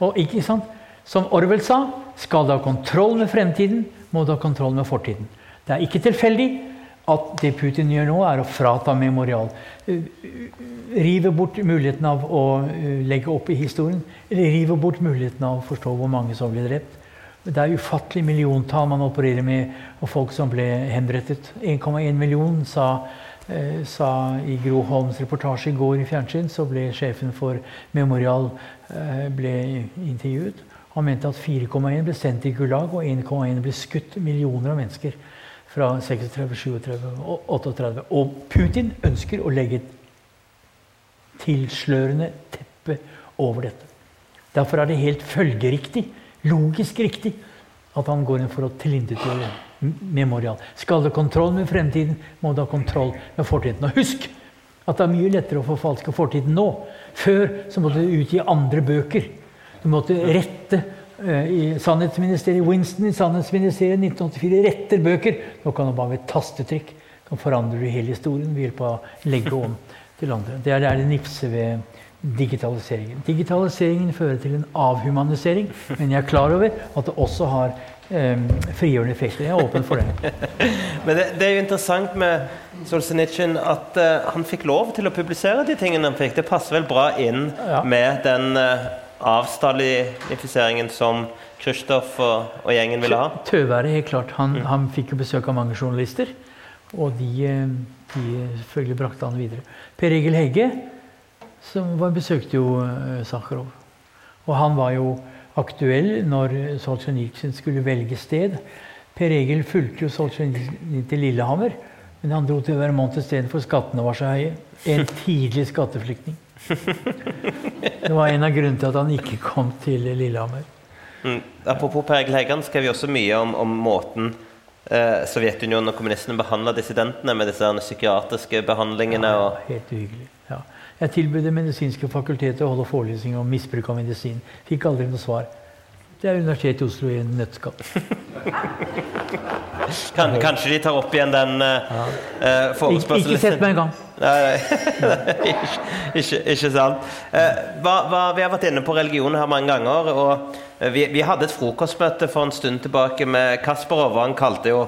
Og ikke sant? Som Orwell sa, skal du ha kontroll med fremtiden, må du ha kontroll med fortiden. Det er ikke tilfeldig at det Putin gjør nå, er å frata memorial. Rive bort muligheten av å eh, legge opp i historien. Eller rive bort muligheten av å forstå hvor mange som ble drept. Det er ufattelig milliontall man opererer med, og folk som ble henrettet. 1,1 million, sa eh, sa i Gro Holms reportasje i går i fjernsyn, så ble sjefen for Memorial eh, ble intervjuet. Han mente at 4,1 ble sendt til Gulag, og 1,1 ble skutt. Millioner av mennesker fra 36, 37 og 38. Og Putin ønsker å legge et tilslørende teppe over dette. Derfor er det helt følgeriktig, logisk riktig, at han går inn for å tilintetgjøre Memorial. Skal ha kontroll med fremtiden, må du ha kontroll med fortiden. Og husk at det er mye lettere å forfalske fortiden nå. Før så måtte du utgi andre bøker. Du måtte rette i Sannhetsministeriet, Winston i Sannhetsministeriet 1984 retter bøker. Nå kan han bare med et tastetrykk kan forandre hele historien ved hjelp av å legge om til andre. Det er det, nipset ved digitaliseringen. Digitaliseringen fører til en avhumanisering, men jeg er klar over at det også har um, frigjørende effekter. Jeg er åpen for det.
Men det, det, er jo interessant med Solzjenitsyn at uh, han fikk lov til å publisere de tingene han fikk. Det passer vel bra inn ja. med den uh, avstalifiseringen som Kristoff og, og, gjengen ville ha?
Tøværet, helt klart. Han, mm. han, fikk jo besøk av mange journalister, og de, eh, de selvfølgelig brakte han videre. Per Egil Hegge som var, besøkte jo uh, Sakharov. Og han var jo aktuell når Solzjenitsyn skulle velge sted. Per Egil fulgte jo Solzjenitsyn til Lillehammer, men han dro til Vermont istedenfor. skattene var så høye. En tidlig skatteflyktning. Det var en av grunnene til at han ikke kom til Lillehammer.
Mm. Apropos Per Egil skrev vi også mye om, om måten eh, Sovjetunionen og kommunistene behandla dissidentene med disse psykiatriske behandlingene.
Ja, helt uhyggelig. Ja. Jeg tilbød Det medisinske fakultetet å holde forelesning om misbruk av medisin. Fikk aldri noe svar. Det er Universitetet i Oslo i en nøtteskall.
kan, kanskje de tar opp igjen den eh, ja. uh, forespørselen?
Ikke sett meg en gang.
ikke, ikke, ikke, sant. Uh, hva, hva, vi har vært inne på religion her mange ganger. og vi, vi hadde et frokostmøte for en stund tilbake med Kasparov. Han kalte jo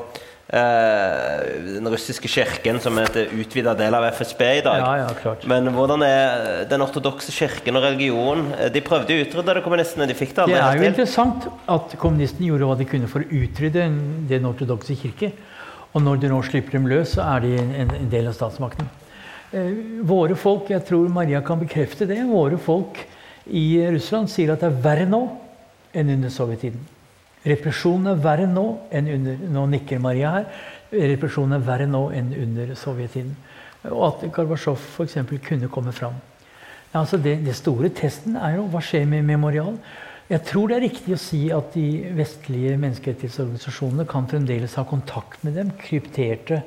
Eh, den russiske kirken som er en utvida del av FSB i dag.
Ja, ja, klart.
Men hvordan er den ortodokse kirken og religion? De prøvde å utrydde det, kommunistene. De fikk det aldri
Det er jo interessant at kommunistene gjorde hva de kunne for å utrydde den ortodokse kirke. Og når de nå slipper dem løs, så er de en, en del av statsmakten. Eh, våre folk, jeg tror Maria kan bekrefte det, våre folk i Russland sier at det er verre nå enn under sovjettiden. Represjonen er verre nå enn under Nå nikker Maria her. Represjonen er verre nå enn under sovjettiden. Og at Gorbatsjov f.eks. kunne komme fram. Altså det, det, store testen er jo hva skjer med Memorial. Jeg tror det er riktig å si at de vestlige menneskerettighetsorganisasjonene kan fremdeles ha kontakt med dem. Krypterte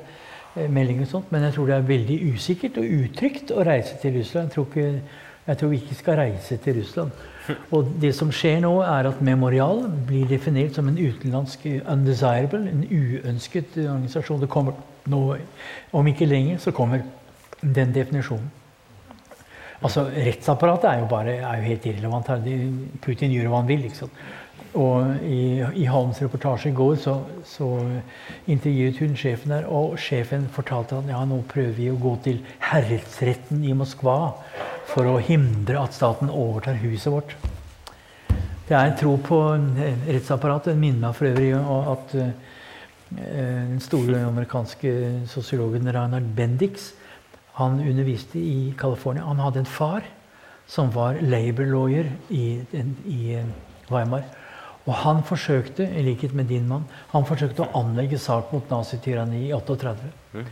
eh, meldinger og sånt. Men jeg tror det er veldig usikkert og utrygt å reise til Russland. Jeg tror, ikke, jeg tror vi ikke skal reise til Russland. Og det som skjer nå, er at Memorial blir definert som en utenlandsk undesirable, en uønsket organisasjon. Det kommer nå, Om ikke lenger så kommer den definisjonen. Altså, Rettsapparatet er jo bare er jo helt irrelevant her. Putin gjør hva han vil. liksom. Og i, i Holms reportasje i går så, så, intervjuet hun sjefen der, og sjefen fortalte at ja, nå prøver vi å gå til herredsretten i Moskva for å hindre at staten overtar huset vårt. Det er en tro på rettsapparatet. Det minner meg for øvrig om at uh, den store amerikanske sosiologen Reinhard Bendix han underviste i California. Han hadde en far som var labor lawyer i, i Weimar. Og han forsøkte, i likhet med din mann, han forsøkte å anlegge sak mot nazityranni i 38. Mm.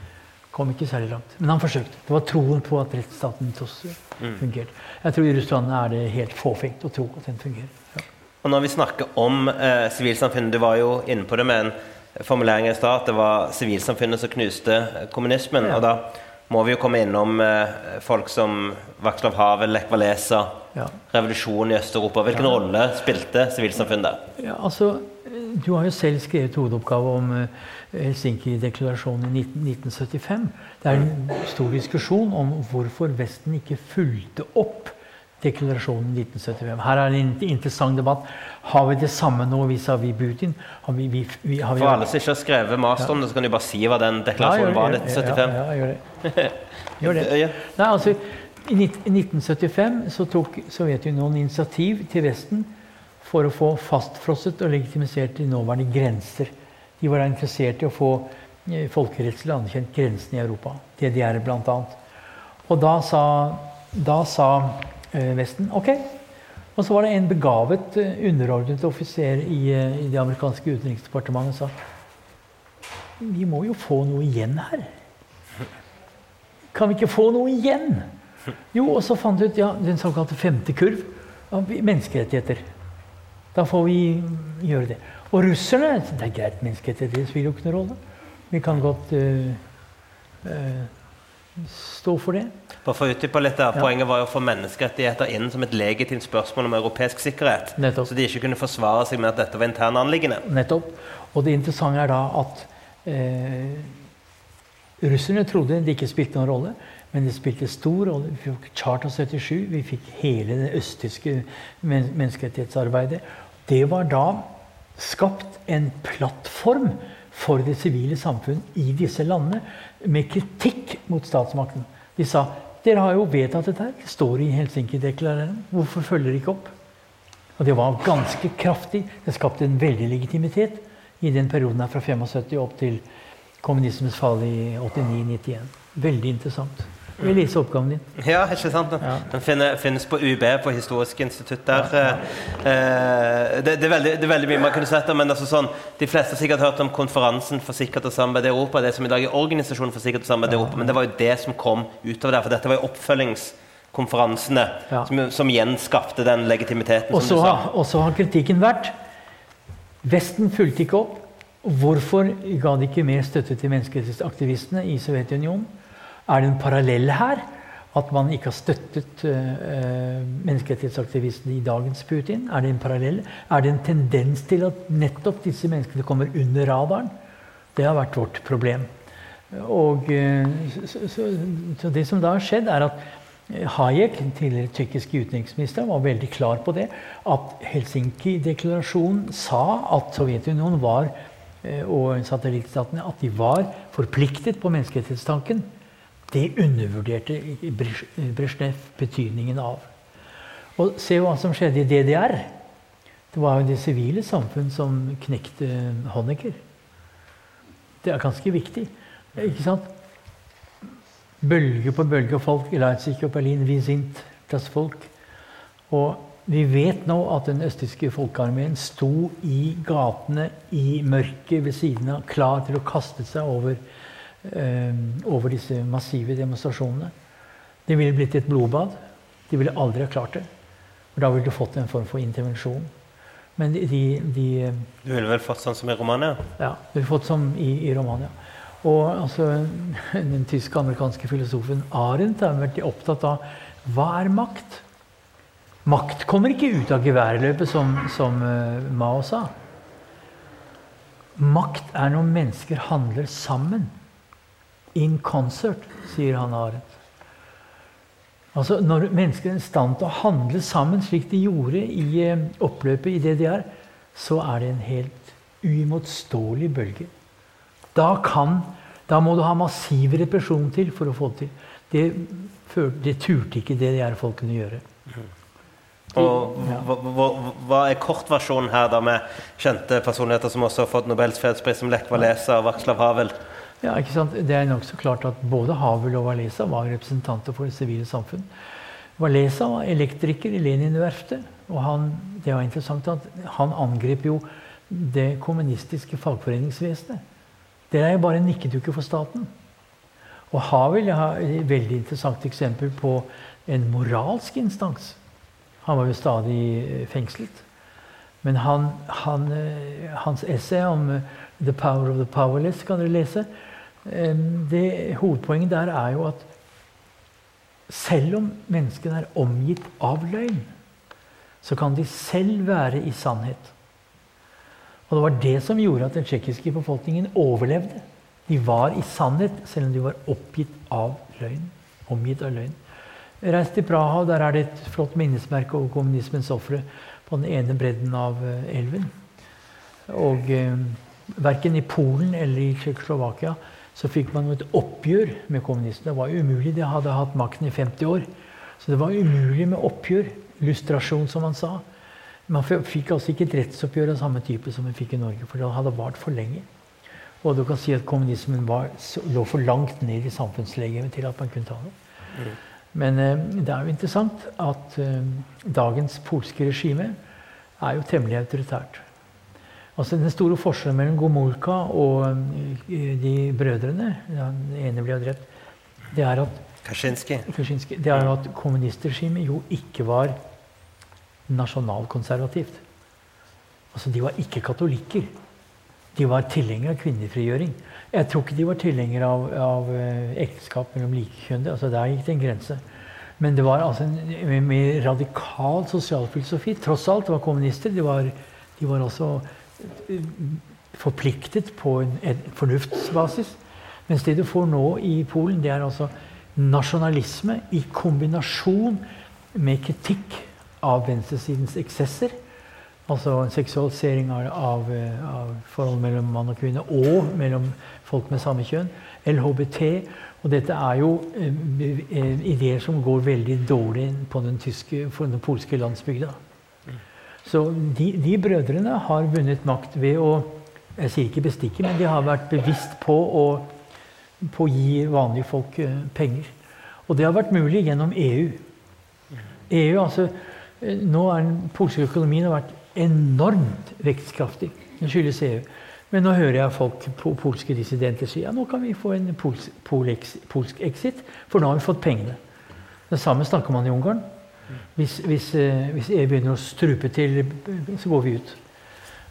Kom ikke særlig langt. Men han forsøkte. Det var troen på at rettsstaten mm. fungerte. Jeg tror i Russland er det helt fåfengt å tro at den fungerer. Ja.
Og når vi snakker om eh, sivilsamfunnet, du var jo inne på det med en formulering i stad, at det var sivilsamfunnet som knuste kommunismen. Ja. og da må vi jo komme innom eh, folk som Vakslav Havel, Lech Walesa, ja. revolusjonen i Øst-Europa. Hvilken ja. rolle spilte sivilsamfunnet der?
Ja, altså, du har jo selv skrevet hovedoppgave om eh, Helsinki-deklarasjonen i 1975. Det er en stor diskusjon om hvorfor Vesten ikke fulgte opp deklarasjonen i 1975. Her er en interessant debatt. Har vi det samme nå vis-à-vis Putin? Har vi, vi, vi, har
For alle som ikke har skrevet master om det, så kan du bare si hva den deklarasjonen var i 1975.
Ja, ja, gjør det. gjør det. Nei, altså, I 1975 så tok Sovjetunionen initiativ til Vesten for å få fastfrosset og legitimisert de nåværende grenser. De var interessert i å få eh, folkerettslig anerkjent grensen i Europa. DDR bl.a. Og da sa, da sa eh, Vesten ok. Og så var det en begavet eh, underordnet offiser i, i det amerikanske utenriksdepartementet som sa Vi må jo få noe igjen her. Kan vi ikke få noe igjen? Jo, og så fant vi ut ja, den såkalte femte kurv av menneskerettigheter. Da får vi gjøre det. Og russerne Det er greit, menneskerettigheter spiller jo ikke noen rolle. Vi kan godt uh, uh, stå for det.
Bare for å utdype litt der, Poenget var jo å få menneskerettigheter inn som et legitimt spørsmål om europeisk sikkerhet.
Nettopp.
Så de ikke kunne forsvare seg med at dette var interne anliggende.
Nettopp. Og det interessante er da at eh, russerne trodde det ikke spilte noen rolle. Men det spilte stor rolle. Vi fikk Charter 77, vi fikk hele det østtyske men menneskerettighetsarbeidet. Det var da skapt en plattform for det sivile samfunn i disse landene med kritikk mot statsmakten. De sa dere har jo vedtatt dette her. Det står i Helsinki-deklareringen. Hvorfor følger dere ikke opp? Og det var ganske kraftig. Det skapte en veldig legitimitet i den perioden her fra 75 opp til kommunismens fall i 89-91. Veldig interessant. Vil vise oppgaven din.
Ja, ikke sant? Den,
Ja.
den finnes på UB, på Historisk institutt der. Eh, det, det, er veldig, det er veldig mye man kunne sett der, men altså sånn, de fleste har sikkert hørt om Konferansen for sikkert og samarbeid i Europa, det som i dag er Organisasjonen for sikkert og samarbeid i Europa, men det var jo det som kom utover der, for dette var jo oppfølgingskonferansene
Ja.
som, som igjen skapte den legitimiteten,
Og så har, har kritikken vært Vesten fulgte ikke opp. Hvorfor ga de ikke mer støtte til menneskerettighetsaktivistene i Sovjetunionen? Er det en parallell her? At man ikke har støttet uh, menneskerettighetsaktivistene i dagens Putin? Er det en parallell? Er det en tendens til at nettopp disse menneskene kommer under radaren? Det har vært vårt problem. Og, eh, så, så, så det som da har skjedd, er at Hayek, tidligere tyrkiske utenriksminister, var veldig klar på det. At Helsinki-deklarasjonen sa at Sovjetunionen var, eh, og satellittstatene at de var forpliktet på menneskerettighetstanken. Det undervurderte Brezjnev betydningen av. Og se hva som skjedde i DDR. Det var jo det sivile samfunn som knekte Honecker. Det er ganske viktig. Ikke sant? Bølge på bølge av folk i Leipzig og Berlin. Vi sind das Volk. Og vi vet nå at den østtyske folkearmeen sto i gatene i mørket ved siden av, klar til å kaste seg over, over disse massive demonstrasjonene. Det ville blitt et blodbad. De ville aldri ha klart det. Og da ville du fått en form for intervensjon. Men de, de, de
Du ville vel fått sånn som i Romania?
ja, du ville vi fått som i, i Romania. Og altså, den tysk-amerikanske filosofen Arendt har vært opptatt av hva er makt? Makt kommer ikke ut av geværløpet, som, som eh, Mao sa. Makt er når mennesker handler sammen. In concert, sier han Arendt. Altså Når mennesker er i stand til å handle sammen, slik de gjorde i eh, oppløpet i DDR, så er det en helt uimotståelig bølge. Da, kan, da må du ha massiv represjon til for å få det til. Det, det turte ikke DDR-folkene gjøre.
Og hva, hva, hva er kortversjonen her, da med kjente personligheter som også har fått Nobels fredspris, som Lech Walesa og Václav Havel?
Ja, ikke sant? Det er nokså klart at både Havel og Walesa var representanter for det sivile samfunn. Walesa var elektriker i Lenin-verftet. Og han, det var interessant at han angrep jo det kommunistiske fagforeningsvesenet. Det er jo bare en nikkedukke for staten. Og Havel har et veldig interessant eksempel på en moralsk instans. Han var jo stadig eh, fengslet. Men han, han, eh, hans essay om eh, 'The Power of the Powerless' kan dere lese. Det, hovedpoenget der er jo at selv om menneskene er omgitt av løgn, så kan de selv være i sannhet. Og det var det som gjorde at den tsjekkiske befolkningen overlevde. De var i sannhet, selv om de var oppgitt av løgn. Omgitt av løgn. Reis til Praha, der er det et flott minnesmerke over kommunismens ofre på den ene bredden av eh, elven. Og eh, verken i Polen eller i Tsjekkoslovakia så fikk man et oppgjør med kommunistene. Det var umulig. De hadde hatt makten i 50 år. Så det var umulig med oppgjør. Lustrasjon, som man sa. Man fikk altså ikke et rettsoppgjør av samme type som man fikk i Norge, for det hadde vart for lenge. Og du kan si at kommunismen var, lå for langt ned i samfunnslegemet til at man kunne ta det. Men eh, det er jo interessant at eh, dagens polske regime er jo temmelig autoritært. Altså Den store forskjellen mellom Gomulka og eh, de brødrene Den ene ble drept. Det er at
Kaczynski.
Kaczynski, det er at kommunistregimet jo ikke var nasjonalkonservativt. Altså De var ikke katolikker. De var tilhengere av kvinnefrigjøring. Jeg tror ikke de var tilhengere av, av eh, ekteskap mellom likekjønnede. Altså, der gikk det en grense. Men det var altså en mer radikal sosialfilosofi. Tross alt, det var kommunister. De var, de var eh, forpliktet på en, en, fornuftsbasis. Mens det du får nå i Polen, det er altså nasjonalisme i kombinasjon med kritikk av venstresidens eksesser. Altså en seksualisering av, av, av forhold mellom mann og kvinne, og mellom folk med samme kjønn. LHBT. Og dette er jo eh, ideer som går veldig dårlig på den, tyske, den polske landsbygda. Så de, de, brødrene har vunnet makt ved å Jeg sier ikke bestikke, men de har vært bevisst på å, på gi vanlige folk eh, penger. Og det har vært mulig gjennom EU. EU altså, eh, Nå er den polske økonomien har vært enormt vekstkraftig. Det skyldes EU. Men nå hører jeg folk, polske dissidenter si ja, nå kan vi få en polsk, polsk exit, for nå har vi fått pengene. Det samme snakker man i Ungarn. Hvis, hvis, eh, hvis EU begynner å strupe til, så går vi ut.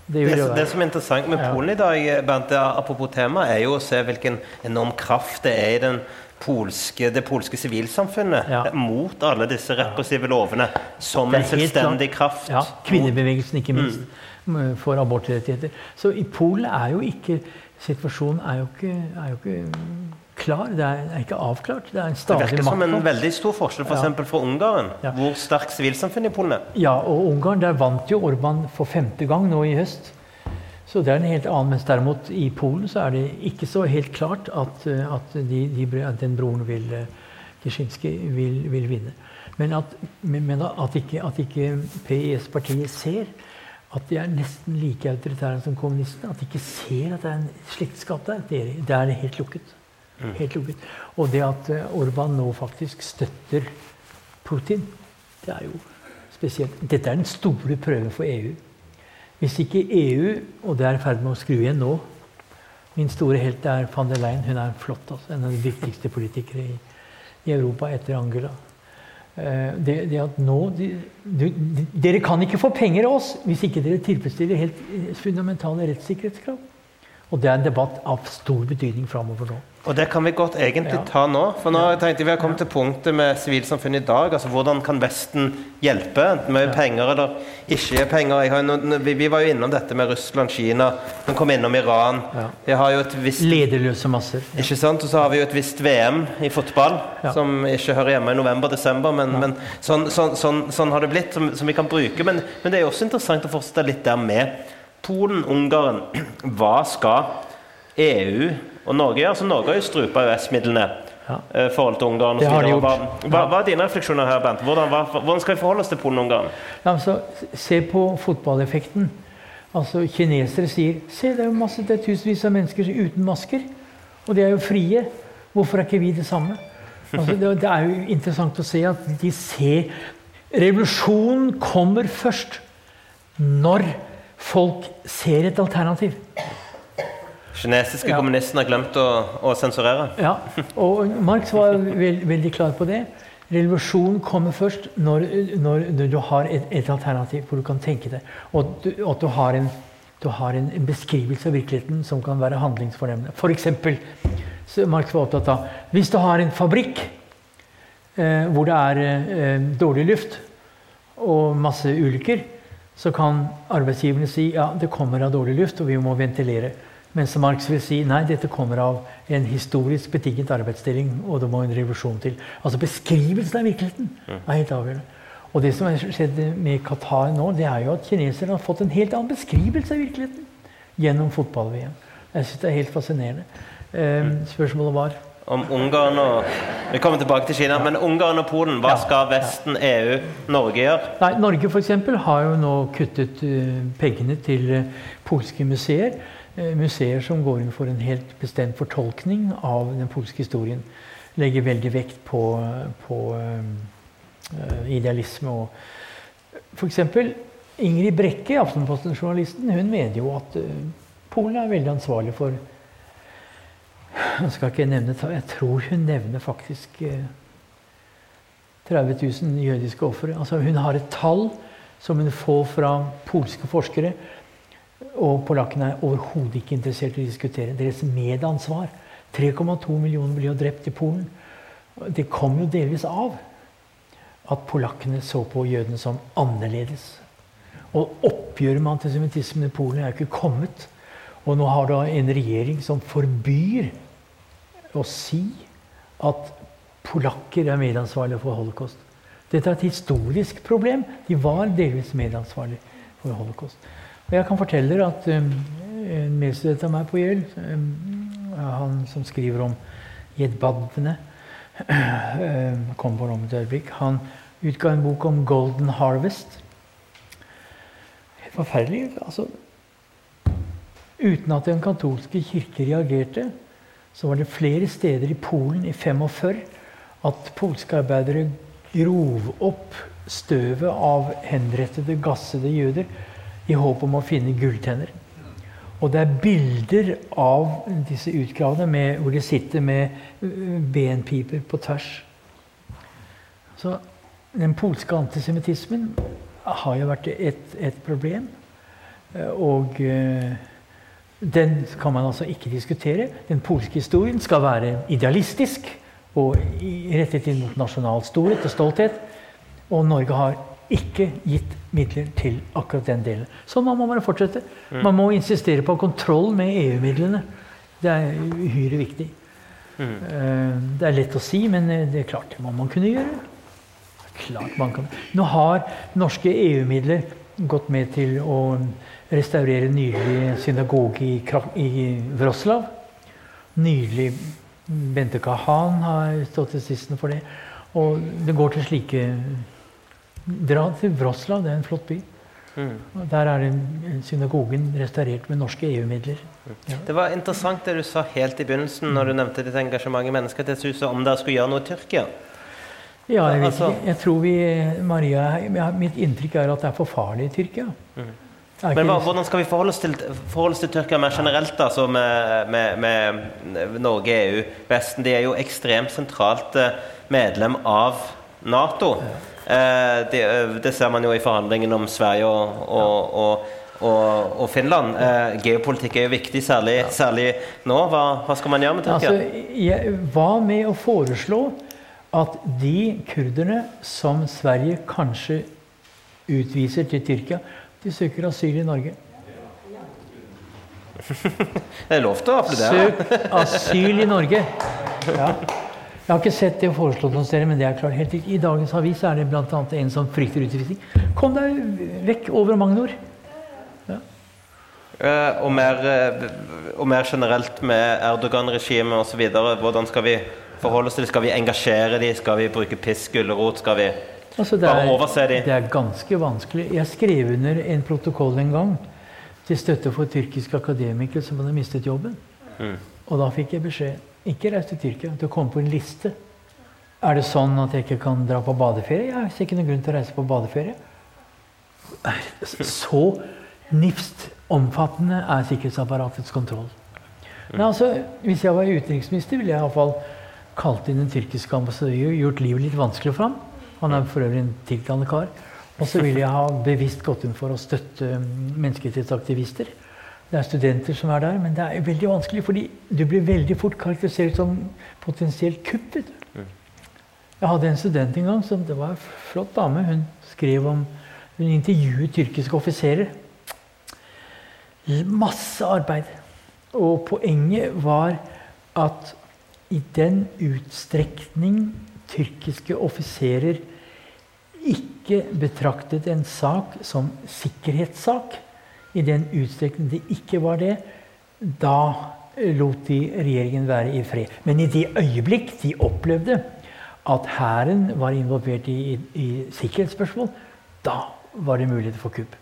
Det, det, det, som er interessant med Polen i dag, Bernt, apropos tema, er jo å se hvilken enorm kraft det er i den polske, det polske sivilsamfunnet ja. mot alle disse repressive lovene som en selvstendig kraft.
Ja, Kvinnebevegelsen, ikke minst, mm. for abortrettigheter. Så i Polen er jo ikke Situasjonen er jo ikke, er jo ikke klar. Det er, er, ikke avklart. Det er en stadig
Det virker som en veldig stor forskjell f.eks. For, ja. for Ungarn, ja. hvor sterkt sivilsamfunnet i Polen er.
Ja, og Ungarn, der vant jo Orban for femte gang nå i høst. Så det er en helt annen. Mens derimot i Polen så er det ikke så helt klart at, eh, at, de, de, at den broren vil eh, vil, vil vinne. Men at, men at ikke, at ikke PIS-partiet ser at de er nesten like autoritære som kommunistene. At de ikke ser at det er en slektskap der. Det er, det er helt lukket. Helt lukket. Og det at eh, Orban nå faktisk støtter Putin, det er jo spesielt. Dette er den store prøven for EU. Hvis ikke EU, og det er i ferd med å skru igjen nå Min store helt er van der Leyen. Hun er flott. Altså. En av de viktigste politikere i, i Europa etter Angela. Uh, det, det, at nå de, de, de, Dere kan ikke få penger av oss hvis ikke dere tilfredsstiller helt fundamentale rettssikkerhetskrav. Og det er en debatt av stor betydning framover nå.
Og det kan vi godt egentlig ja. ta nå. For nå tenkte vi har kommet til punktet med sivilsamfunnet i dag. altså Hvordan kan Vesten hjelpe? Enten Med ja. penger eller ikke penger. Noen, vi, vi, var jo innom dette med Russland, Kina. Vi kom innom Iran.
Ja.
har jo et visst,
Lederløse masser.
Ja. Ikke sant? Og så har vi jo et visst VM i fotball, som ikke hører hjemme i november-desember. Men, men sånn, sånn, sånn, sånn, har det blitt, som, som vi kan bruke. Men, men, det er jo også interessant å fortsette litt der med Polen, Ungarn. Hva skal EU og Norge, altså Norge har jo strupa EØS-midlene ja. uh, forhold til Ungarn.
Det har de gjort. Hva,
hva, hva, er dine refleksjoner her, Bent? Hvordan, hva, hvordan skal vi forholde oss til Polen og Ungarn?
Ja, altså, se på fotballeffekten. Altså, Kinesere sier se, det er jo masse, det er tusenvis av mennesker uten masker. Og de er jo frie. Hvorfor er ikke vi det samme? Altså, det, det er jo interessant å se at de ser Revolusjonen kommer først når folk ser et alternativ.
Kinesiske ja. kommunistene har glemt å, å, sensurere.
Ja, og Marx var veld, veldig klar på det. Revolusjonen kommer først når, når, når du har et, et, alternativ hvor du kan tenke det. Og du, at du har, en, du har en, en, beskrivelse av virkeligheten som kan være handlingsfornemmende. F.eks. Marx var opptatt av Hvis du har en fabrikk eh, hvor det er eh, dårlig luft og masse ulykker, så kan arbeidsgiverne si ja, det kommer av dårlig luft, og vi må ventilere. Mens Marx vil si nei, dette kommer av en historisk betinget arbeidsdeling, og det må en revolusjon til. Altså Beskrivelsen av virkeligheten er helt avgjørende. Og det som har skjedd med Qatar nå, det er jo at kineserne har fått en helt annen beskrivelse av virkeligheten gjennom fotball-VM. Jeg syns det er helt fascinerende. Eh, spørsmålet var
om Ungarn og Vi kommer tilbake til Kina, men Ungarn og Polen, hva skal Vesten, EU, Norge gjøre?
Nei, Norge f.eks. har jo nå kuttet uh, pengene til uh, polske museer. Eh, museer som går inn for en helt bestemt fortolkning av den polske historien. Legger veldig vekt på, på uh, idealisme og F.eks. Ingrid Brekke, Aftenposten-journalisten, hun mener jo at Polen er veldig ansvarlig for Jeg skal ikke nevne Jeg tror hun nevner faktisk uh, 30 000 jødiske ofre. Altså, hun har et tall som hun får fra polske forskere. Og polakkene er overhodet ikke interessert i å diskutere deres medansvar. 3,2 millioner ble jo drept i Polen. Det kom jo delvis av at polakkene så på jødene som annerledes. Og oppgjøret med antisemittismen i Polen er jo ikke kommet. Og nå har du en regjering som forbyr å si at polakker er medansvarlige for holocaust. Dette er et historisk problem. De var delvis medansvarlige for holocaust. Og jeg kan fortelle dere at um, en medstudent av meg på Yale, um, han som skriver om gjeddbaddene, um, kom på rommet et øyeblikk, han utga en bok om Golden Harvest. Helt forferdelig. altså Uten at den katolske kirke reagerte, så var det flere steder i Polen i 45 at polske arbeidere grov opp støvet av henrettede, gassede jøder i håp om å finne gulltenner. Og det er bilder av disse utgravene hvor de sitter med øh, benpiper på tvers. Så den polske antisemittismen har jo vært et, et problem. Og øh, den kan man altså ikke diskutere. Den polske historien skal være idealistisk og rettet inn mot nasjonal storhet og stolthet. Og Norge har ikke gitt midler til akkurat den delen. Må man bare fortsette. Mm. Man må insistere på kontroll med EU-midlene. Det er uhyre viktig. Mm. Eh, det er lett å si, men eh, det er klart det må man kunne gjøre. Klart man kan. Nå har norske EU-midler gått med til å restaurere nylig synagoge i, i Wroclaw. Nydelig Bente Kahan har stått i spissen for det. Og det går til slike Dra til Wroclaw, det er en flott by. Mm. Der er synagogen restaurert med norske EU-midler.
Ja. Det var interessant det du sa helt i begynnelsen når du nevnte ditt engasjement i Menneskerettighetshuset, om dere skulle gjøre noe i Tyrkia.
Ja, jeg vet altså, ikke. Jeg tror vi, Maria, Mitt inntrykk er at det er for farlig i Tyrkia. Mm.
Men hvordan skal vi forholde oss til, forholde oss til Tyrkia mer generelt, altså med, med, med, Norge, EU, Vesten? De er jo ekstremt sentralt eh, medlem av Nato. Eh, det, eh, det, ser man jo i forhandlingene om Sverige og, og, og, og Finland. Eh, geopolitikk er jo viktig, særlig, særlig nå. Hva, hva, skal man gjøre med Tyrkia?
Altså, jeg, hva med å foreslå at de kurderne som Sverige kanskje utviser til Tyrkia de søker asyl i Norge.
Det er lov til å applaudere.
Søk asyl i Norge. Ja. Jeg har ikke sett det foreslått hos dere, men det er klart helt. I dagens avis er det bl.a. en som frykter utvisning. Kom deg vekk over Magnor. Ja.
Uh, og, mer, uh, og, mer, generelt med Erdogan-regimet osv. Hvordan skal vi forholde oss til det? Skal vi engasjere dem? Skal vi bruke pisk, gulrot? Skal vi
Altså overse dem? det er ganske vanskelig. Jeg skrev under en protokoll en gang til støtte for tyrkiske akademikere som hadde mistet jobben. Mm. Og da fikk jeg beskjed ikke reis til Tyrkia, du kommer på en liste. Er det sånn at jeg ikke kan dra på badeferie? Jeg ser ikke noen grunn til å reise på badeferie. Så nifst omfattende er sikkerhetsapparatets kontroll. Men altså, Hvis jeg var utenriksminister, ville jeg iallfall kalt inn den tyrkiske ambassadøren og gjort livet litt vanskelig for ham. Han er for øvrig en tiltalende kar. Og så ville jeg ha bevisst gått inn for å støtte menneskerettighetsaktivister. Det er studenter som er der, men det er veldig vanskelig, fordi du blir veldig fort karakterisert som potensielt kupp. Mm. Jeg hadde en student en gang som det var en flott dame. Hun skrev om Hun intervjuet tyrkiske offiserer. Masse arbeid. Og poenget var at i den utstrekning tyrkiske offiserer ikke betraktet en sak som sikkerhetssak, i den utstrekning det ikke var det, da lot de regjeringen være i fred. Men i det øyeblikk de opplevde at hæren var involvert i, i, i, sikkerhetsspørsmål, da var det mulighet for kupp.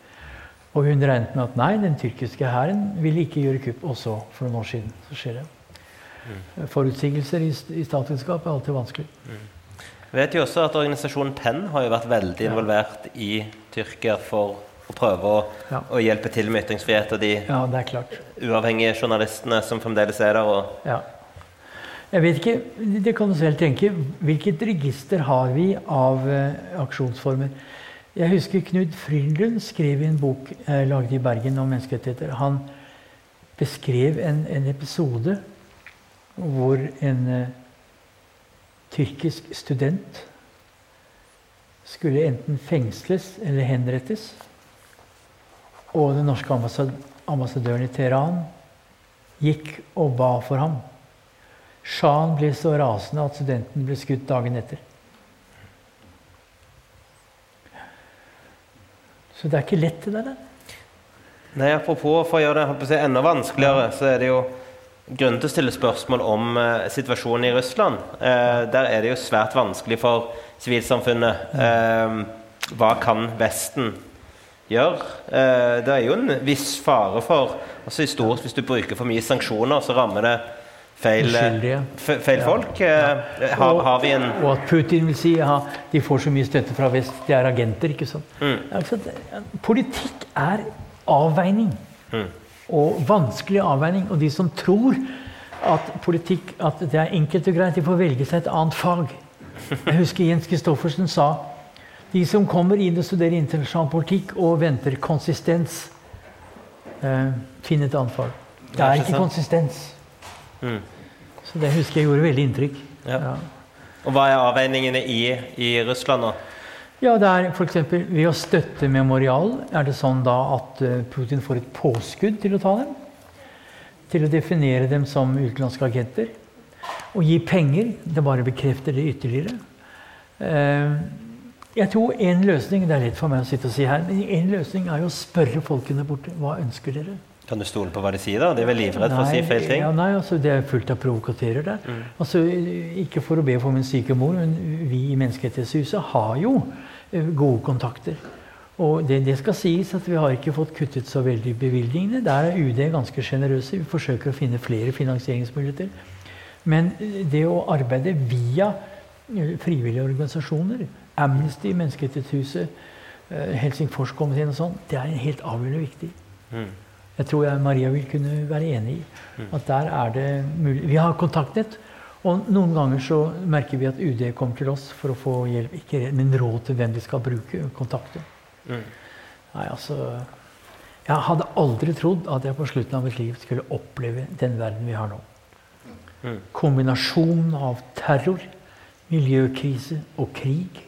Og hun regnet med at nei, den tyrkiske hæren ville ikke gjøre kupp. Og så, for noen år siden, så skjer det.
Mm.
Forutsigelser i, i statsvitenskap er alltid vanskelig.
Vi vet jo også at organisasjonen PEN har jo vært veldig involvert i Tyrkia for å prøve å,
Ja.
å hjelpe til med ytringsfrihet og de
Ja, det klart.
uavhengige journalistene som fremdeles er der. Og,
Ja. Jeg vet ikke, Det kan du selv tenke. Hvilket register har vi av uh, aksjonsformer? Jeg husker Knut Frydenlund skrev i en bok jeg lagde i Bergen om menneskerettigheter. Han beskrev en, en episode hvor en uh, tyrkisk student skulle enten fengsles eller henrettes. Og den norske ambassadøren i Teheran gikk og ba for ham. Sjahen ble så rasende at studenten ble skutt dagen etter. Så det er ikke lett, det der.
nei, apropos for å gjøre det enda vanskeligere, så er det jo grunn til å stille spørsmål om eh, situasjonen i Russland. Eh, der er det jo svært vanskelig for sivilsamfunnet. Eh, hva kan Vesten gjøre? Eh, det er jo en viss fare for altså Historisk, hvis du bruker for mye sanksjoner, så rammer det feil, eh, feil folk. Eh, har, har vi en
Og at Putin vil si ja, de får så mye støtte fra vest, de er agenter. ikke sant?
Mm.
Altså. Politikk er avveining.
Mm.
Og vanskelig avveining. Og de som tror at politikk at det er enkelt og greit, de får velge seg et annet fag. Jeg husker Jens Kristoffersen sa de som kommer inn og studerer internasjonal politikk og venter konsistens, eh, finn et fag. Det er
ikke
konsistens.
Mm.
Så det husker jeg gjorde veldig inntrykk.
Ja.
Ja.
Og hva er avveiningene i, i Russland nå?
Ja, det er for eksempel, Ved å støtte Memorial er det sånn da at eh, Putin får et påskudd til å ta dem. Til å definere dem som utenlandske agenter. Og gi penger. Det bare bekrefter det ytterligere. Eh, Jeg tror en løsning Det er lett for meg å sitte og si her, men en løsning er jo å spørre folkene borte. Hva ønsker dere?
Kan du stole på hva de sier? da? De er vel livredde for å si feil ting?
Ja, nei, altså Det er fullt av provokatører der. Altså, ikke for å be for min syke mor, men vi i Menneskerettighetshuset har jo eh, gode kontakter. Og det, det skal sies at vi har ikke fått kuttet så veldig bevilgningene. Der er UD ganske sjenerøse. Vi forsøker å finne flere finansieringsmuligheter. Men eh, det å arbeide via eh, frivillige organisasjoner, Amnesty, Menneskerettighetshuset, eh, Helsingforskomiteen og sånn, det er helt avgjørende viktig.
Mm.
Jeg tror jeg Maria vil kunne være enig i at der er det mulig. Vi har kontaktnett, og noen ganger så merker vi at UD kommer til oss for å få hjelp, ikke men råd til hvem de skal bruke, kontakte.
Mm.
Nei, altså Jeg hadde aldri trodd at jeg på slutten av mitt liv skulle oppleve den verden vi har nå.
Mm.
Kombinasjonen av terror, miljøkrise og krig.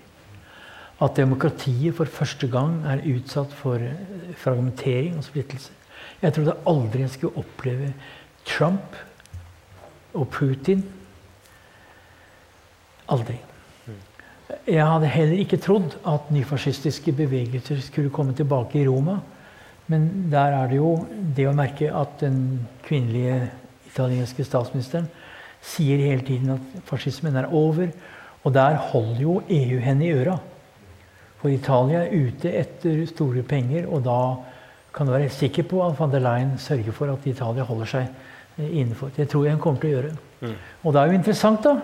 At demokratiet for første gang er utsatt for eh, fragmentering og splittelse. Jeg trodde aldri jeg skulle oppleve Trump og Putin. Aldri. Jeg hadde heller ikke trodd at nyfascistiske bevegelser skulle komme tilbake i Roma. Men der er det jo det å merke at den kvinnelige italienske statsministeren sier hele tiden at fascismen er over. Og der holder jo EU henne i øra. For Italia er ute etter store penger, og da kan du være sikker på at van der Leyen sørger for at Italia holder seg eh, innenfor. Det tror jeg hun kommer til å gjøre.
Mm.
Og det er jo interessant da,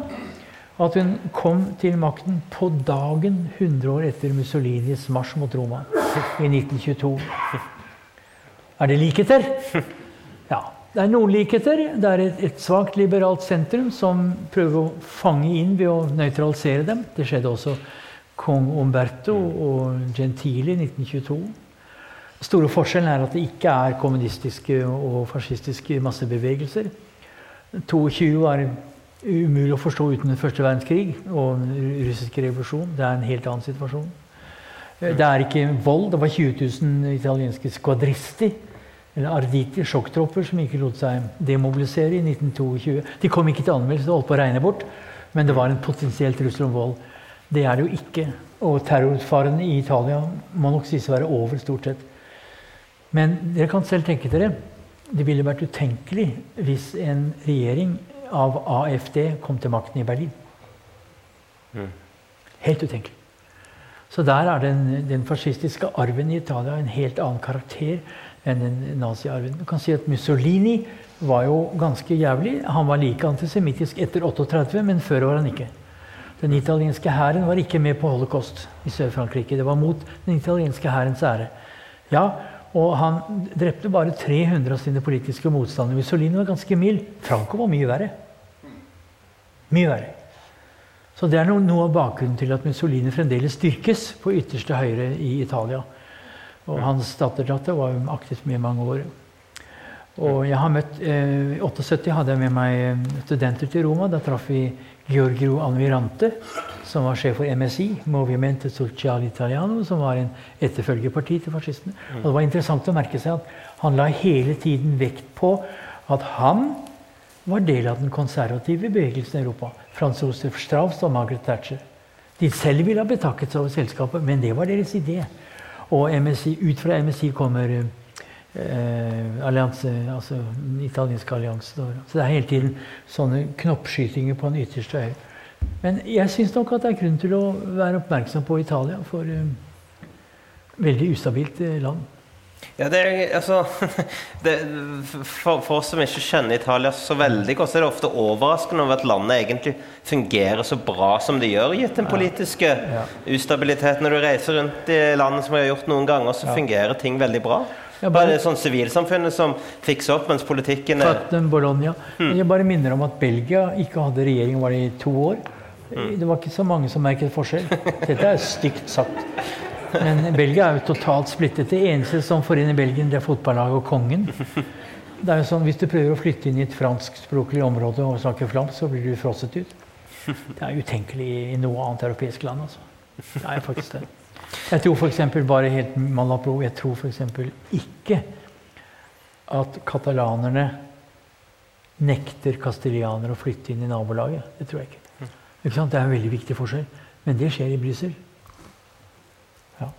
at hun kom til makten på dagen 100 år etter Mussolinis marsj mot Roma i 1922. Er det likheter? Ja. Det er noen likheter. Det er et, et svakt liberalt sentrum som prøver å fange inn ved å nøytralisere dem. Det skjedde også kong Umberto og Gentili i 1922. Store forskjellen er at det ikke er kommunistiske og fascistiske massebevegelser. 22 var umulig å forstå uten den første verdenskrig og den russiske revolusjon. Det er en helt annen situasjon. Det er ikke vold. Det var 20 000 italienske skvadristi, eller arditi, sjokktropper, som ikke lot seg demobilisere i 1922. De kom ikke til anmeldelse, det holdt på å regne bort, men det var en potensielt trussel om vold. Det er det jo ikke. Og terrorfaren i Italia må nok sies å være over, stort sett. Men dere kan selv tenke dere det ville vært utenkelig hvis en regjering av AFD kom til makten i Berlin.
Mm.
Helt utenkelig. Så der er den, den fascistiske arven i Italia en helt annen karakter enn den naziarven. Du kan si at Mussolini var jo ganske jævlig. Han var like antisemittisk etter 38, men før var han ikke. Den italienske hæren var ikke med på holocaust i Sør-Frankrike. Det var mot den italienske hærens ære. Ja, og han drepte bare 300 av sine politiske motstandere. Mussolini var ganske mild. Franco var mye verre. Mye verre. Så det er noe av bakgrunnen til at Mussolini fremdeles styrkes på ytterste høyre i Italia. Og hans datterdatter var aktivt med i mange år. Og jeg har møtt, eh, I 78 hadde jeg med meg eh, studenter til Roma. Da traff vi Giorgio Almirante, som var sjef for MSI, Movimento Sociale Italiano, som var en etterfølgerparti til fascistene. Og det var interessant å merke seg at han la hele tiden vekt på at han var del av den konservative bevegelsen i Europa. Frans Josef Strauss og Margaret Thatcher. De selv ville ha betakket seg over selskapet, men det var deres idé. Og MSI, ut fra MSI kommer eh, allianse, altså den italienske alliansen. Så det er hele tiden sånne knoppskytinger på den ytterste øye. Men jeg syns nok at det er grunn til å være oppmerksom på Italia, for eh, veldig ustabilt eh, land.
Ja, det er, altså, det, for, for, oss som ikke kjenner Italia så veldig godt, så er det ofte overraskende over at landet egentlig fungerer så bra som det gjør, gitt den politiske ja. Ja. ustabiliteten. Når du reiser rundt i landet som vi har gjort noen ganger, så ja. fungerer ting veldig bra. Bare, det sånn sivilsamfunnet som fikser opp, mens politikken er
Bologna. Hmm. Jeg bare minner om at Belgia ikke hadde regjering var det i to år. Mm. Det var ikke så mange som merket forskjell. Dette er stygt sagt. Men Belgia er jo totalt splittet. Det eneste som forener Belgien, det er fotballaget og kongen. Det er jo sånn, Hvis du prøver å flytte inn i et franskspråklig område og snakke flamsk, så blir du frosset ut. Det er utenkelig i noe annet europeisk land. altså. Det er faktisk det. Jeg tror f.eks. bare helt malapro, jeg tror f.eks. ikke at katalanerne nekter kastilianere å flytte inn i nabolaget. Det tror jeg ikke. ikke? Det er en veldig viktig forskjell. Men det skjer i Brussel. Ja.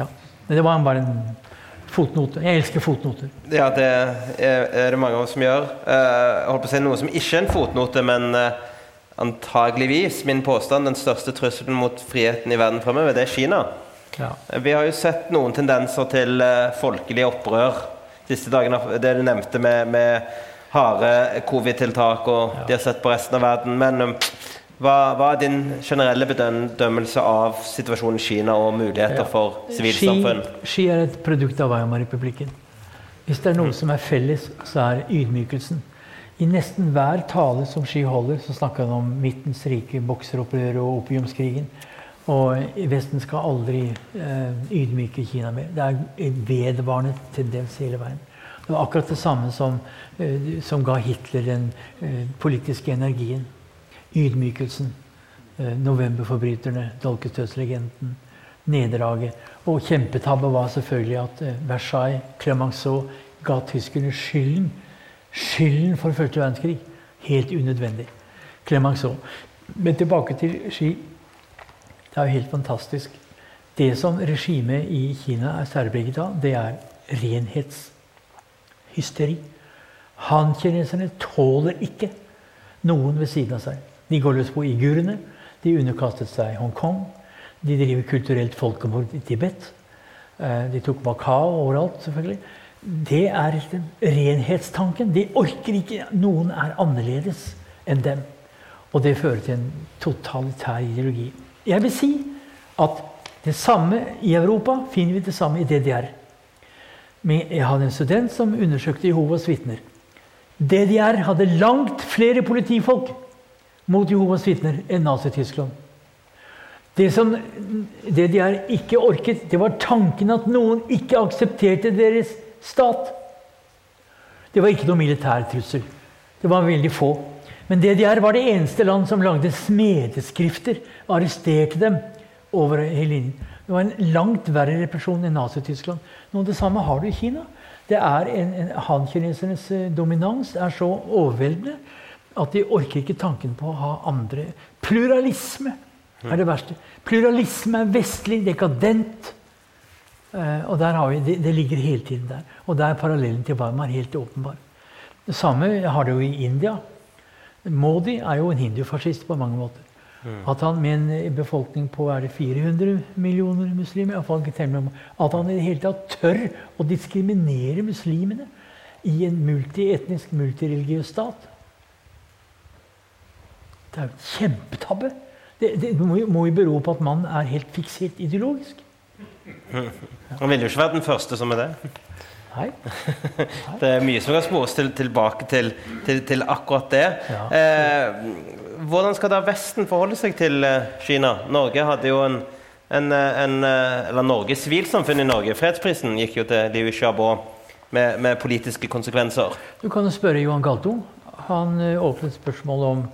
ja. Men det var bare en fotnote. Jeg elsker fotnoter.
Ja, det er det mange av oss som gjør. Eh, jeg holdt på å si noe som ikke er en fotnote, men eh, antageligvis min påstand den største trusselen mot friheten i verden fremover, det er Kina. Ja. Vi har jo sett noen tendenser til uh, folkelig opprør siste dagene. Det du nevnte med, med harde covid-tiltak, og ja. de har sett på resten av verden. Men um, hva, hva, er din generelle bedømmelse av situasjonen i Kina og muligheter ja. for sivilsamfunn?
Ski er et produkt av Weimar-republikken. Hvis det er noe mm. som er felles, så er ydmykelsen. I nesten hver tale som Ski holder, så snakker han om Midtens rike, bokseropprøret og opiumskrigen. Og Vesten skal aldri eh, ydmyke Kina mer. Det er en vedvarende tendens hele veien. Det var akkurat det samme som, eh, som ga Hitler den eh, politiske energien. Ydmykelsen. Eh, novemberforbryterne, dolkestøtslegenden, nederlaget. Og kjempetabbe var selvfølgelig at eh, Versailles, Clemenceau, ga tyskerne skylden. Skylden for første verdenskrig. Helt unødvendig. Clemenceau. Men tilbake til Ski. Det er jo helt fantastisk. Det som regimet i Kina er særpreget av, det er renhetshysteri. Han-kineserne tåler ikke noen ved siden av seg. De går løs på uigurene. De underkastet seg Hongkong. De driver kulturelt folkemord i Tibet. Eh, de tok Makao overalt, selvfølgelig. Det er renhetstanken. De orker ikke Noen er annerledes enn dem. Og det fører til en totalitær ideologi. Jeg vil si at det samme i Europa finner vi det samme i DDR. Men Jeg hadde en student som undersøkte Jehovas vitner. DDR hadde langt flere politifolk mot Jehovas vitner enn Nazi-Tyskland. Det som DDR ikke orket, det var tanken at noen ikke aksepterte deres stat. Det var ikke noe militær trussel. Det var veldig få. Men DDR var det eneste land som lagde smedeskrifter. Arresterte dem over hele linjen. Det var en langt verre represjon enn Nazi-Tyskland. Noe av det samme har du i Kina. Det er en, en Han-kinesernes eh, dominans er så overveldende at de orker ikke tanken på å ha andre. Pluralisme er det verste. Pluralisme er vestlig, dekadent. Uh, og vi, det, det, ligger hele tiden der. Og der er parallellen til Weimar helt åpenbar. Det samme har jo i India. Modi er jo en hindufascist på mange måter. At han med en befolkning på er det 400 millioner muslimer At han i det hele tatt tør å diskriminere muslimene i en multietnisk, multireligiøs stat. Det er jo et kjempetabbe. Det, det må jo bero på at mannen er helt fiksert ideologisk.
Han ville jo ikke vært den første som er det.
Nei.
Det er mye som kan spores til, tilbake til, til, til, akkurat det. Ja. Eh, hvordan skal da Vesten forholde seg til eh, Kina? Norge hadde jo en, en, en eh, Eller Norge, sivilsamfunn i Norge. Fredsprisen gikk jo til Liu Xiaobo med, med, politiske konsekvenser.
Du kan jo spørre Johan Galto. Han åpnet spørsmålet om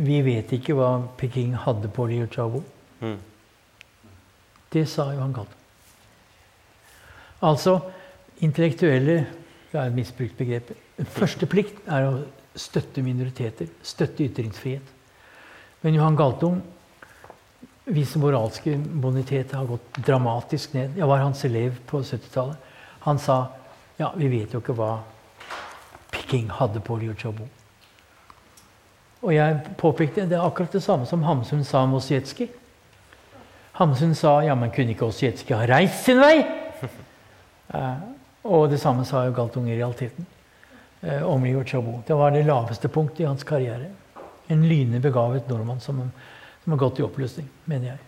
Vi vet ikke hva Peking hadde på Liu Xiaobo. Mm. Det sa Johan Galto. Altså intellektuelle Det er et misbrukt begrep. Første plikt er å støtte minoriteter. Støtte ytringsfrihet. Men Johan Galtung hvis moralske bonitet har gått dramatisk ned. Jeg var hans elev på 70-tallet. Han sa ja, vi vet jo ikke hva Peking hadde på Liu Xiaobo. Og jeg påpekte det er akkurat det samme som Hamsun sa om Osjetski. Hamsun sa ja, men kunne ikke Osjetski ha reist sin vei? eh, og det samme sa jo Galtung i realiteten eh, om Liu. Det var det laveste punktet i hans karriere. En lynende begavet nordmann som, som har gått i oppløsning, mener jeg.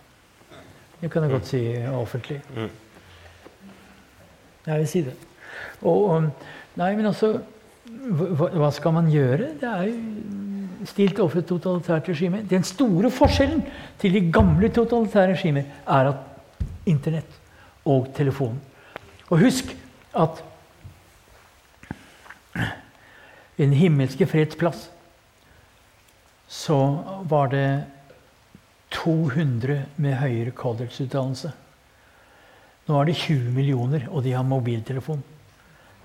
Det kan jeg godt si offentlig. Mm. Jeg vil si det. Og, nei, men altså hva, hva, skal man gjøre? Det er jo stilt overfor et totalitært regime. Den store forskjellen til de gamle totalitære regimer er at Internett og telefon. Og husk at i den himmelske freds plass så var det 200 med høyere college-utdannelse. Nå er det 20 millioner, og de har mobiltelefon.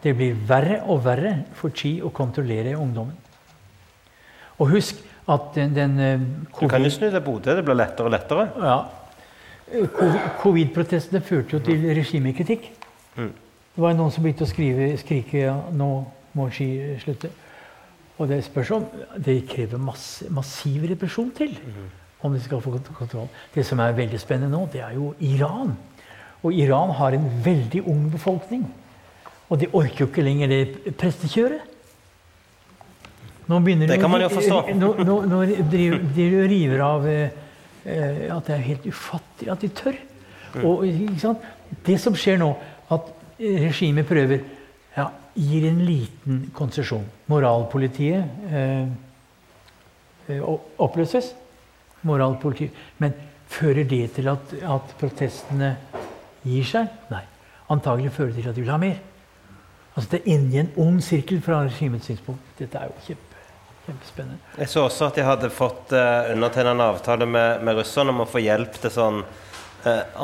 Det blir verre og verre for Chi å kontrollere ungdommen. Og husk at den, den
COVID, Du kan jo snu deg på hodet. Det blir lettere og lettere.
Ja. Covid-protestene førte jo til regimekritikk. Det var noen som begynte å skrive, skrike ja, nå må ski slutte. Og det spørs om Det krever masse, massiv represjon til mm. om de skal få kontroll. Det som er veldig spennende nå, det er jo Iran. Og Iran har en veldig ung befolkning. Og de orker jo ikke lenger det prestekjøret.
Nå begynner det kan man jo forstå.
Nå, nå, nå driver de river av eh, at det er helt ufattelig at de tør. Mm. Og Det som skjer nå, at regimet prøver ja, gir en liten konsesjon. Moralpolitiet eh, eh oppløses. Moralpolitiet. Men fører det til at, at protestene gir seg? Nei. Antagelig fører det til at de vil ha mer. Altså Det er inni en ond sirkel fra regimets synspunkt. Dette er jo kjempe, kjempespennende.
Jeg så også at de hadde fått uh, undertegna en avtale med, med russerne om å få hjelp til sånn uh,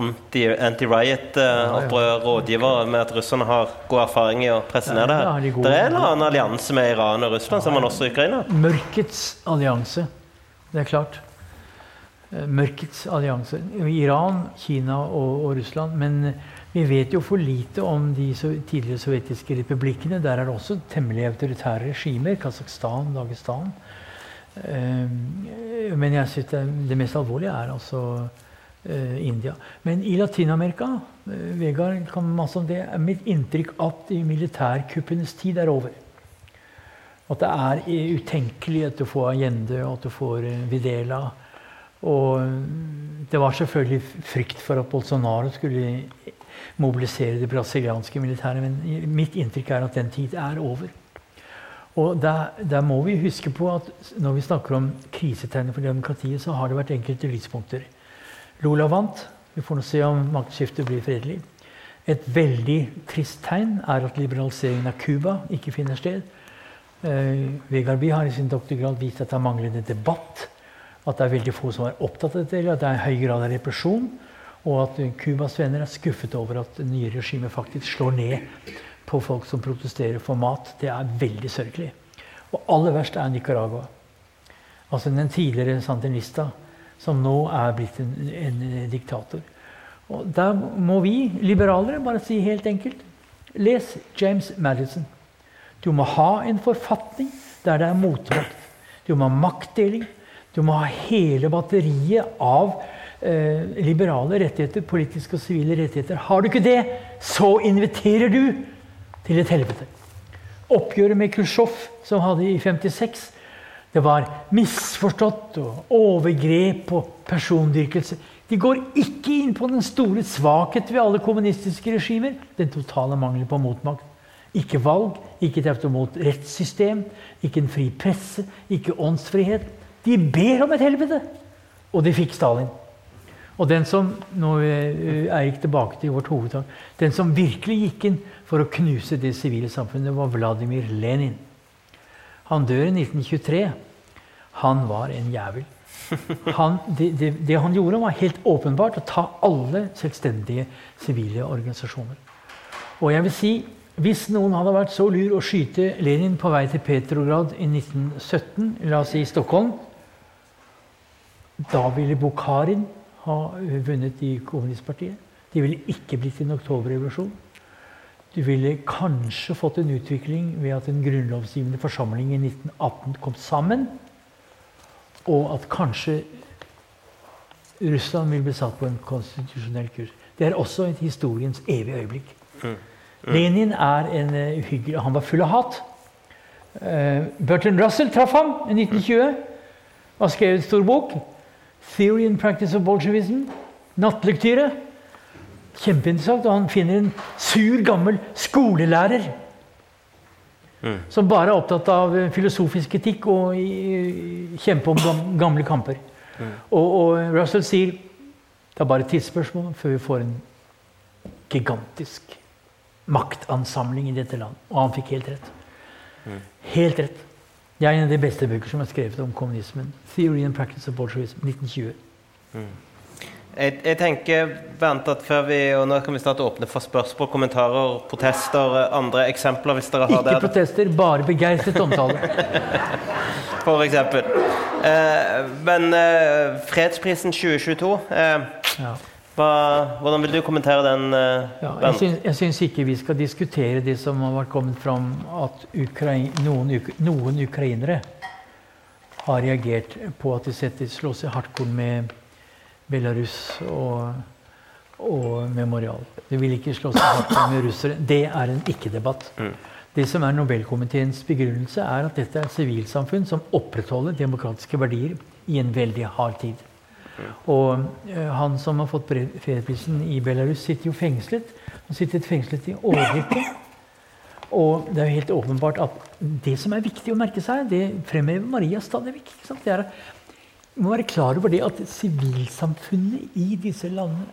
anti-riot-opprør, uh, rådgiver, med at russerne har god erfaring i å presse ned det her. Det, er en annen allianse med Iran og Russland, som man også i Ukraina.
Mørkets allianse. Det er klart. Eh, mørkets allianse. Iran, Kina og, og, Russland. Men vi vet jo for lite om de tidligere sovjetiske republikkene. Der er det også temmelig autoritære regimer. Kasakhstan, Dagestan. Eh, men jeg synes det, det, mest alvorlige er altså eh, India. Men i Latin-Amerika Vegard kan masse om det, er mitt inntrykk at militærkuppenes tid er over. At det er utenkelig at du får Allende og at du får Videla og det var selvfølgelig frykt for at Bolsonaro skulle mobilisere det brasilianske militæret. Men mitt inntrykk er at den tid er over. Og der, der, må vi huske på at når vi snakker om krisetegnet for demokratiet, så har det vært enkelte lyspunkter. Lola vant. Vi får nå se om maktskiftet blir fredelig. Et veldig trist tegn er at liberaliseringen av Cuba ikke finner sted. Eh, Vegard Bye har i sin doktorgrad vist at det er manglende debatt at det er veldig få som er opptatt av dette, at det er en høy grad av represjon, og at Cubas venner er skuffet over at det nye regimet faktisk slår ned på folk som protesterer for mat. Det er veldig sørgelig. Og aller verst er Nicaragua. Altså den tidligere sandinista, som nå er blitt en, en diktator. Og Der må vi liberalere bare si helt enkelt Les James Madison. Du må ha en forfatning der det er motmakt. Du må ha maktdeling. Du må ha hele batteriet av eh, liberale rettigheter, politiske og sivile rettigheter. Har du ikke det, så inviterer du til et helvete. Oppgjøret med Khrusjtsjov, som hadde i 56, det var misforstått og overgrep og persondyrkelse. De går ikke inn på den store svakhet ved alle kommunistiske regimer. Den totale mangelen på motmakt. Ikke valg, ikke et automat rettssystem, ikke en fri presse, ikke åndsfrihet. De ber om et helvete! Og de fikk Stalin. Og den som nå er jeg tilbake til vårt hovedtak, den som virkelig gikk inn for å knuse det sivile samfunnet, var Vladimir Lenin. Han dør i 1923. Han var en jævel. Han, det, det, det, han gjorde, var helt åpenbart å ta alle selvstendige sivile organisasjoner. Og jeg vil si, Hvis noen hadde vært så lur å skyte Lenin på vei til Petrograd i 1917, la oss si Stockholm, da ville Bukharin ha vunnet i kommunistpartiet. De ville ikke blitt en oktoberrevolusjon. Du ville kanskje fått en utvikling ved at en grunnlovsgivende forsamling i 1918 kom sammen, og at kanskje Russland ville bli satt på en konstitusjonell kurs. Det er også et historiens evige øyeblikk. Mm. Mm. Lenin er en uh, uhyggelig Han var full av hat. Uh, Bertrand Russell traff ham i 1920 og skrev en stor bok. 'Theory and Practice of Bolsjevism'. Nattlektyre. Kjempeinteressant. Og han finner en sur, gammel skolelærer mm. som bare er opptatt av eh, filosofisk etikk og kjempe om gamle kamper. Mm. Og, og, Russell sier det er bare et tidsspørsmål før vi får en gigantisk maktansamling i dette land. Og han fikk helt rett. Mm. Helt rett. Det er en av de beste bøker som er skrevet om kommunismen. 'Theory and Practice of Bolsjevism', 1920. Mm.
Jeg, jeg, tenker, Bernt, at før vi, og Nå kan vi starte åpne for spørsmål, kommentarer, protester, andre eksempler. hvis dere har
Ikke det. Ikke protester, bare begeistret omtale.
for eksempel. Eh, men eh, fredsprisen 2022 eh, ja. hva, Hvordan vil du kommentere den? Eh,
ja, jeg, syns, jeg syns ikke vi skal diskutere det som har vært kommet fram, at Ukraine, noen, noen, ukrainere har reagert på at de setter, slår seg hardcore med Belarus og, og Memorial. De vil ikke slå seg hardt med russere. Det er en ikke-debatt. Mm. Det som er Nobelkomiteens begrunnelse, er at dette er sivilsamfunn som opprettholder demokratiske verdier i en veldig hard tid. Mm. Og uh, han som har fått fredsprisen i Belarus, sitter jo fengslet. Han sitter fengslet i årrekke. Og det er jo helt åpenbart at det som er viktig å merke seg, det fremhever Maria stadig vekk. Det er vi må være klar over det at sivilsamfunnet i disse landene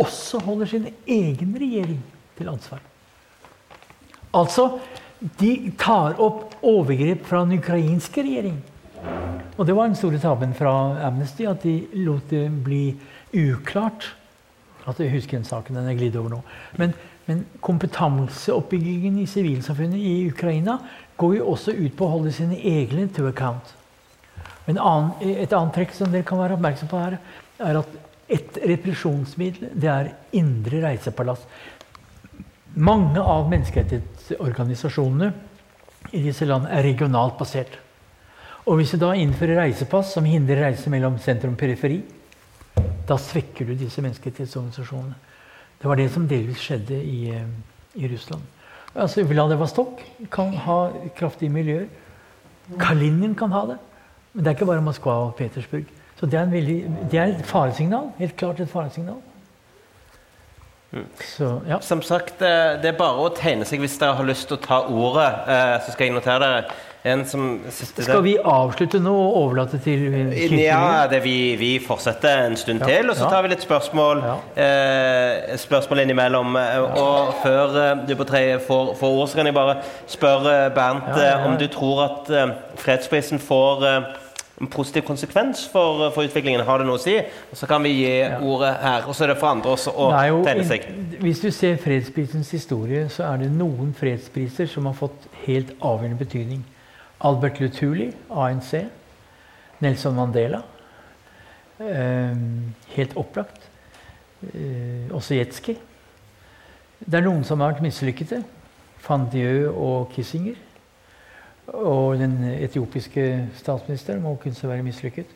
også holder sin egen regjering til ansvar. Altså, de tar opp overgrep fra den ukrainske regjering. Og det var den store tabben fra Amnesty, at de lot det bli uklart. At jeg husker den saken, den er glidd over nå. Men, men kompetanseoppbyggingen i sivilsamfunnet i Ukraina går jo også ut på å holde sine egne to account. Annen, et annet trekk som dere kan være oppmerksom på her, er at et represjonsmiddel det er indre reisepalass. Mange av menneskerettighetsorganisasjonene i disse landene er regionalt basert. Og hvis du da innfører reisepass som hindrer reise mellom sentrum og periferi, da svekker du disse menneskerettighetsorganisasjonene. Det var det som delvis skjedde i, eh, i Russland. Altså, Vladivostok kan ha kraftige miljøer. Kalinin kan ha det. Men det er ikke bare Moskva og Petersburg. Så det er, veldig, det er et faresignal. Helt klart et faresignal.
Mm. Så, ja. Som sagt, eh, det er bare å tegne seg hvis dere har lyst til å ta ordet. Eh, så skal jeg notere dere.
skal vi avslutte nå og overlate til
kirken? Ja, det, vi, vi, fortsetter en stund ja. til, og så tar vi litt spørsmål ja. eh, spørsmål innimellom. Og før eh, du på treet får, får ord, så kan jeg bare spørre Bernt om du tror at eh, fredsprisen får eh, en positiv konsekvens for, for, utviklingen? Har det noe å si? Og Så kan vi gi ja. ordet her. Og så er det for andre også å tegne seg.
Hvis du ser fredsprisens historie, så er det noen fredspriser som har fått helt avgjørende betydning. Albert Lutuli, ANC. Nelson Mandela. Eh, helt opplagt. Eh, Jetski. Det er noen som har vært mislykkede. Van Dieu og Kissinger. Og den etiopiske statsministeren må kunne være mislykket.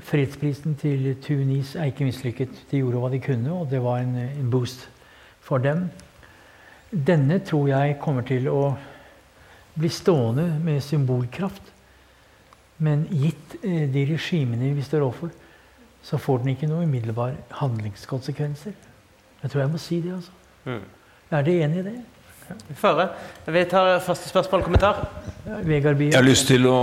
Fredsprisen til Tunis er ikke mislykket. De gjorde hva de kunne, og det var en, en boost for dem. Denne tror jeg kommer til å bli stående med symbolkraft. Men gitt eh, de regimene vi står overfor, så får den ikke noen umiddelbare handlingskonsekvenser. Jeg tror jeg må si det, altså.
Mm.
Er dere enig i det?
Vi får. Vi tar første spørsmål og kommentar.
Vegard Bie?
Jeg har lyst til å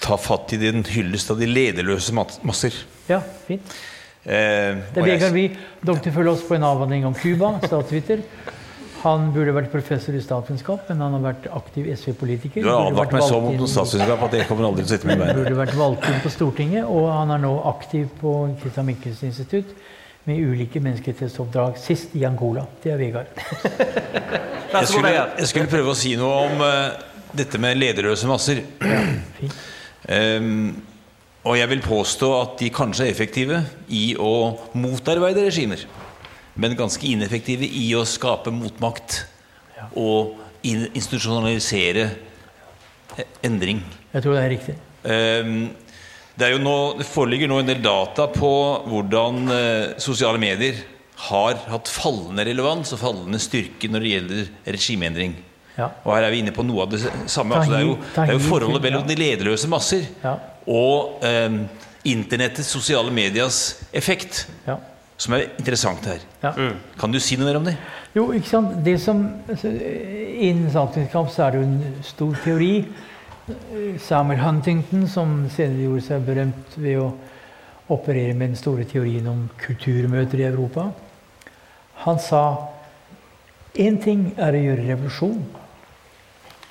ta fatt i din hyllest av de lederløse masser.
Ja, fint.
Eh,
Det er Vegard Bie. Dere følger oss på en avhandling om Cuba, statsviter. Han burde vært professor i statsvitenskap, men han har vært aktiv SV-politiker.
Du har advart meg så mot noe statsvitenskap at jeg kommer aldri til å sette meg.
Burde vært valgt inn på Stortinget, og han er nå aktiv på Christian Michels institutt med ulike menneskerettighetsoppdrag, sist i Angola. Det er Vegard.
Jeg skulle, jeg skulle prøve å si noe om uh, dette med lederløse masser.
Fint.
Ehm, og jeg vil påstå at de kanskje er effektive i å motarbeide regimer, men ganske ineffektive i å skape motmakt og in institusjonalisere eh, endring.
Jeg tror det er riktig.
Um, det, er jo nå, det foreligger nå en del data på hvordan uh, sosiale medier har hatt fallende relevans og fallende styrke når det gjelder regimeendring.
Ja.
Og her er vi inne på noe av det samme. Altså, det, er jo, det er jo forholdet mellom de lederløse masser
Ja.
og eh, internettets sosiale medias effekt,
ja.
som er interessant her.
ja.
Kan du si noe mer om det?
Jo, ikke sant? Det som, altså, innen statsvitenskap så er det jo en stor teori. Samuel Huntington, som senere gjorde seg berømt ved å operere med den store teorien om kulturmøter i Europa, han sa én ting er å gjøre revolusjon.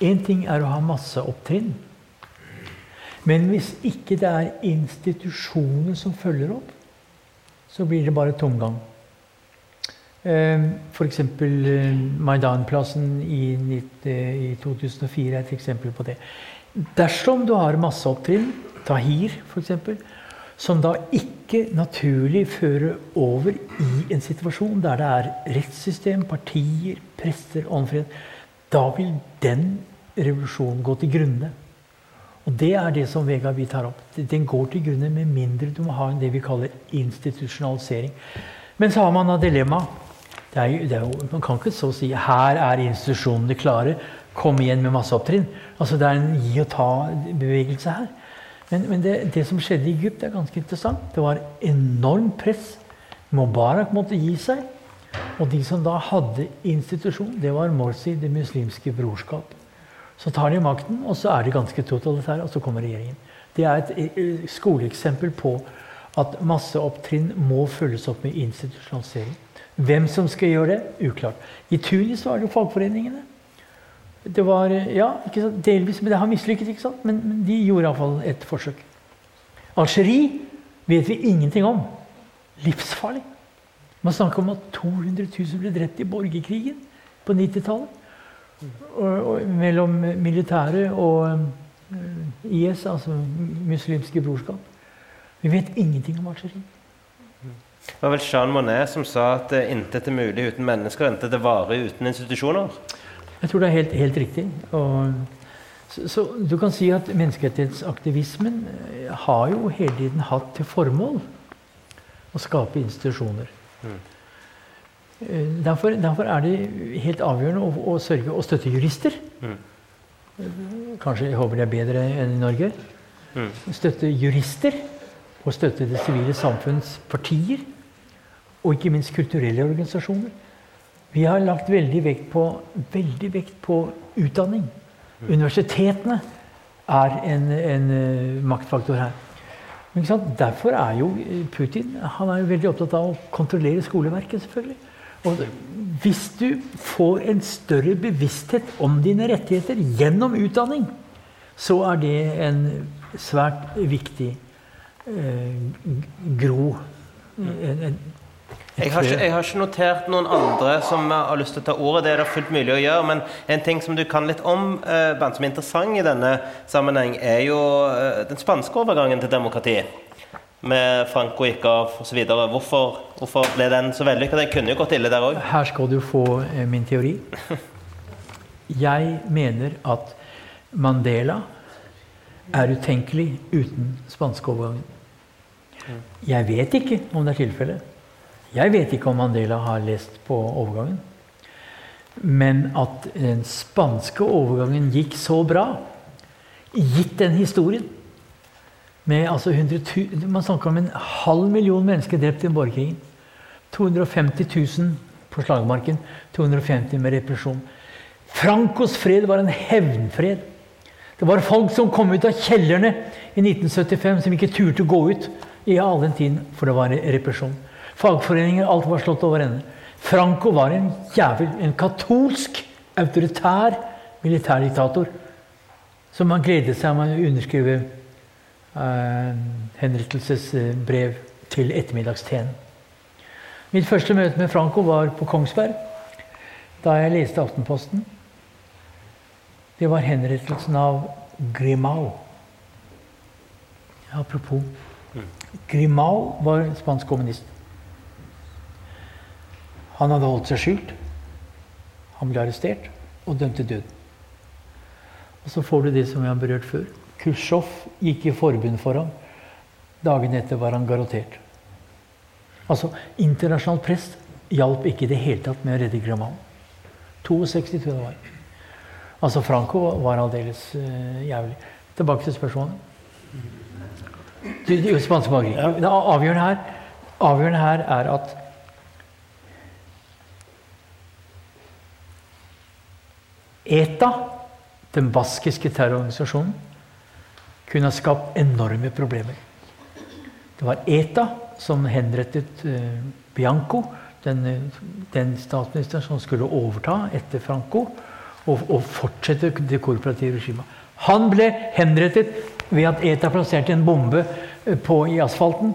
Én ting er å ha masseopptrinn. Men hvis ikke det er institusjoner som følger opp, så blir det bare tomgang. F.eks. Maidan-plassen i, eh, i 2004 er et eksempel på det. Dersom du har masseopptrinn, Tahir f.eks., som da ikke naturlig føre over i en situasjon der det er rettssystem, partier, prester, åndfrihet, da vil den revolusjonen gå til grunne. Og det er det som Vegard vi tar opp. Den går til grunne med mindre du må ha det vi kaller institusjonalisering. Men så har man da dilemmaet. Man kan ikke så si her er institusjonene klare, kom igjen med masseopptrinn. Altså Det er en gi og ta-bevegelse her. Men, men det, det som skjedde i Egypt, er ganske interessant. Det var enormt press. Mubarak måtte gi seg. Og de som da hadde institusjon, det var Morsi, Det muslimske brorskap. Så tar de makten, og så er de ganske totalitære, og så kommer regjeringen. Det er et eh, skoleeksempel på at masseopptrinn må følges opp med institusjonalisering. Hvem som skal gjøre det, uklart. I Tunis var det jo fagforeningene. Det var, ja, delvis, men det har mislykket, ikke sant? Men, men de gjorde iallfall et forsøk. Algerie vet vi ingenting om. Livsfarlig. Man snakker om at 200 000 ble drept i borgerkrigen på 90-tallet. Og, og, mellom militæret og eh, IS, altså muslimske brorskap. Vi vet ingenting om Algerie.
Det var vel Jean Monnet som sa at eh, intet er mulig uten mennesker, intet er varig uten institusjoner.
Jeg tror det er helt, helt riktig. Og, så, så du kan si at menneskerettighetsaktivismen eh, har jo hele tiden hatt til formål å skape institusjoner. Mm. Derfor, derfor er det helt avgjørende å, å sørge å støtte jurister. Mm. Kanskje jeg håper de er bedre enn i Norge. Støtte jurister, og støtte det sivile samfunns partier. Og ikke minst kulturelle organisasjoner. Vi har lagt veldig vekt på, veldig vekt på utdanning. Universitetene er en, en eh, maktfaktor her. Men ikke sant? Derfor er jo Putin han er jo veldig opptatt av å kontrollere skoleverket. selvfølgelig. Og hvis du får en større bevissthet om dine rettigheter gjennom utdanning, så er det en svært viktig eh, gro. En, en,
Jeg har, ikke, jeg har ikke notert noen andre som har lyst til å ta ordet. Det er det fullt mulig å gjøre. Men en ting som du kan litt om, eh, som er interessant i denne sammenheng, er jo eh, den spanske overgangen til demokrati. Med Franco gikk av osv. Hvorfor, hvorfor ble den så vellykka? Den kunne jo gått ille der òg.
Her skal du få eh, min teori. Jeg mener at Mandela er utenkelig uten spanskeovergangen. Jeg vet ikke om det er tilfellet. Jeg vet ikke om Mandela har lest på overgangen. Men at den spanske overgangen gikk så bra, gitt den historien med altså 100, Man snakker om en halv million mennesker drept i borgerkrigen. 250 000 på slagmarken. 250 med represjon. Francos fred var en hevnfred. Det var folk som kom ut av kjellerne i 1975 som ikke turte å gå ut i all den tiden, for det var represjon. Fagforeninger, alt var slått over ende. Franco var en jævel, en katolsk, autoritær militærdiktator som man gledet seg med å underskrive eh, henrettelsesbrev til ettermiddagsteen. Mitt første møte med Franco var på Kongsberg, da jeg leste Aftenposten. Det var henrettelsen av Grimau. Apropos. Grimau var spansk kommunist. Han hadde holdt seg skjult. Han ble arrestert og dømt til døden. Og så får du det som vi har berørt før. Khrusjtsjov gikk i forbund for ham. Dagen etter var han garantert. Altså, internasjonalt prest hjalp ikke i det hele tatt med å redde Grimau. 62, tror jeg det var. Altså, Franco var aldeles uh, jævlig. Tilbake til spørsmålet. Du, du, spanske ja. Det avgjørende her, avgjørende her er at ETA, den baskiske terrororganisasjonen, kunne ha skapt enorme problemer. Det var ETA som henrettet uh, Bianco, den, den statsministeren som skulle overta etter Franco og, og fortsette det korporative regimet. Han ble henrettet ved at ETA plasserte en bombe eh, på, i asfalten.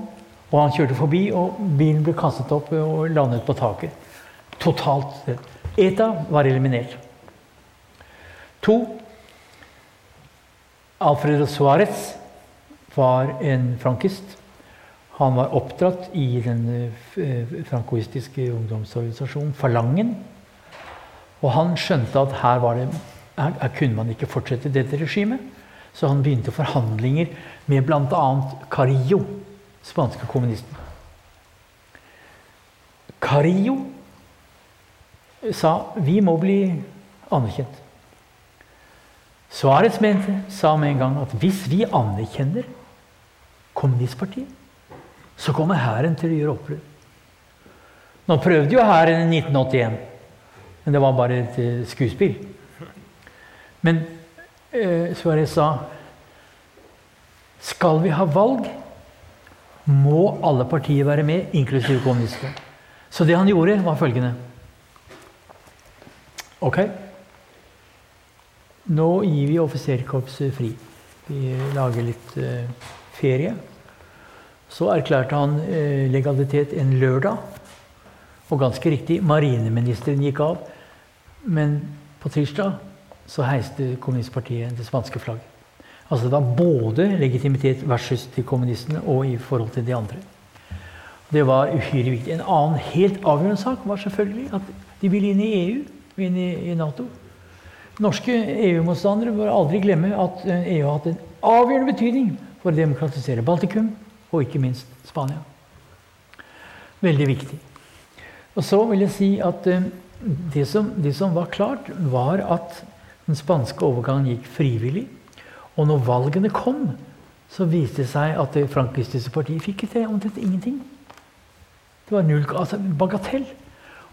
Og han kjørte forbi, og bilen ble kastet opp og landet på taket. Totalt. ETA var eliminert. To. Alfredo Suárez var en frankist. Han var oppdratt i den eh, frankoistiske ungdomsorganisasjonen Falangen. Og han skjønte at her, det, her, kunne man ikke fortsette dette regimet. Så han begynte forhandlinger med bl.a. Carillo, spanske kommunisten. Carillo sa vi må bli anerkjent. Suárez mente, sa med en gang at hvis vi anerkjenner kommunistpartiet, så kommer hæren til å gjøre opprør. Nå prøvde jo hæren i 1981, men det var bare et eh, skuespill. Men eh, Suárez sa skal vi ha valg, må alle partier være med, inklusiv kommunistene. Så det han gjorde, var følgende Ok, nå gir vi offiserkorpset fri. Vi lager litt eh, ferie. Så erklærte han eh, legalitet en lørdag. Og ganske riktig, marineministeren gikk av. Men på tirsdag så heiste kommunistpartiet det spanske flagget. Altså det var både legitimitet versus til kommunistene og i forhold til de andre. Det var uhyre viktig. En annen helt avgjørende sak var selvfølgelig at de ville inn i EU, inn i, i Nato. Norske EU-motstandere bør aldri glemme at EU eh, har hatt en avgjørende betydning for å demokratisere Baltikum, og ikke minst Spania. Veldig viktig. Og så vil jeg si at eh, det som, det som var klart, var at den spanske overgangen gikk frivillig. Og når valgene kom, så viste det seg at det frankistiske partiet fikk til omtrent ingenting. Det var null, altså bagatell.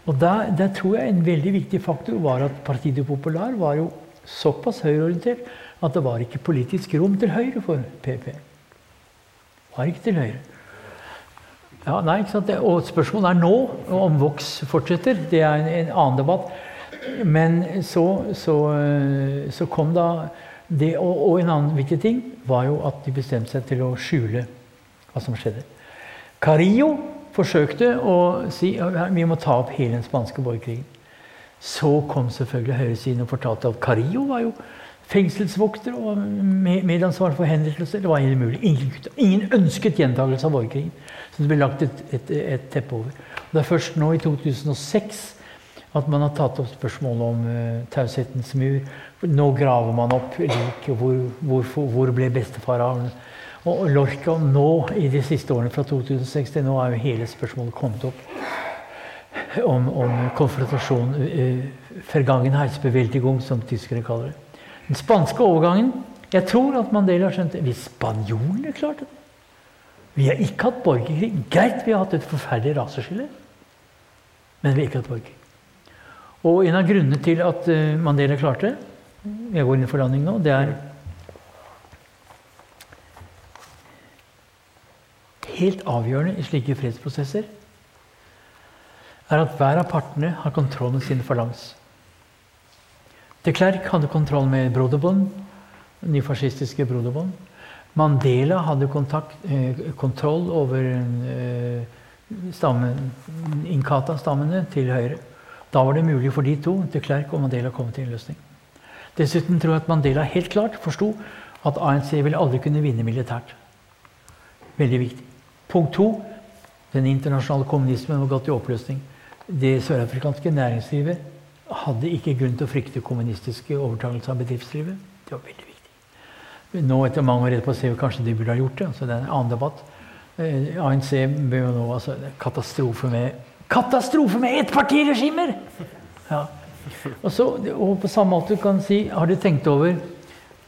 Og der, der, tror jeg en veldig viktig faktor var at Partido Popular var jo såpass høyreorientert at det var ikke politisk rom til høyre for PP. Var ikke til høyre. Ja, nei, ikke sant? Og spørsmålet er nå om Vox fortsetter. Det er en, en annen debatt. Men så, så, eh, så kom da det, og, og, en annen viktig ting var jo at de bestemte seg til å skjule hva som skjedde. Carillo forsøkte å si at vi må ta opp hele den spanske borgerkrigen. Så kom selvfølgelig høyresiden og fortalte at Carillo var jo fengselsvokter og medansvar for henrettelser. Det var helt umulig. Ingen, ingen ønsket gjentakelse av borgerkrigen. Så det ble lagt et, et, et teppe over. Og det er først nå i 2006 at man har tatt opp spørsmålet om uh, taushetens mur. Nå graver man opp lik. Hvor, hvor, hvor, ble bestefar av? Og Lorca nå, i de siste årene fra 2006 til nå, er jo hele spørsmålet kommet opp om, om konfrontasjon. Uh, Vergangenheitsbewältigung, som tyskere kaller det. Den spanske overgangen Jeg tror at Mandela skjønte Hvis spanjolene klarte det Vi har ikke hatt borgerkrig. Greit, vi har hatt et forferdelig raseskille, men vi har ikke hatt borgerkrig. Og en av grunnene til at uh, Mandela klarte det Jeg går inn for landing nå. Det er helt avgjørende i slike fredsprosesser er at hver av partene har kontroll med sin falans. De Klerk hadde kontroll med Broderbond, nyfascistiske Broderbond. Mandela hadde kontakt, eh, kontroll over eh, stammen, Inkata-stammene til høyre. Da var det mulig for de to, de Klerk og Mandela, å komme til en løsning. Dessuten tror jeg at Mandela helt klart forsto at ANC ville aldri kunne vinne militært. Veldig viktig. Punkt to den internasjonale kommunismen var gått i oppløsning. Det sørafrikanske næringslivet hadde ikke grunn til å frykte kommunistiske overtakelser av bedriftslivet. Det var veldig viktig. Nå etter mange år etterpå ser vi kanskje de burde ha gjort det. så Det er en annen debatt. Eh, ANC bør nå altså, Katastrofe med Katastrofe med ettpartiregimer! Ja. Og, så, og på samme måte kan si Har du tenkt over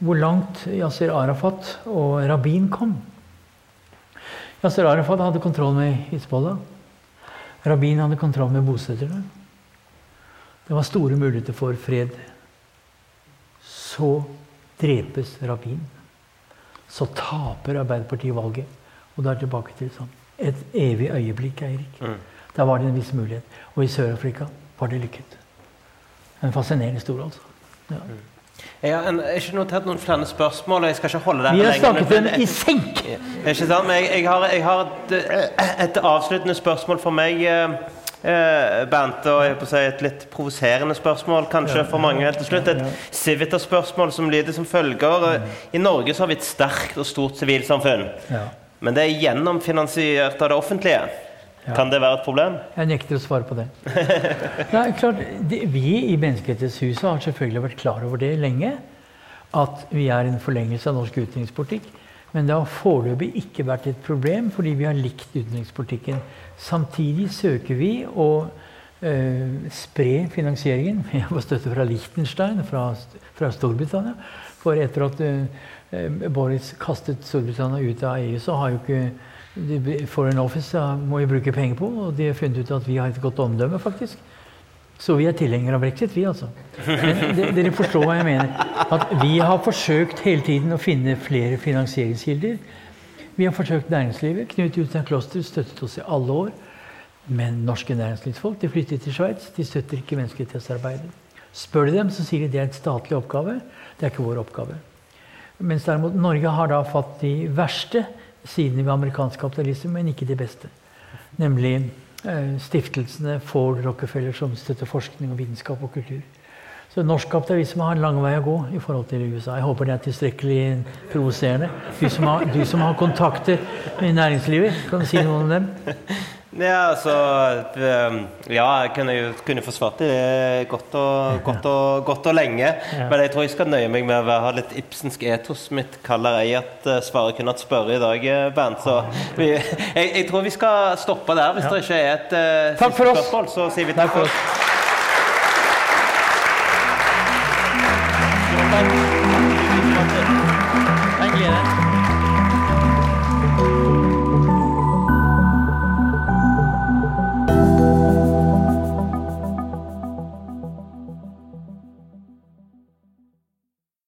hvor langt Yasir Arafat og Rabin kom? Yasir Arafat hadde kontroll med Hizbollah. Rabin hadde kontroll med bosetterne. Det var store muligheter for fred. Så drepes Rabin. Så taper Arbeiderpartiet valget. Og da er det tilbake til sånn et evig øyeblikk, Eirik. Mm. Da var det en viss mulighet. Og i Sør-Afrika var det lykket. En fascinerende historie, altså. Ja. Mm.
Jeg har, en, ikke notert noen flere spørsmål. Jeg skal ikke holde
det Vi har snakket den i senk!
Ikke sant? Men jeg, jeg har, jeg har et, et, avsluttende spørsmål for meg. Eh, Bernt, og jeg på å si et litt provoserende spørsmål kanskje for mange helt til slutt. Et Civita-spørsmål som lyder som følger. I Norge så har vi et sterkt og stort sivilsamfunn. Men det er gjennomfinansiert av det offentlige. Ja. Kan det være et problem?
Jeg nekter å svare på det. Nei, klart, det vi i Menneskerettighetshuset har selvfølgelig vært klar over det lenge. At vi er en forlengelse av norsk utenrikspolitikk. Men det har foreløpig ikke vært et problem, fordi vi har likt utenrikspolitikken. Samtidig søker vi å øh, spre finansieringen. med har støtte fra Liechtenstein, fra, fra, Storbritannia. For etter at øh, Boris kastet Storbritannia ut av EU, så har jo ikke Foreign Office må vi bruke penger på, og de har funnet ut at vi har et godt omdømme, faktisk. Så vi er tilhengere av brexit, vi, altså. Men dere forstår hva jeg mener. At vi har forsøkt hele tiden å finne flere finansieringskilder. Vi har forsøkt næringslivet. Knut Jostein Kloster støttet oss i alle år. Men norske næringslivsfolk de flyttet til Sveits. De støtter ikke menneskerettighetsarbeidet. Spør de dem, så sier de det er en statlig oppgave. Det er ikke vår oppgave. Mens derimot Norge har da fått de verste sidene ved amerikansk kapitalisme, men ikke de beste. Nemlig eh, stiftelsene Ford Rockefeller som støtter forskning og vitenskap og kultur. Så norsk kapitalisme har en lang vei å gå i forhold til USA. Jeg håper det er tilstrekkelig provoserende. Du, du, som har kontakter med næringslivet, kan du si noe om dem?
Ja, altså ehm, Ja, jeg kunne, kunne forsvart det godt og, godt og, godt og lenge. Ja. Men jeg tror jeg skal nøye meg med å ha litt ibsensk etos. Mitt kaller ei at uh, svaret kunne hatt spørre i dag, eh, Bernt. Så vi, jeg, jeg, tror vi skal stoppe der. Hvis ja. det ikke er et uh,
siste
spørsmål, så sier vi takk for oss.